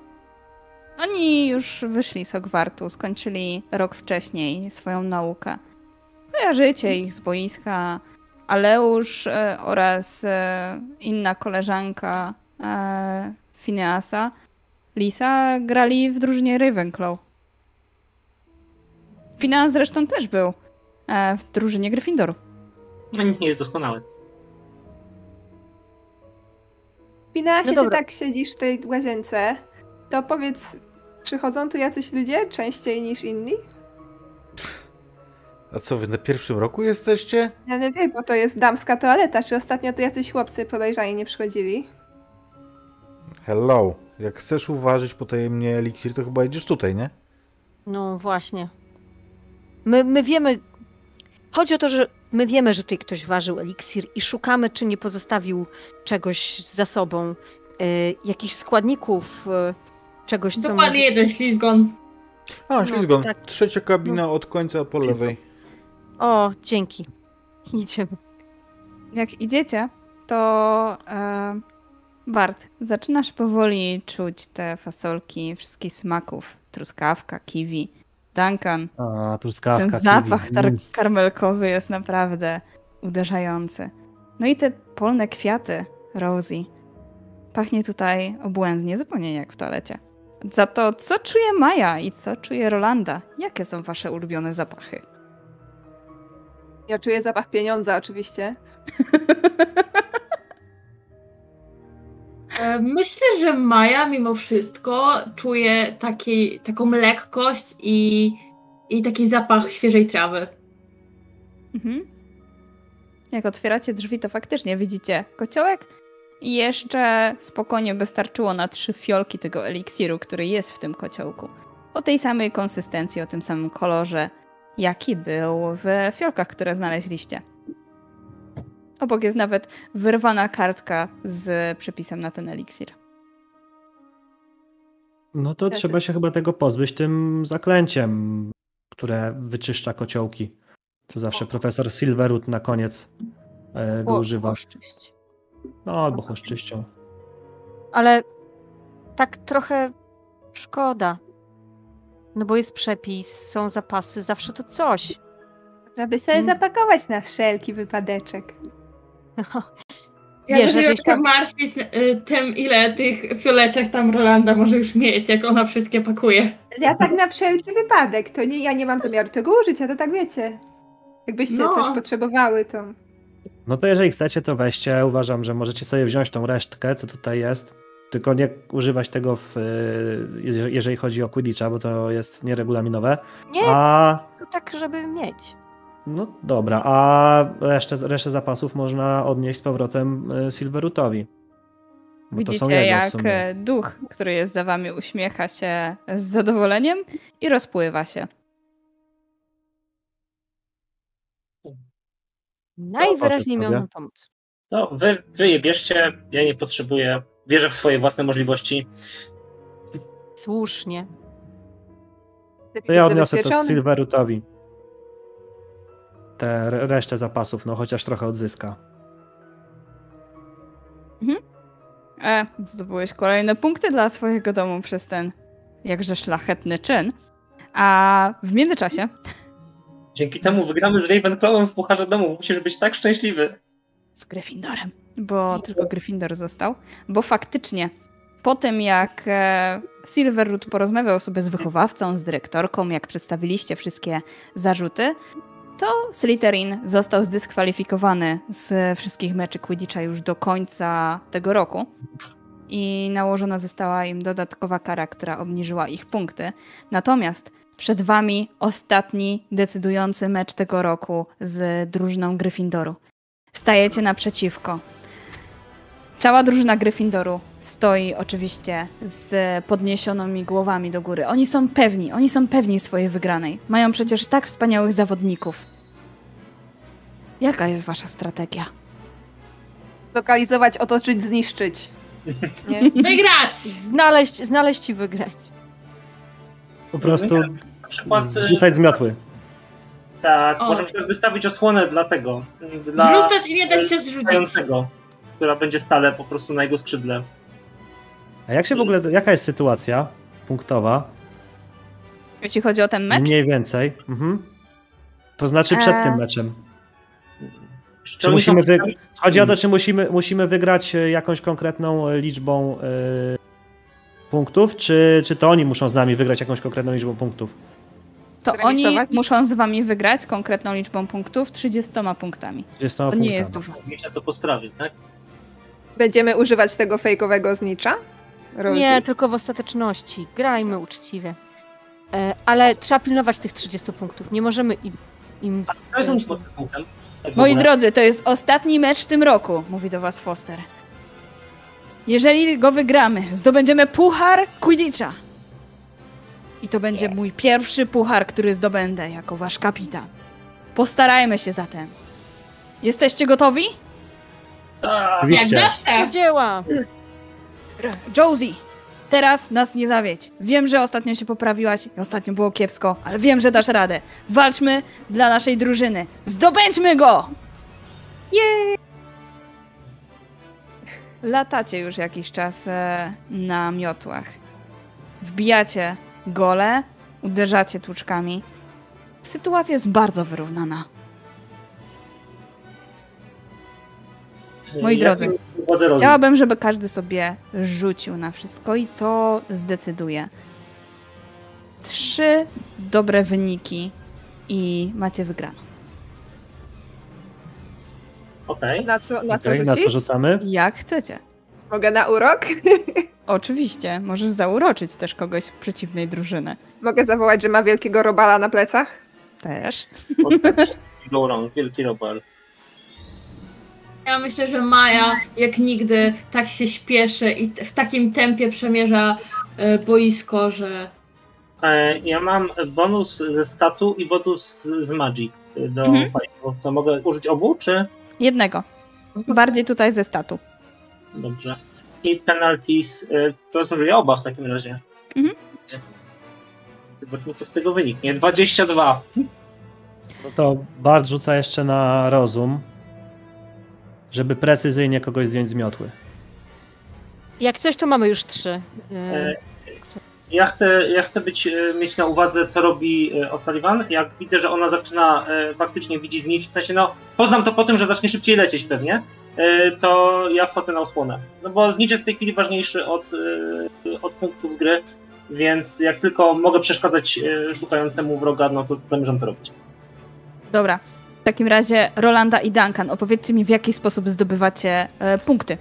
Oni już wyszli z Hogwartu, skończyli rok wcześniej swoją naukę. Kojarzycie ich z boiska. Aleusz e, oraz e, inna koleżanka e, Phineasa, Lisa, grali w drużynie Ravenclaw. Phineas zresztą też był w drużynie Gryffindoru. No nikt nie jest doskonały. Finasie, No ty tak siedzisz w tej łazience, to powiedz, przychodzą tu jacyś ludzie częściej niż inni? A co, wy na pierwszym roku jesteście? Ja nie wiem, bo to jest damska toaleta. Czy ostatnio tu jacyś chłopcy podejrzani nie przychodzili? Hello. Jak chcesz uważać potajemnie eliksir, to chyba idziesz tutaj, nie? No właśnie. My, my wiemy. Chodzi o to, że my wiemy, że tutaj ktoś ważył eliksir i szukamy, czy nie pozostawił czegoś za sobą, y, jakichś składników, y, czegoś, co Dokładnie może... jeden ślizgon. A, No, ślizgon. tak. Trzecia kabina od końca po Ślizgon. lewej. O, dzięki. *laughs* Idziemy. Jak idziecie, to e, Bart, zaczynasz powoli czuć te fasolki wszystkich smaków. Truskawka, kiwi, Duncan. A, truskawka, Ten zapach tar- karmelkowy jest naprawdę uderzający. No i te polne kwiaty, Rosie. Pachnie tutaj obłędnie, zupełnie jak w toalecie. Za to, co czuje Maja i co czuje Rolanda? Jakie są wasze ulubione zapachy? Ja czuję zapach pieniądza oczywiście. *laughs* E, Myślę, że Maja mimo wszystko czuje taki, taką lekkość i, i taki zapach świeżej trawy. Mhm. Jak otwieracie drzwi, to faktycznie widzicie kociołek i jeszcze spokojnie by starczyło na trzy fiolki tego eliksiru, który jest w tym kociołku. O tej samej konsystencji, o tym samym kolorze, jaki był w fiolkach, które znaleźliście. Obok jest nawet wyrwana kartka z przepisem na ten eliksir. No to trzeba się chyba tego pozbyć tym zaklęciem, które wyczyszcza kociołki. To zawsze profesor Silverwood na koniec e, go O, używa. oszczyść. No albo chłoszczyścią. Ale tak trochę szkoda. No bo jest przepis, są zapasy, zawsze to coś. Żeby sobie Mm. zapakować na wszelki wypadeczek. Ja Wiesz, bym tam- martwić y, tym, ile tych fioleczek tam Rolanda może już mieć, jak ona wszystkie pakuje. Ja tak na wszelki wypadek, to nie, ja nie mam zamiaru tego użyć, a to tak wiecie. Jakbyście No. coś potrzebowały, to... No to jeżeli chcecie, to weźcie. Uważam, że możecie sobie wziąć tą resztkę, co tutaj jest. Tylko nie używać tego, w, y, jeże- jeżeli chodzi o Quidditcha, bo to jest nieregulaminowe. Nie, A to tak, żeby mieć. No dobra, a resztę, resztę zapasów można odnieść z powrotem y, Silverutowi. Widzicie, jak e, duch, który jest za wami, uśmiecha się z zadowoleniem i rozpływa się. Najwyraźniej miał nam pomóc. No, wy, wy je bierzcie, ja nie potrzebuję. Wierzę w swoje własne możliwości. Słusznie. To ja odniosę to. Silverutowi. Tę re- resztę zapasów, no chociaż trochę odzyska. E, zdobyłeś kolejne punkty dla swojego domu przez ten jakże szlachetny czyn. A w międzyczasie Dzięki temu wygramy z Ravenclawem w Pucharze Domu. Musisz być tak szczęśliwy. z Gryffindorem, bo tylko Gryffindor został. Bo faktycznie po tym jak e, Silverwood porozmawiał sobie z wychowawcą, z dyrektorką, jak przedstawiliście wszystkie zarzuty, to Slytherin został zdyskwalifikowany z wszystkich meczy Quidditcha już do końca tego roku. I nałożona została im dodatkowa kara, która obniżyła ich punkty. Natomiast przed wami ostatni decydujący mecz tego roku z drużyną Gryffindoru. Stajecie naprzeciwko. Cała drużyna Gryffindoru stoi oczywiście z podniesionymi głowami do góry. Oni są pewni, oni są pewni swojej wygranej. Mają przecież tak wspaniałych zawodników. Jaka jest wasza strategia? Lokalizować, otoczyć, zniszczyć. *laughs* Nie? Wygrać! Znaleźć, znaleźć i wygrać. Po prostu Na przykład. zrzucać z miotły. Tak, O. możemy też wystawić osłonę dla tego. Dla Zrzucać i nie dać się zrzucić. Która będzie stale po prostu na jego skrzydle. A jak się w ogóle, jaka jest sytuacja punktowa? Jeśli chodzi o ten mecz? Mniej więcej. Mhm. To znaczy przed E. tym meczem. Czy musimy wy... Chodzi o to, czy musimy, musimy wygrać e, jakąś konkretną e, liczbą e, punktów, czy, czy to oni muszą z nami wygrać jakąś konkretną liczbą punktów? To oni muszą z wami wygrać konkretną liczbą punktów 30 punktami. 30 To nie punktami. jest dużo. Wiecie to po sprawie, tak? Będziemy używać tego fejkowego znicza? Rosie? Nie, tylko w ostateczności. Grajmy uczciwie. E, ale trzeba pilnować tych 30 punktów. Nie możemy im. im z- To jest mój mocnym punktem. Tak Moi drodzy, to jest ostatni mecz w tym roku, mówi do was Foster. Jeżeli go wygramy, zdobędziemy puchar Quidditcha. I to będzie mój pierwszy puchar, który zdobędę jako wasz kapitan. Postarajmy się zatem. Jesteście gotowi? Tak. Jak Oczywiście. zawsze! Dzieła! Josie, teraz nas nie zawiedź. Wiem, że ostatnio się poprawiłaś i ostatnio było kiepsko, ale wiem, że dasz radę. Walczmy dla naszej drużyny. Zdobędźmy go! Latacie już jakiś czas e, na miotłach. Wbijacie gole, uderzacie tłuczkami. Sytuacja jest bardzo wyrównana. Moi Ja drodzy. Chciałabym, żeby każdy sobie rzucił na wszystko i to zdecyduje. Trzy dobre wyniki i macie wygraną. Okej. Na co, na co na co rzucamy? Jak chcecie. Mogę na urok? *laughs* Oczywiście, możesz zauroczyć też kogoś z przeciwnej drużyny. Mogę zawołać, że ma wielkiego robala na plecach? Też. Go wrong, wielki robal. Ja myślę, że Maja jak nigdy tak się śpieszy i w takim tempie przemierza e, boisko, że E, ja mam bonus ze statu i bonus z magii do mhm. To mogę użyć obu, czy? Jednego. Bardziej tutaj ze statu. Dobrze. I penalties, e, to zużyję oba w takim razie. Mhm. Zobaczmy, co z tego wyniknie. 22. No to Bart rzuca jeszcze na rozum, żeby precyzyjnie kogoś zdjąć z miotły. Jak coś, to mamy już trzy. E, ja chcę, ja chcę być, e, mieć na uwadze, co robi e, O'Sullivan. Jak widzę, że ona zaczyna faktycznie widzi znicz, w sensie, no, poznam to po tym, że zacznie szybciej lecieć pewnie, to ja wchodzę na osłonę. No bo znicz jest w tej chwili ważniejszy od, od punktów z gry, więc jak tylko mogę przeszkadzać szukającemu wroga, no to zamierzam to robić. Dobra. W takim razie Rolanda i Duncan, opowiedzcie mi, w jaki sposób zdobywacie e, punkty.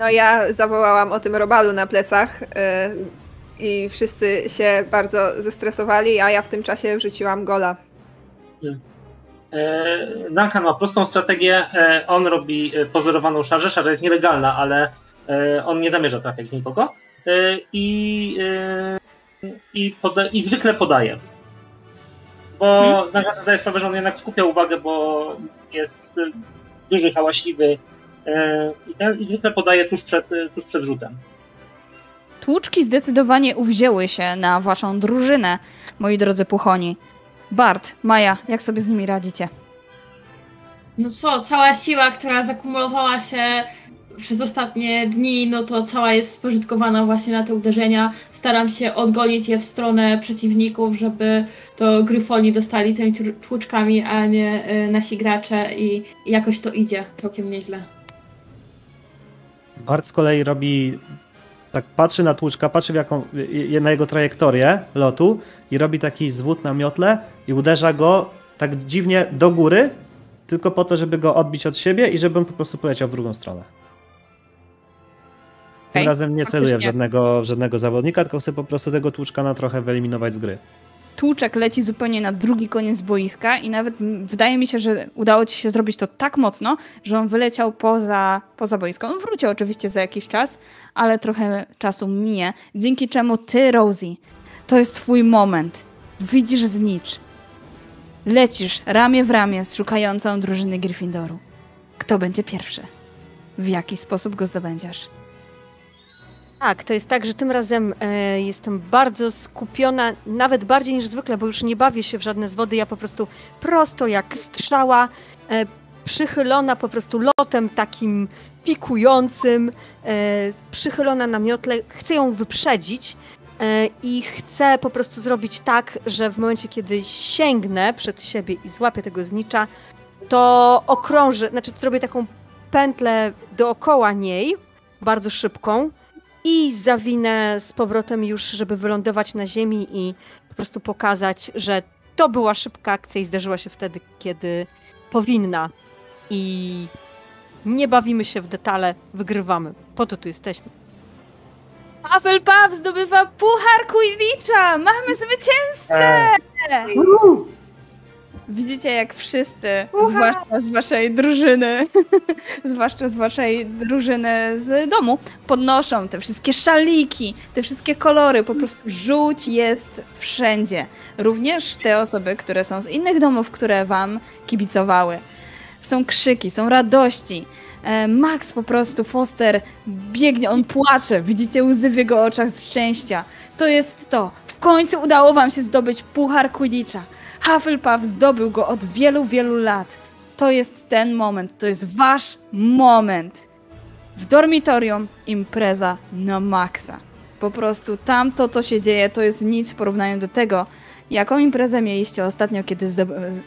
No ja zawołałam o tym robalu na plecach e, i wszyscy się bardzo zestresowali, a ja w tym czasie wrzuciłam gola. E, Duncan ma prostą strategię. E, on robi e, pozorowaną szarżę. Szarża jest nielegalna, ale e, on nie zamierza trafiać nikogo. I, i, poda- i zwykle podaje bo hmm? nagle zdaję sprawę, że on jednak skupia uwagę, bo jest y, duży, hałaśliwy y, i, ten, i zwykle podaje tuż przed, y, tuż przed rzutem. Tłuczki zdecydowanie uwzięły się na waszą drużynę, moi drodzy puchoni. Bart, Maja, jak sobie z nimi radzicie? No co, cała siła, która zakumulowała się przez ostatnie dni, no to cała jest spożytkowana właśnie na te uderzenia. Staram się odgonić je w stronę przeciwników, żeby to gryfoni dostali tymi tłuczkami, a nie y, nasi gracze i jakoś to idzie całkiem nieźle. Bart z kolei robi tak patrzy na tłuczka, patrzy w jaką, na jego trajektorię lotu i robi taki zwód na miotle i uderza go tak dziwnie do góry, tylko po to, żeby go odbić od siebie i żeby on po prostu poleciał w drugą stronę. Tym razem nie celuję w żadnego, w żadnego zawodnika, tylko chcę po prostu tego tłuczka trochę wyeliminować z gry. Tłuczek leci zupełnie na drugi koniec boiska i nawet wydaje mi się, że udało ci się zrobić to tak mocno, że on wyleciał poza, poza boisko. On wrócił oczywiście za jakiś czas, ale trochę czasu minie, dzięki czemu ty, Rosie, to jest twój moment. Widzisz znicz. Lecisz ramię w ramię z szukającą drużyny Gryffindoru. Kto będzie pierwszy? W jaki sposób go zdobędziesz? Tak, to jest tak, że tym razem e, jestem bardzo skupiona, nawet bardziej niż zwykle, bo już nie bawię się w żadne zwody. Ja po prostu prosto jak strzała, e, przychylona po prostu lotem takim pikującym, e, przychylona na miotle. Chcę ją wyprzedzić e, i chcę po prostu zrobić tak, że w momencie, kiedy sięgnę przed siebie i złapię tego znicza, to okrążę, znaczy zrobię taką pętlę dookoła niej, bardzo szybką, i zawinę z powrotem już, żeby wylądować na ziemi i po prostu pokazać, że to była szybka akcja i zdarzyła się wtedy, kiedy powinna. I nie bawimy się w detale, wygrywamy. Po to tu jesteśmy. Hufflepuff zdobywa puchar Quidditcha! Mamy zwycięzcę! Widzicie, jak wszyscy, Uha. zwłaszcza z waszej drużyny, *laughs* zwłaszcza z waszej drużyny z domu, podnoszą te wszystkie szaliki, te wszystkie kolory. Po prostu żółć jest wszędzie. Również te osoby, które są z innych domów, które wam kibicowały. Są krzyki, są radości. E, Max po prostu, Foster, biegnie, on płacze. Widzicie łzy w jego oczach z szczęścia. To jest to. W końcu udało wam się zdobyć puchar Quidditcha. Hufflepuff zdobył go od wielu, wielu lat. To jest ten moment, to jest wasz moment. W dormitorium impreza na maksa. Po prostu tam to, co się dzieje, to jest nic w porównaniu do tego, Jaką imprezę mieliście ostatnio, kiedy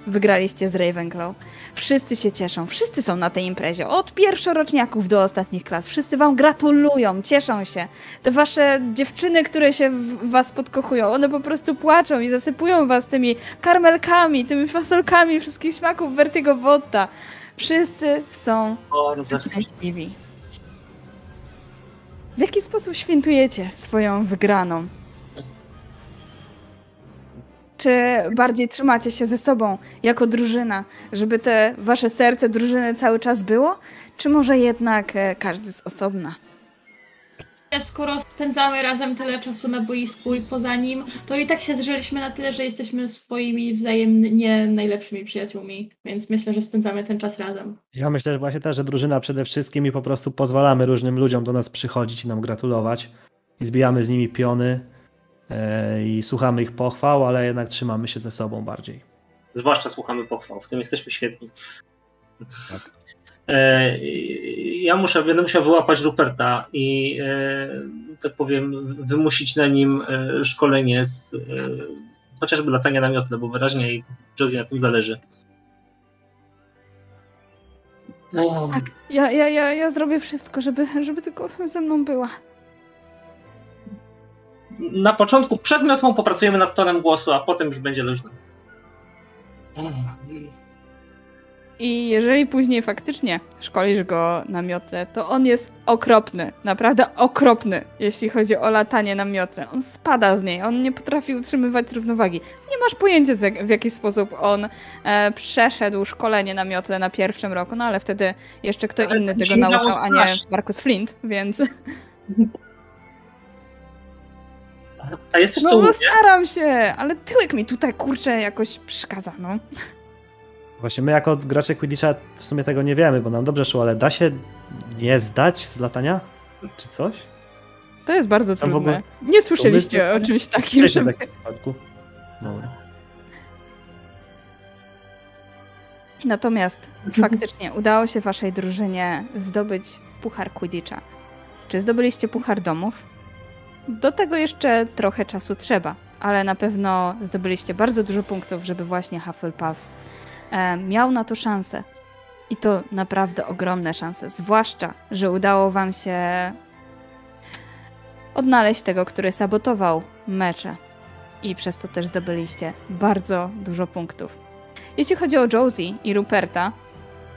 wygraliście z Ravenclaw? Wszyscy się cieszą, wszyscy są na tej imprezie, od pierwszoroczniaków do ostatnich klas. Wszyscy wam gratulują, cieszą się. Te wasze dziewczyny, które się w was podkochują, one po prostu płaczą i zasypują was tymi karmelkami, tymi fasolkami wszystkich smaków Vertigo Botta. Wszyscy są szczęśliwi. W jaki sposób świętujecie swoją wygraną? Czy bardziej trzymacie się ze sobą jako drużyna, żeby te wasze serce drużyny cały czas było? Czy może jednak e, każdy z osobna? Skoro spędzamy razem tyle czasu na boisku i poza nim, to i tak się zżyliśmy na tyle, że jesteśmy swoimi wzajemnie najlepszymi przyjaciółmi, więc myślę, że spędzamy ten czas razem. Ja myślę że właśnie też, że drużyna przede wszystkim i po prostu pozwalamy różnym ludziom do nas przychodzić i nam gratulować i zbijamy z nimi piony i słuchamy ich pochwał, ale jednak trzymamy się ze sobą bardziej. Zwłaszcza słuchamy pochwał, w tym jesteśmy świetni. Tak. E, ja muszę, będę musiał wyłapać Ruperta i e, tak powiem, wymusić na nim e, szkolenie z chociażby latania na miotle, bo wyraźnie Josie na tym zależy. Tak, ja, ja, ja, ja zrobię wszystko, żeby, żeby tylko ze mną była. Na początku przed miotłą popracujemy nad tonem głosu, a potem już będzie luźno. I jeżeli później faktycznie szkolisz go na miotle, to on jest okropny, naprawdę okropny, jeśli chodzi o latanie na miotle. On spada z niej, on nie potrafi utrzymywać równowagi. Nie masz pojęcia, w jaki sposób on e, przeszedł szkolenie na miotle na pierwszym roku, no ale wtedy jeszcze kto ale inny tego nauczał, a nie Marcus Flint, więc... *laughs* A jest no, no staram się, ale tyłek mi tutaj, kurczę, jakoś przeszkadza, no. Właśnie my jako gracze Quidditcha w sumie tego nie wiemy, bo nam dobrze szło, ale da się nie zdać z latania? Czy coś? To jest bardzo trudne. Ogóle... Nie słyszeliście o czymś takim. Żeby... W takim przypadku. Dobra. Natomiast *laughs* faktycznie udało się waszej drużynie zdobyć puchar Quidditcha. Czy zdobyliście puchar domów? Do tego jeszcze trochę czasu trzeba, ale na pewno zdobyliście bardzo dużo punktów, żeby właśnie Hufflepuff E, miał na to szansę. I to naprawdę ogromne szanse. Zwłaszcza, że udało Wam się odnaleźć tego, który sabotował mecze. I przez to też zdobyliście bardzo dużo punktów. Jeśli chodzi o Josie i Ruperta,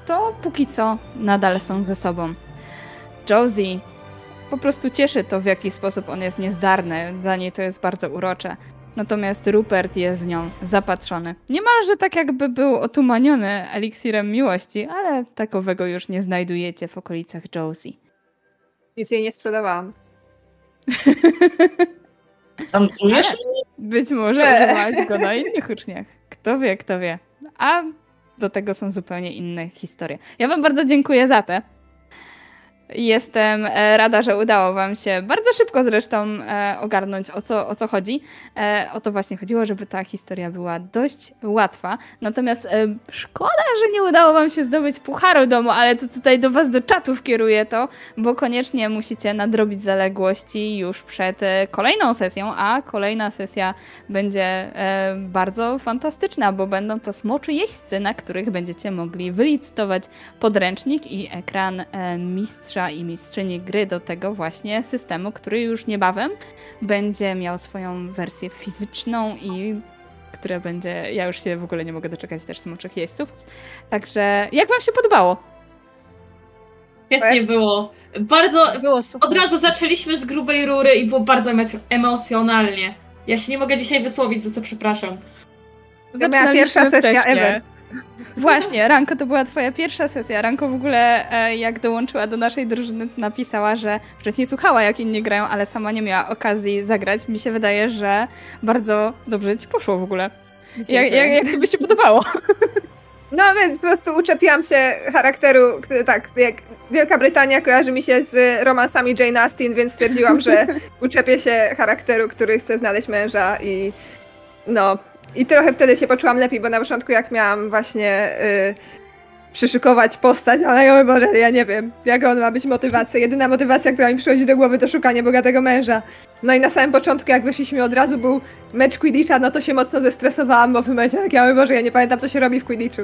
to póki co nadal są ze sobą. Josie po prostu cieszy to, w jaki sposób on jest niezdarny. Dla niej to jest bardzo urocze. Natomiast Rupert jest w nią zapatrzony. Niemalże tak jakby był otumaniony eliksirem miłości, ale takowego już nie znajdujecie w okolicach Josie. Nic jej nie sprzedawałam. *laughs* Tancujesz? Być może *laughs* używałaś go na innych uczniach. Kto wie, kto wie. A do tego są zupełnie inne historie. Ja wam bardzo dziękuję za te. Jestem e, rada, że udało Wam się bardzo szybko zresztą e, ogarnąć o co, o co chodzi. E, o to właśnie chodziło, żeby ta historia była dość łatwa. Natomiast szkoda, że nie udało Wam się zdobyć pucharu domu, ale to tutaj do Was do czatów kieruję to, bo koniecznie musicie nadrobić zaległości już przed kolejną sesją, a kolejna sesja będzie bardzo fantastyczna, bo będą to smoczy jeźdźcy, na których będziecie mogli wylicytować podręcznik i ekran mistrza mistrza i mistrzyni gry do tego właśnie systemu, który już niebawem będzie miał swoją wersję fizyczną i które będzie. Ja już się w ogóle nie mogę doczekać też smoczych jeźdźców. Także jak Wam się podobało? Świetnie było. Bardzo. Było od razu zaczęliśmy z grubej rury i było bardzo emocjonalnie. Ja się nie mogę dzisiaj wysłowić, za co przepraszam. Zaczynaliśmy pierwsza sesja ever. Właśnie, Ranko, to była twoja pierwsza sesja. Ranko w ogóle, e, jak dołączyła do naszej drużyny, napisała, że wcześniej słuchała, jak inni grają, ale sama nie miała okazji zagrać. Mi się wydaje, że bardzo dobrze ci poszło w ogóle. Jak, jak, jak to by się podobało? No więc po prostu uczepiłam się charakteru, tak, jak Wielka Brytania kojarzy mi się z romansami Jane Austen, więc stwierdziłam, że *laughs* uczepię się charakteru, który chce znaleźć męża i no, i trochę wtedy się poczułam lepiej, bo na początku jak miałam właśnie yy, przyszykować postać, ale ja Boże, ja nie wiem, jaka on ma być motywacja. Jedyna motywacja, która mi przychodzi do głowy, to szukanie bogatego męża. No i na samym początku, jak wyszliśmy od razu, był mecz Quidditcha, no to się mocno zestresowałam, bo w momencie ja Boże, ja nie pamiętam, co się robi w Quidditchu.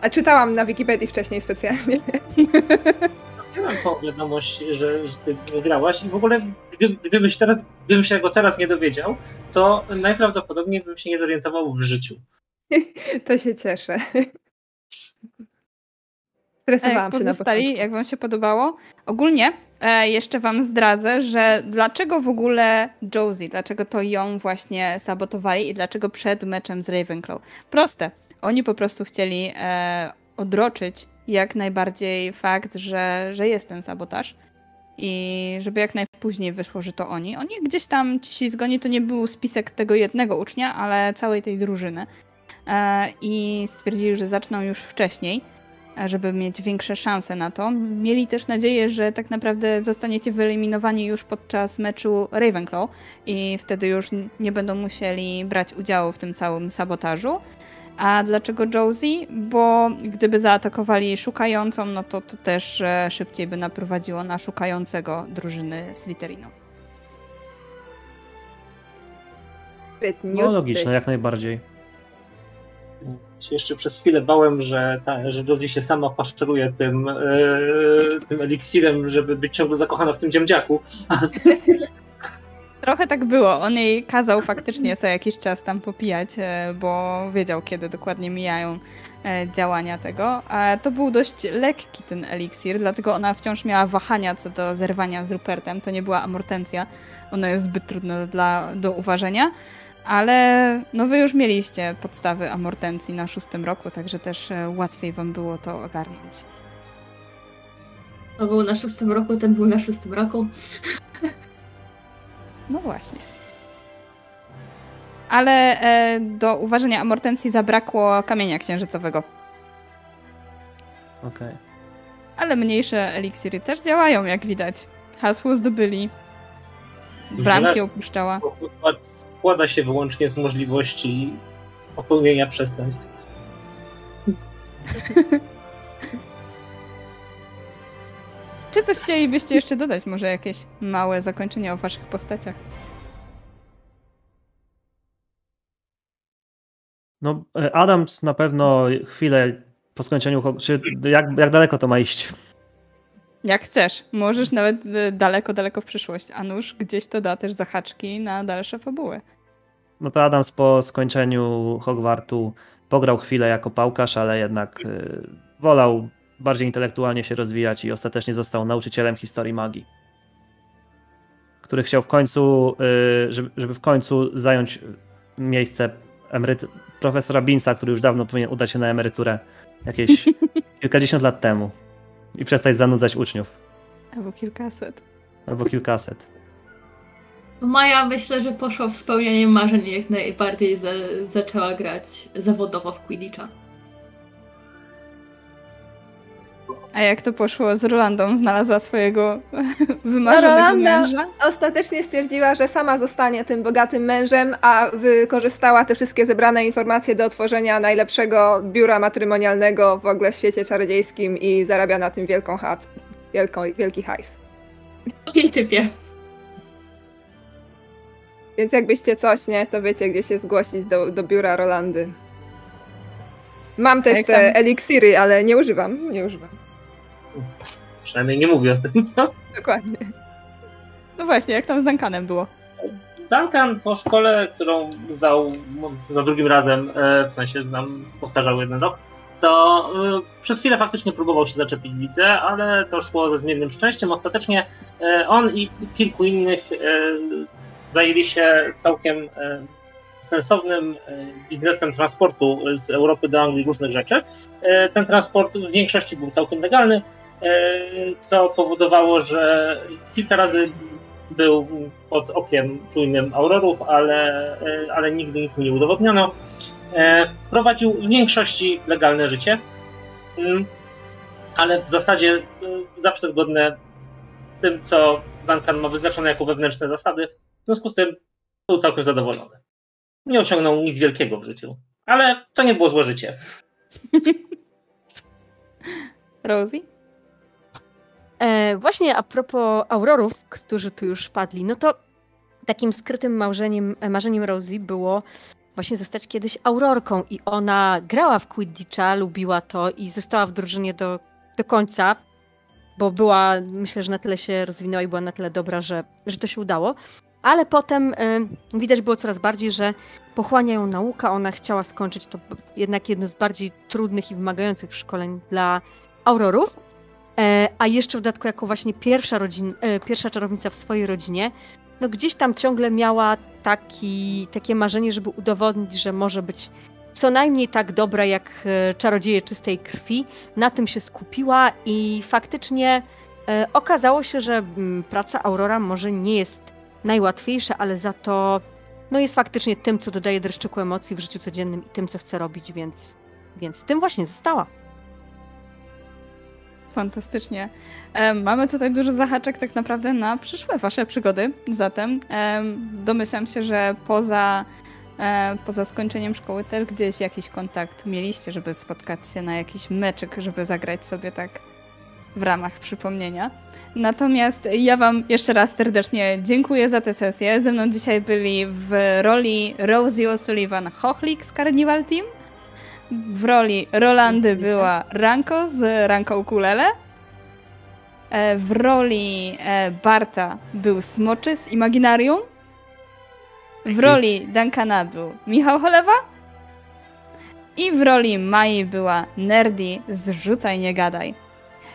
A czytałam na Wikipedii wcześniej specjalnie. *laughs* Miałem tą wiadomość, że, że ty wygrałaś i w ogóle gdy, gdybyś teraz, gdybym się go teraz nie dowiedział, to najprawdopodobniej bym się nie zorientował w życiu. *laughs* To się cieszę. Stresowałam się pozostali, jak wam się podobało? Ogólnie e, jeszcze wam zdradzę, że dlaczego w ogóle Josie, dlaczego to ją właśnie sabotowali i dlaczego przed meczem z Ravenclaw. Proste. Oni po prostu chcieli e, odroczyć jak najbardziej fakt, że, że jest ten sabotaż. i żeby jak najpóźniej wyszło, że to oni. Oni gdzieś tam, ci zgoni, to nie był spisek tego jednego ucznia, ale całej tej drużyny. E, I stwierdzili, że zaczną już wcześniej, żeby mieć większe szanse na to. Mieli też nadzieję, że tak naprawdę zostaniecie wyeliminowani już podczas meczu Ravenclaw i wtedy już nie będą musieli brać udziału w tym całym sabotażu. A dlaczego Josie? Bo gdyby zaatakowali szukającą, no to, to też e, szybciej by naprowadziło na szukającego drużyny Slytherinu. No logiczne, jak najbardziej. Się jeszcze przez chwilę bałem, że, ta, że Josie się sama paszczeruje tym, yy, tym eliksirem, żeby być ciągle zakochana w tym dziemdziaku. *laughs* Trochę tak było. On jej kazał faktycznie co jakiś czas tam popijać, e, bo wiedział, kiedy dokładnie mijają e, działania tego. To był dość lekki ten eliksir, dlatego ona wciąż miała wahania co do zerwania z Rupertem. To nie była amortencja. Ono jest zbyt trudne dla, do uważenia. Ale no wy już mieliście podstawy amortencji na szóstym roku, także też e, łatwiej wam było to ogarnąć. To był na szóstym roku, ten był na szóstym roku. *laughs* No właśnie. Ale e, do uważania amortencji zabrakło kamienia księżycowego. Okej. Okay. Ale mniejsze eliksiry też działają, jak widać. Hasło zdobyli. Bramki opuszczała. Składa się wyłącznie z możliwości popełnienia przestępstw. *laughs* Czy coś chcielibyście jeszcze dodać? Może jakieś małe zakończenie o waszych postaciach? No, Adams na pewno chwilę po skończeniu. Czy jak, jak daleko to ma iść? Jak chcesz. Możesz nawet e, daleko, daleko w przyszłość. A nuż gdzieś to da też zahaczki na dalsze fabuły. No to Adams po skończeniu Hogwartu pograł chwilę jako pałkarz, ale jednak e, wolał bardziej intelektualnie się rozwijać i ostatecznie został nauczycielem historii magii. Który chciał w końcu, y, żeby w końcu zająć miejsce emeryt profesora Binsa, który już dawno powinien udać się na emeryturę jakieś *laughs* kilkadziesiąt lat temu i przestać zanudzać uczniów. Albo kilkaset. Albo kilkaset. Maja myślę, że poszła w spełnianie marzeń i jak najbardziej za, zaczęła grać zawodowo w Quidditcha. A jak to poszło z Rolandą? Znalazła swojego *laughs* wymarzonego Rolanda męża? ostatecznie stwierdziła, że sama zostanie tym bogatym mężem, a wykorzystała te wszystkie zebrane informacje do otworzenia najlepszego biura matrymonialnego w ogóle w świecie czarodziejskim i zarabia na tym wielką chat, wielką, wielki hajs. W typie. Więc jakbyście coś, nie, to wiecie, gdzie się zgłosić do, do biura Rolandy. Mam też te eliksiry, ale nie używam, nie używam. Przynajmniej nie mówię o tym, co? Dokładnie. No właśnie, jak tam z Duncanem było? Duncan po szkole, którą zdał za drugim razem, e, w sensie nam postarzał jeden rok, to e, przez chwilę faktycznie próbował się zaczepić widzę, ale to szło ze zmiennym szczęściem. Ostatecznie e, on i kilku innych zajęli się całkiem sensownym biznesem transportu z Europy do Anglii różnych rzeczy. Ten transport w większości był całkiem legalny, co powodowało, że kilka razy był pod okiem czujnym aurorów, ale, e, ale nigdy nic mu nie udowodniono. E, prowadził w większości legalne życie, mm, ale w zasadzie zawsze zgodne z tym, co Duncan ma wyznaczone jako wewnętrzne zasady. W związku z tym był całkiem zadowolony. Nie osiągnął nic wielkiego w życiu, ale to nie było złe życie. *laughs* Rosie? E, właśnie a propos aurorów, którzy tu już padli, no to takim skrytym marzeniem, e, marzeniem Rosie było właśnie zostać kiedyś aurorką i ona grała w Quidditcha, lubiła to i została w drużynie do, do końca, bo była, myślę, że na tyle się rozwinęła i była na tyle dobra, że, że to się udało. Ale potem y, widać było coraz bardziej, że pochłania ją nauka, ona chciała skończyć to jednak jedno z bardziej trudnych i wymagających szkoleń dla aurorów. E, a jeszcze w dodatku jako właśnie pierwsza, rodzin, e, pierwsza czarownica w swojej rodzinie, no gdzieś tam ciągle miała taki, takie marzenie, żeby udowodnić, że może być co najmniej tak dobra jak e, czarodzieje czystej krwi. Na tym się skupiła i faktycznie okazało się, że mm, praca Aurora może nie jest najłatwiejsza, ale za to no jest faktycznie tym, co dodaje dreszczyku emocji w życiu codziennym i tym, co chce robić, więc, więc tym właśnie została. Fantastycznie. Mamy tutaj dużo zahaczek tak naprawdę na przyszłe wasze przygody. Zatem domyślam się, że poza, poza skończeniem szkoły też gdzieś jakiś kontakt mieliście, żeby spotkać się na jakiś meczyk, żeby zagrać sobie tak w ramach przypomnienia. Natomiast ja Wam jeszcze raz serdecznie dziękuję za tę sesję. Ze mną dzisiaj byli w roli Rosie O'Sullivan Hochlik z Carnival Team. W roli Rolandy była Ranko z Ranko Ukulele. E, w roli e, Barta był Smoczy z Imaginarium. W roli Duncana był Michał Cholewa. I w roli Mai była Nerdy z Rzucaj Nie Gadaj.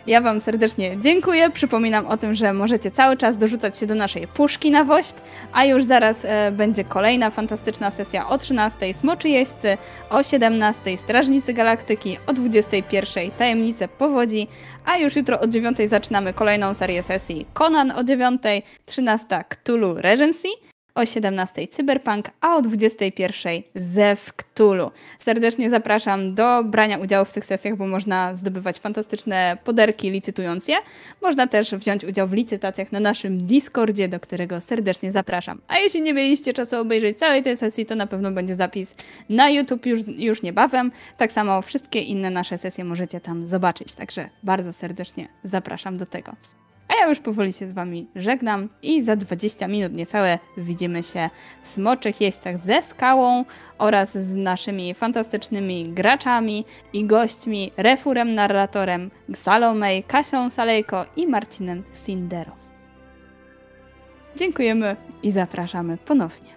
Ja Wam serdecznie dziękuję. Przypominam o tym, że możecie cały czas dorzucać się do naszej puszki na wośp, a już zaraz e, będzie kolejna fantastyczna sesja o 13 Smoczy Jeźdźcy, o 17 Strażnicy Galaktyki, o 21 Tajemnice Powodzi, a już jutro o 9 zaczynamy kolejną serię sesji Conan o 9, 13 Cthulhu Regency, o 17 Cyberpunk, a o 21 Zew Cthulhu. Serdecznie zapraszam do brania udziału w tych sesjach, bo można zdobywać fantastyczne poderki licytując je. Można też wziąć udział w licytacjach na naszym Discordzie, do którego serdecznie zapraszam. A jeśli nie mieliście czasu obejrzeć całej tej sesji, to na pewno będzie zapis na YouTube już, już niebawem. Tak samo wszystkie inne nasze sesje możecie tam zobaczyć, także bardzo serdecznie zapraszam do tego. A ja już powoli się z Wami żegnam i za 20 minut niecałe widzimy się w Smoczych Jeźdźcach ze Skałą oraz z naszymi fantastycznymi graczami i gośćmi, Refurem Narratorem, Salomej, Kasią Salejko i Marcinem Sindero. Dziękujemy i zapraszamy ponownie.